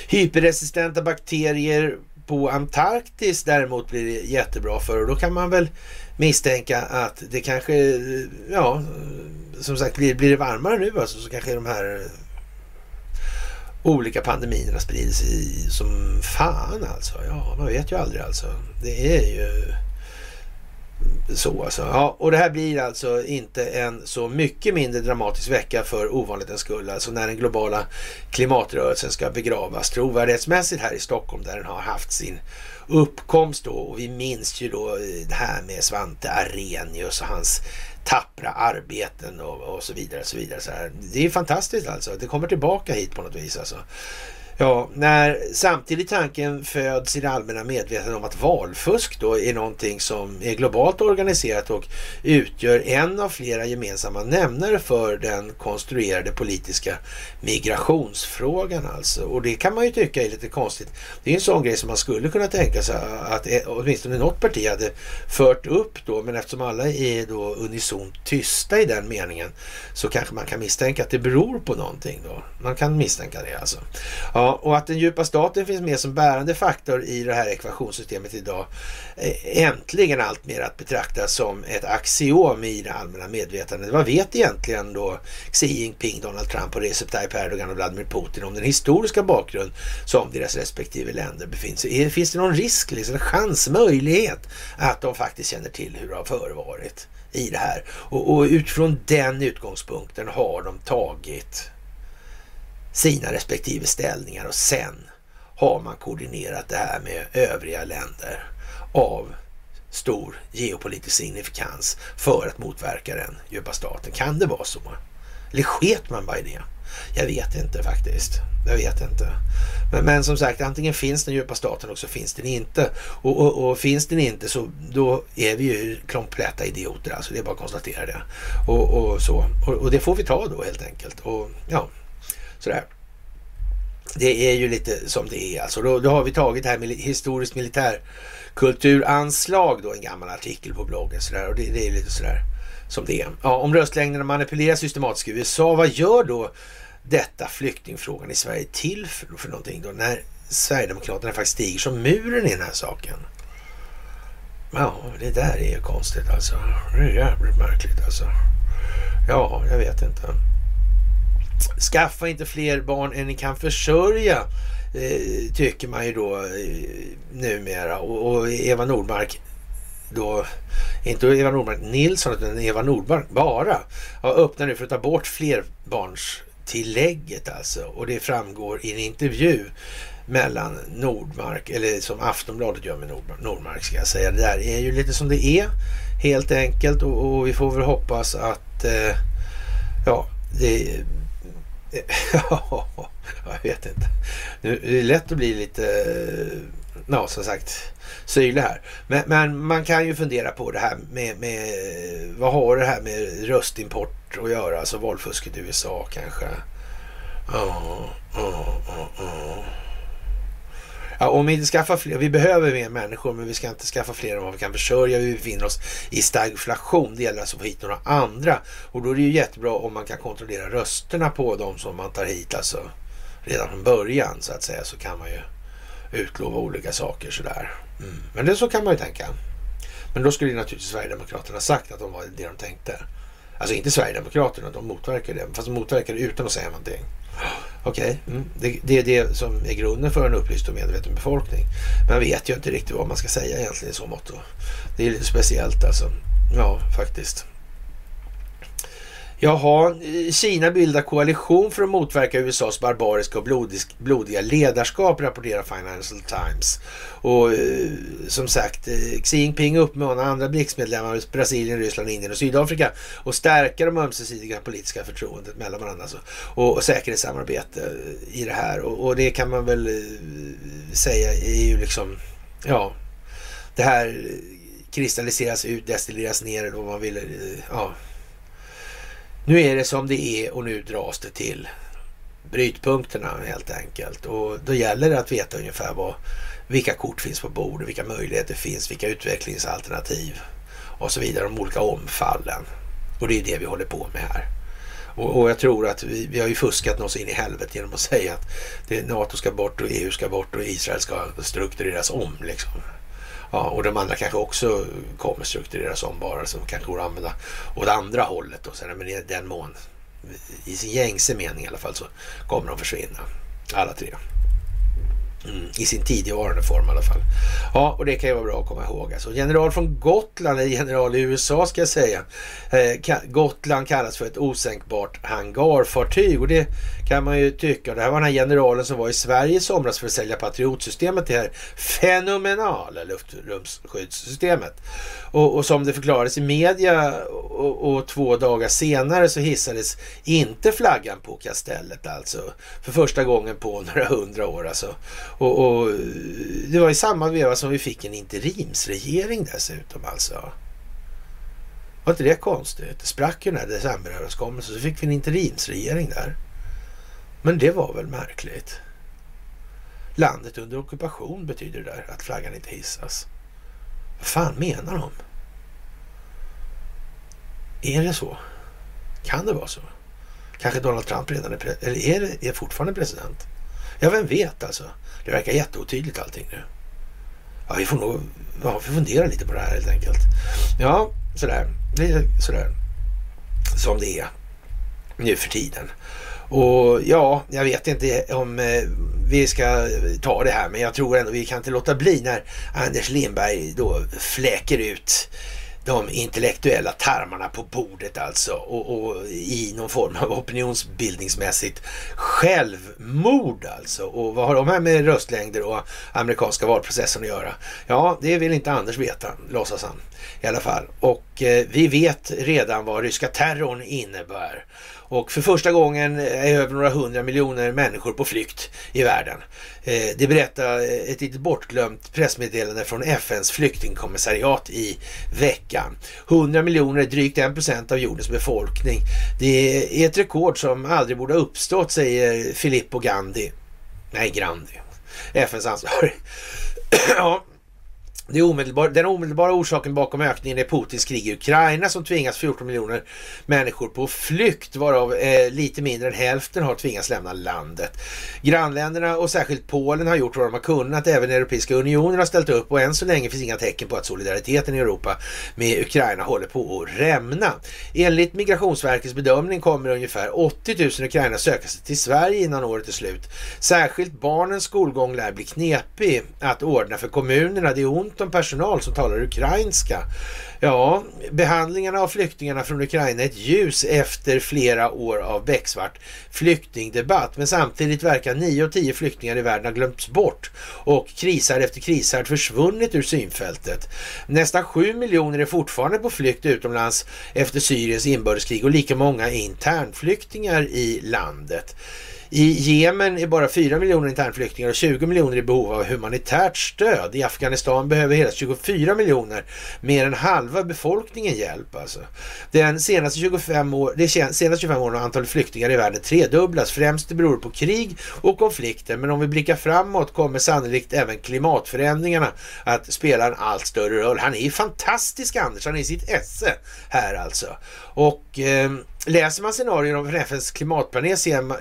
Hyperresistenta bakterier på Antarktis däremot blir det jättebra för och då kan man väl misstänka att det kanske, ja, som sagt blir, blir det varmare nu alltså så kanske de här olika pandemierna sprider sig som fan alltså. Ja, man vet ju aldrig alltså. Det är ju så alltså. Ja, och det här blir alltså inte en så mycket mindre dramatisk vecka för ovanlighetens skull. Alltså när den globala klimatrörelsen ska begravas trovärdighetsmässigt här i Stockholm där den har haft sin uppkomst då. Och vi minns ju då eh, det här med Svante Arrhenius och hans tappra arbeten och, och så vidare. Och så vidare. Så här. Det är fantastiskt alltså. Det kommer tillbaka hit på något vis alltså. Ja, när samtidigt tanken föds i det allmänna medvetandet om att valfusk då är någonting som är globalt organiserat och utgör en av flera gemensamma nämnare för den konstruerade politiska migrationsfrågan alltså. Och det kan man ju tycka är lite konstigt. Det är en sån grej som man skulle kunna tänka sig att e- åtminstone något parti hade fört upp då, men eftersom alla är då unisont tysta i den meningen så kanske man kan misstänka att det beror på någonting då. Man kan misstänka det alltså. Ja, och att den djupa staten finns med som bärande faktor i det här ekvationssystemet idag eh, äntligen alltmer att betrakta som ett axiom i det allmänna medvetandet. Vad vet egentligen då Xi Jinping, Donald Trump och Recep Tayyip Erdogan och Vladimir Putin om den historiska bakgrund som deras respektive länder befinner sig i? Finns det någon risk, liksom, chans, möjlighet att de faktiskt känner till hur det har förevarit i det här? Och, och utifrån den utgångspunkten har de tagit sina respektive ställningar och sen har man koordinerat det här med övriga länder av stor geopolitisk signifikans för att motverka den djupa staten. Kan det vara så? Eller sket man bara i det? Jag vet inte faktiskt. Jag vet inte. Men, men, som sagt, antingen finns den djupa staten och så finns den inte. Och, och, och, finns den inte så då är vi ju kompletta idioter. Alltså det är bara att konstatera det. Och, och så. Och, och, det får vi ta då helt enkelt. Och ja, Sådär. det är ju lite som det är alltså. Då, då har vi tagit det här med historiskt militärkulturanslag då, en gammal artikel på bloggen sådär. Och det, det är lite sådär som det är. Ja, om röstlängderna manipuleras systematiskt i USA, vad gör då detta flyktingfrågan i Sverige till för, för någonting då? När Sverigedemokraterna faktiskt stiger som muren i den här saken. Ja, det där är ju konstigt alltså. Det är jävligt märkligt alltså. Ja, jag vet inte. Skaffa inte fler barn än ni kan försörja, eh, tycker man ju då eh, numera. Och, och Eva Nordmark då, inte Eva Nordmark Nilsson utan Eva Nordmark bara, har öppnat nu för att ta bort flerbarnstillägget alltså. Och det framgår i en intervju mellan Nordmark, eller som Aftonbladet gör med Nordmark, ska jag säga. Det där är ju lite som det är helt enkelt och, och vi får väl hoppas att eh, ja, det ja, jag vet inte. Nu är det lätt att bli lite, ja som sagt, syrlig här. Men, men, man kan ju fundera på det här med, med, vad har det här med röstimport att göra? Alltså valfusket i USA kanske. Ja, ja, ja, ja. Ja, om vi inte skaffar fler, vi behöver mer människor men vi ska inte skaffa fler än vad vi kan försörja. Vi befinner oss i stagflation. Det gäller alltså att få hit några andra. Och då är det ju jättebra om man kan kontrollera rösterna på de som man tar hit alltså redan från början så att säga så kan man ju utlova olika saker sådär. Mm. Men det så kan man ju tänka. Men då skulle ju naturligtvis Sverigedemokraterna sagt att de var det de tänkte. Alltså inte Sverigedemokraterna, de motverkar det. Fast de motverkar det utan att säga någonting. Okej, okay. mm. det, det, är det som är grunden för en upplyst och medveten befolkning. Man vet ju inte riktigt vad man ska säga egentligen i så mått. Det är lite speciellt alltså. Ja, faktiskt. Jaha, Kina bildar koalition för att motverka USAs barbariska och blodiga ledarskap, rapporterar Financial Times. Och eh, som sagt, eh, Xi Jinping uppmanar andra BRICS-medlemmar, Brasilien, Ryssland, Indien och Sydafrika att stärka de ömsesidiga politiska förtroendet mellan varandra alltså, och, och säkerhetssamarbete i det här. Och, och, det kan man väl eh, säga är ju liksom, ja, det här kristalliseras ut, destilleras ner eller vad man vill. Ja, nu är det som det är och nu dras det till brytpunkterna helt enkelt. Och då gäller det att veta ungefär vad, vilka kort finns på bordet, vilka möjligheter finns, vilka utvecklingsalternativ och så vidare, de olika omfallen. Och det är det vi håller på med här. Och, och jag tror att vi, vi, har ju fuskat oss in i helvetet genom att säga att det, NATO ska bort och EU ska bort och Israel ska struktureras om. Liksom. Ja, och de andra kanske också kommer struktureras om bara som kanske går att använda åt andra hållet. Då, men i den mån, i sin gängse mening i alla fall, så kommer de försvinna. Alla tre. Mm, I sin tidigvarande form i alla fall. Ja, och det kan ju vara bra att komma ihåg. Alltså, general från Gotland, eller general i USA ska jag säga. Eh, Gotland kallas för ett osänkbart hangarfartyg och det kan man ju tycka. Det här var den här generalen som var i Sverige i somras för att sälja Patriotsystemet, det här fenomenala luftrumsskyddssystemet. Och, och, som det förklarades i media och, och, två dagar senare så hissades inte flaggan på kastellet alltså. För första gången på några hundra år alltså. Och, och, det var i samma veva som vi fick en interimsregering dessutom alltså. Var inte det konstigt? Det sprack ju den här decemberöverenskommelsen så fick vi en interimsregering där. Men det var väl märkligt. Landet under ockupation betyder det där att flaggan inte hissas. Vad fan menar de? Är det så? Kan det vara så? Kanske Donald Trump redan är, eller är, det, är fortfarande president? Ja, vem vet alltså. Det verkar jätteotydligt allting nu. Ja, vi får nog ja, vi fundera lite på det här helt enkelt. Ja, sådär. Det är sådär som det är nu för tiden. Och ja, jag vet inte om eh, vi ska ta det här, men jag tror ändå vi kan inte låta bli när Anders Lindberg då fläker ut de intellektuella tarmarna på bordet alltså och, och, i någon form av opinionsbildningsmässigt självmord alltså. Och vad har de här med röstlängder och amerikanska valprocessen att göra? Ja, det vill inte Anders veta, låtsas han i alla fall. Och eh, vi vet redan vad ryska terrorn innebär. Och för första gången är över några hundra miljoner människor på flykt i världen. Eh, det berättar ett lite bortglömt pressmeddelande från FNs flyktingkommissariat i veckan. 100 miljoner, drygt en procent av jordens befolkning. Det är ett rekord som aldrig borde ha uppstått, säger Filippo Gandhi Nej, Grandi. FNs ansvarig. ja, det omedelbar, den omedelbara orsaken bakom ökningen är Putins krig i Ukraina som tvingas 14 miljoner människor på flykt varav eh, lite mindre än hälften har tvingats lämna landet. Grannländerna och särskilt Polen har gjort vad de har kunnat. Även Europeiska unionen har ställt upp och än så länge finns inga tecken på att solidariteten i Europa med Ukraina håller på att rämna. Enligt Migrationsverkets bedömning kommer ungefär 80 000 ukrainare söka sig till Sverige innan året är slut. Särskilt barnens skolgång lär bli knepig att ordna för kommunerna. Det är ont om personal som talar ukrainska. Ja, behandlingarna av flyktingarna från Ukraina är ett ljus efter flera år av becksvart flyktingdebatt. Men samtidigt verkar 9 av 10 flyktingar i världen ha glömts bort och krisar efter krisar försvunnit ur synfältet. Nästan 7 miljoner är fortfarande på flykt utomlands efter Syriens inbördeskrig och lika många är internflyktingar i landet. I Jemen är bara 4 miljoner internflyktingar och 20 miljoner i behov av humanitärt stöd. I Afghanistan behöver hela 24 miljoner, mer än halva befolkningen hjälp alltså. Den senaste 25 år, de senaste 25 åren har antalet flyktingar i världen tredubblats. Främst det beror på krig och konflikter, men om vi blickar framåt kommer sannolikt även klimatförändringarna att spela en allt större roll. Han är ju fantastisk Anders, han är i sitt esse här alltså. Och eh, läser man scenarier om FNs klimatpanel ser, man,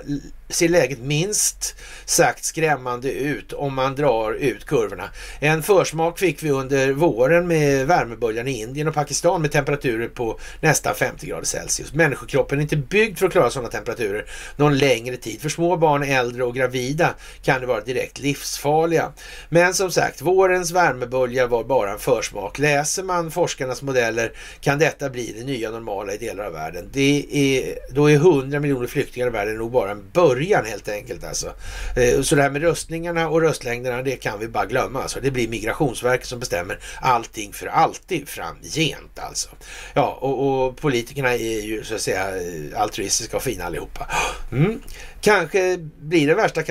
ser läget minst sagt skrämmande ut om man drar ut kurvorna. En försmak fick vi under våren med värmeböljan i Indien och Pakistan med temperaturer på nästan 50 grader Celsius. Människokroppen är inte byggd för att klara sådana temperaturer någon längre tid. För små barn, äldre och gravida kan det vara direkt livsfarliga. Men som sagt, vårens värmebölja var bara en försmak. Läser man forskarnas modeller kan detta bli det nya normala i delar av världen. Det är, då är 100 miljoner flyktingar i världen nog bara en början helt enkelt. Alltså. Eh, så det här med röstningarna och röstlängderna, det kan vi bara glömma. Alltså. Det blir Migrationsverket som bestämmer allting för alltid framgent. Alltså. Ja, och, och politikerna är ju så att säga eh, altruistiska och fina allihopa. Mm. Kanske blir det värsta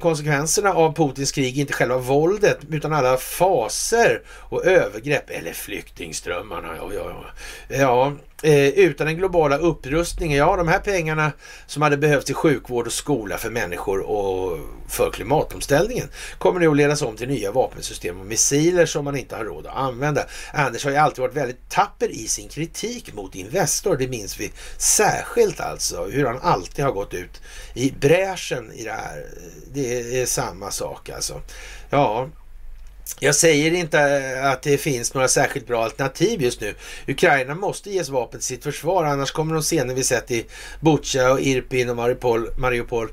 konsekvenserna av Putins krig inte själva våldet utan alla faser och övergrepp eller flyktingströmmarna. Ja, ja, ja. ja Eh, utan den globala upprustningen, ja de här pengarna som hade behövts till sjukvård och skola för människor och för klimatomställningen kommer nu att ledas om till nya vapensystem och missiler som man inte har råd att använda. Anders har ju alltid varit väldigt tapper i sin kritik mot Investor, det minns vi särskilt alltså, hur han alltid har gått ut i bräschen i det här. Det är samma sak alltså. Ja, jag säger inte att det finns några särskilt bra alternativ just nu. Ukraina måste ges vapen till sitt försvar, annars kommer de scener vi sett i Butja och Irpin och Mariupol, Mariupol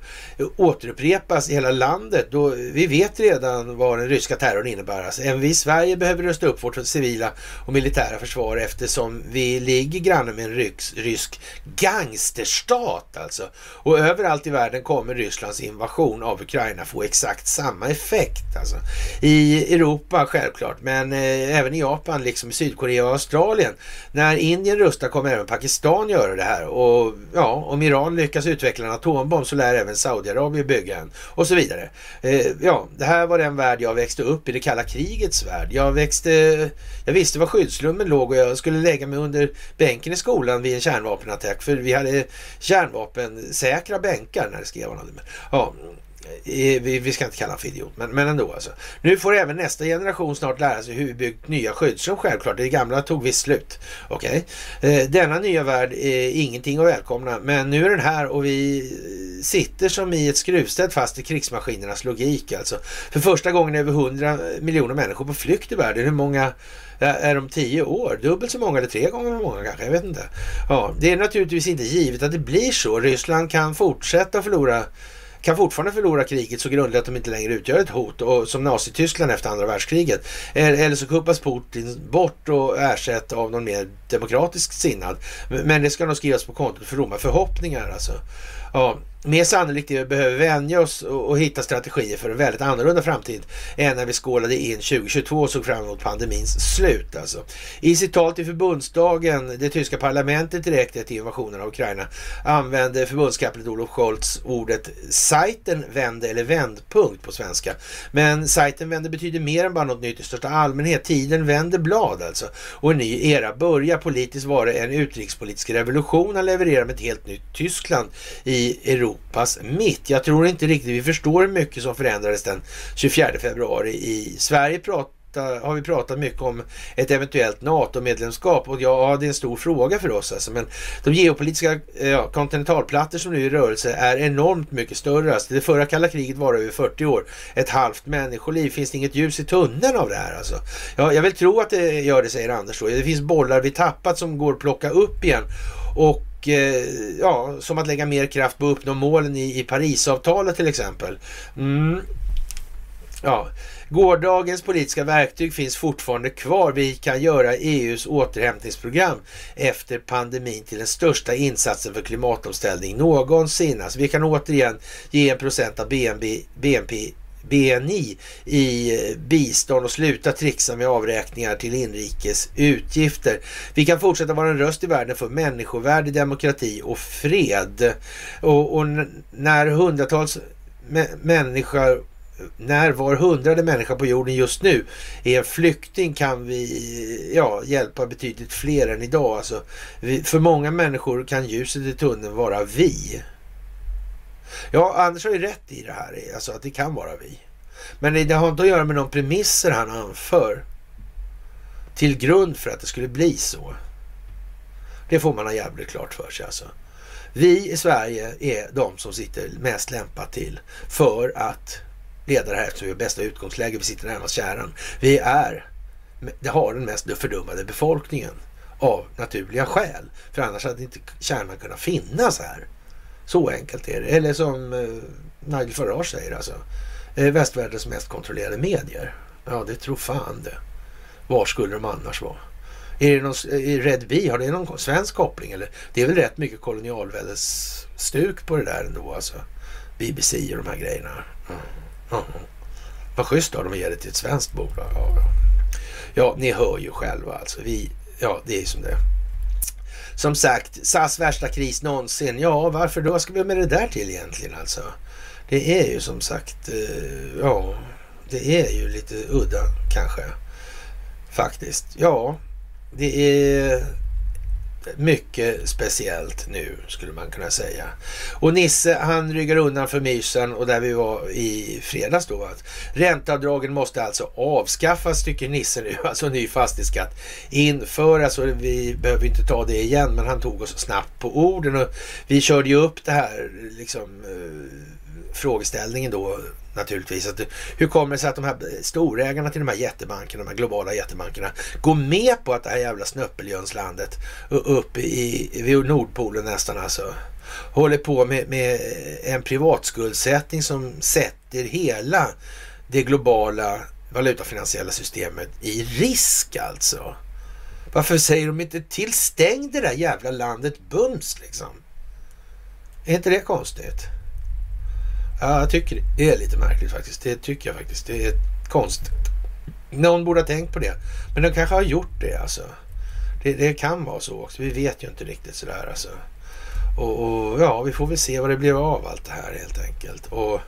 återupprepas i hela landet. Då, vi vet redan vad den ryska terrorn innebär. Alltså, även vi i Sverige behöver rusta upp vårt civila och militära försvar eftersom vi ligger granne med en rysk, rysk gangsterstat alltså. Och överallt i världen kommer Rysslands invasion av Ukraina få exakt samma effekt. Alltså. I Europa självklart, men eh, även i Japan liksom i Sydkorea och Australien. När Indien rustar kommer även Pakistan göra det här och ja, om Iran lyckas utveckla en atombomb så lär även Saudiarabien bygga en och så vidare. Eh, ja, det här var den värld jag växte upp i, det kalla krigets värld. Jag växte, jag visste var skyddsrummen låg och jag skulle lägga mig under bänken i skolan vid en kärnvapenattack för vi hade kärnvapensäkra bänkar när det skrev han. Ja, Eh, vi, ska inte kalla honom för idiot, men, men ändå alltså. Nu får även nästa generation snart lära sig hur vi byggt nya skyddsrum självklart. Det gamla tog visst slut. Okej. Okay. Denna nya värld är ingenting att välkomna, men nu är den här och vi sitter som i ett skruvstäd fast i krigsmaskinernas logik alltså. För första gången är över 100 miljoner människor på flykt i världen. Hur många är de tio år? Dubbelt så många eller tre gånger så många kanske? Jag vet inte. Ja, det är naturligtvis inte givet att det blir så. Ryssland kan fortsätta förlora kan fortfarande förlora kriget så grundligt att de inte längre utgör ett hot och som Nazityskland efter andra världskriget. Eller så kuppas Putin bort och ersätts av någon mer demokratisk sinnad. Men det ska nog skrivas på kontot för fromma förhoppningar alltså. Ja, mer sannolikt är vi behöver vänja oss och, och, hitta strategier för en väldigt annorlunda framtid än när vi skålade in 2022 och såg fram emot pandemins slut. Alltså. I sitt tal till förbundsdagen, det tyska parlamentet direkt efter invasionen av Ukraina, använde förbundskapten Olof Scholz ordet sajten vände eller vändpunkt på svenska. Men sajten vände betyder mer än bara något nytt i största allmänhet. Tiden vänder blad alltså. Och en ny era börjar. Politiskt var det en utrikespolitisk revolution han levererar med ett helt nytt Tyskland i Europa Europas mitt. Jag tror inte riktigt vi förstår hur mycket som förändrades den 24 februari i Sverige. Har vi pratat mycket om ett eventuellt NATO-medlemskap och ja, det är en stor fråga för oss alltså. Men de geopolitiska eh, ja, kontinentalplattor som nu är i rörelse är enormt mycket större. Alltså, det förra kalla kriget var över 40 år. Ett halvt människoliv. Finns det inget ljus i tunneln av det här alltså? Ja, jag vill tro att det gör det, säger Anders. Då. Det finns bollar vi tappat som går att plocka upp igen. Och och eh, ja, som att lägga mer kraft på att uppnå målen i, i Parisavtalet till exempel. Mm. Ja, Gårdagens politiska verktyg finns fortfarande kvar. Vi kan göra EUs återhämtningsprogram efter pandemin till den största insatsen för klimatomställning någonsin. Alltså vi kan återigen ge en procent av BNP, BNP BNI i bistånd och sluta trixa med avräkningar till inrikes utgifter. Vi kan fortsätta vara en röst i världen för människovärde, demokrati och fred. Och, och när hundratals människor när var hundrade människa på jorden just nu är en flykting kan vi ja, hjälpa betydligt fler än idag. Alltså, vi, för många människor kan ljuset i tunneln vara vi. Ja, Anders har ju rätt i det här, alltså att det kan vara vi. Men det har inte att göra med de premisser han anför till grund för att det skulle bli så. Det får man ha jävligt klart för sig alltså. Vi i Sverige är de som sitter mest lämpat till för att leda det här eftersom vi har bästa utgångsläge. Vi sitter närmast kärnan. Vi är, det har den mest fördummade befolkningen av naturliga skäl. För annars hade inte kärnan kunnat finnas här. Så enkelt är det. Eller som eh, Nigel Farage säger alltså. Eh, västvärldens mest kontrollerade medier. Ja, det tror fan det. Var skulle de annars vara? Är det någon, är eh, Red Bee, har det någon svensk koppling? Eller? Det är väl rätt mycket kolonialväldesstuk på det där ändå alltså. BBC och de här grejerna. Mm. Mm. Vad schysst av dem att ge det till ett svenskt bolag. Ja, ja. ja, ni hör ju själva alltså. Vi, ja, det är som det som sagt, SAS värsta kris någonsin. Ja, varför då Vad ska vi med det där till egentligen alltså? Det är ju som sagt, eh, ja, det är ju lite udda kanske. Faktiskt. Ja, det är mycket speciellt nu skulle man kunna säga. Och Nisse han ryggar undan för mysen och där vi var i fredags då. Att ränteavdragen måste alltså avskaffas tycker Nisse nu. Alltså ny fastighetsskatt införas och vi behöver inte ta det igen men han tog oss snabbt på orden och vi körde ju upp det här liksom eh, frågeställningen då naturligtvis. Att, hur kommer det sig att de här storägarna till de här jättebankerna, de här globala jättebankerna, går med på att det här jävla snöppeljönslandet uppe i, vid Nordpolen nästan alltså, håller på med, med en privatskuldsättning som sätter hela det globala valutafinansiella systemet i risk alltså. Varför säger de inte till stäng det där jävla landet bums liksom? Är inte det konstigt? Ja, jag tycker det är lite märkligt faktiskt. Det tycker jag faktiskt. Det är konstigt. Någon borde ha tänkt på det. Men de kanske har gjort det alltså. Det, det kan vara så också. Vi vet ju inte riktigt sådär alltså. Och, och, ja, vi får väl se vad det blir av allt det här helt enkelt. Och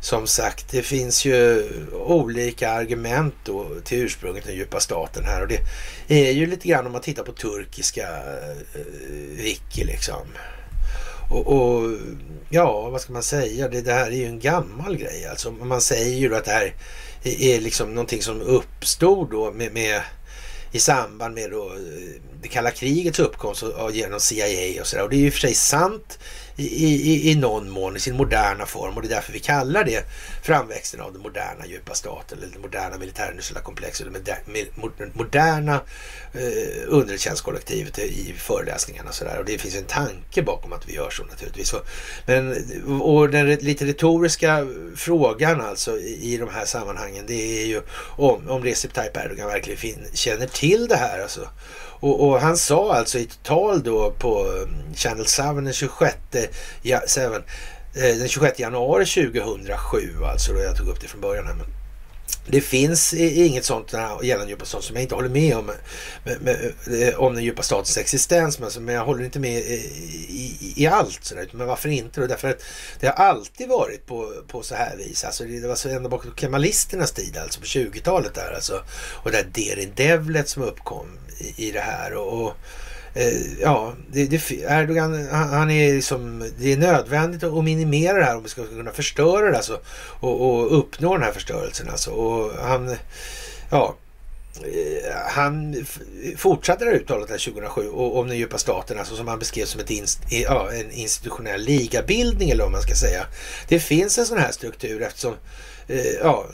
som sagt, det finns ju olika argument då till ursprunget den djupa staten här. Och det är ju lite grann om man tittar på turkiska eh, eh wiki liksom. Och, och, ja, vad ska man säga? Det, det här är ju en gammal grej. Alltså, man säger ju att det här är liksom någonting som uppstod då med, med i samband med då eh, det kalla krigets uppkomst och, och genom CIA och sådär. Och det är ju för sig sant i, i, i någon mån i sin moderna form och det är därför vi kallar det framväxten av den moderna djupa staten eller det moderna militärindustriella komplexet, det moderna eh, underrättelsetjänstkollektivet i föreläsningarna och sådär. Och det finns en tanke bakom att vi gör så naturligtvis. Men, och den lite retoriska frågan alltså i, i de här sammanhangen det är ju om, om Recep Tayyip Erdogan verkligen fin, känner till det här alltså. Och, och, han sa alltså i ett tal då på um, Channel 7 den 26, ja, 7, eh, den 26 januari 2007 alltså. Då jag tog upp det från början här. Men det finns inget sånt gällande djupa staten som jag inte håller med om. Med, med, eh, om den djupa statens existens. Men, men jag håller inte med eh, i, i, i allt. Sådär. Men varför inte? Då? Därför att det har alltid varit på, på så här vis. Alltså, det var så ända bakåt på kemalisternas tid, alltså på 20-talet där. Alltså. Och det där Derin Devlet som uppkom i, det här. Och, och eh, ja, det, det, Erdogan, han, han är liksom, det är nödvändigt att minimera det här om vi ska kunna förstöra det alltså, och, och uppnå den här förstörelsen. Alltså. Och han, ja, eh, han fortsatte det här uttalet 2007 om den djupa staten, alltså som han beskrev som ett inst, ja, en institutionell ligabildning eller vad man ska säga. Det finns en sån här struktur eftersom Eh, ja,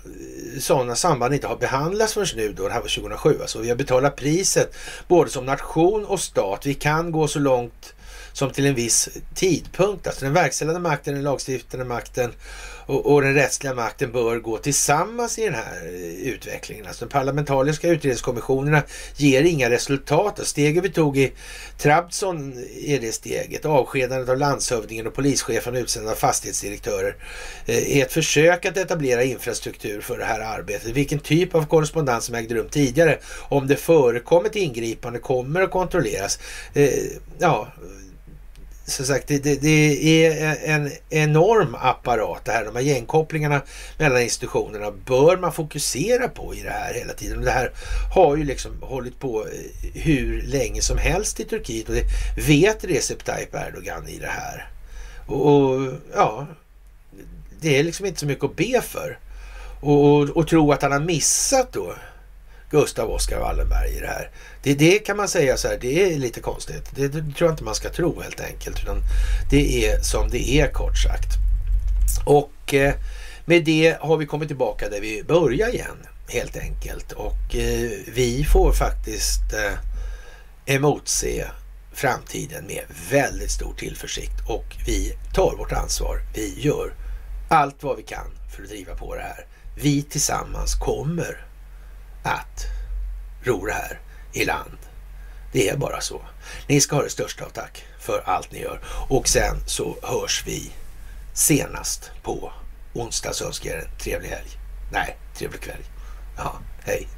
sådana samband inte har behandlats förrän nu då, det här var 2007 alltså. Vi har betalat priset både som nation och stat. Vi kan gå så långt som till en viss tidpunkt. Alltså den verkställande makten, den lagstiftande makten och, och, den rättsliga makten bör gå tillsammans i den här eh, utvecklingen. Alltså de parlamentariska utredningskommissionerna ger inga resultat. Steget vi tog i Trabzon är det steget. Avskedandet av landshövdingen och polischefen och utsända fastighetsdirektörer eh, är ett försök att etablera infrastruktur för det här arbetet. Vilken typ av korrespondens som ägde rum tidigare, om det förekommit ingripande, kommer att kontrolleras. Eh, ja, som sagt, det, det, det, är en enorm apparat det här. De här gängkopplingarna mellan institutionerna bör man fokusera på i det här hela tiden. Det här har ju liksom hållit på eh, hur länge som helst i Turkiet och det vet Recep Tayyip Erdogan i det här. Och, och ja, det är liksom inte så mycket att be för. Och, och, och tro att han har missat då Gustav Oskar Wallenberg i det här. Det, det kan man säga så här, det är lite konstigt. Det, det tror jag inte man ska tro helt enkelt. Utan det är som det är kort sagt. Och eh, med det har vi kommit tillbaka där vi börjar igen helt enkelt. Och eh, vi får faktiskt eh, emotse framtiden med väldigt stor tillförsikt och vi tar vårt ansvar. Vi gör allt vad vi kan för att driva på det här. Vi tillsammans kommer att ro det här i land. Det är bara så. Ni ska ha det största av tack för allt ni gör. Och sen så hörs vi senast på onsdag så önskar jag er en trevlig helg. Nej, trevlig kväll. Ja, hej.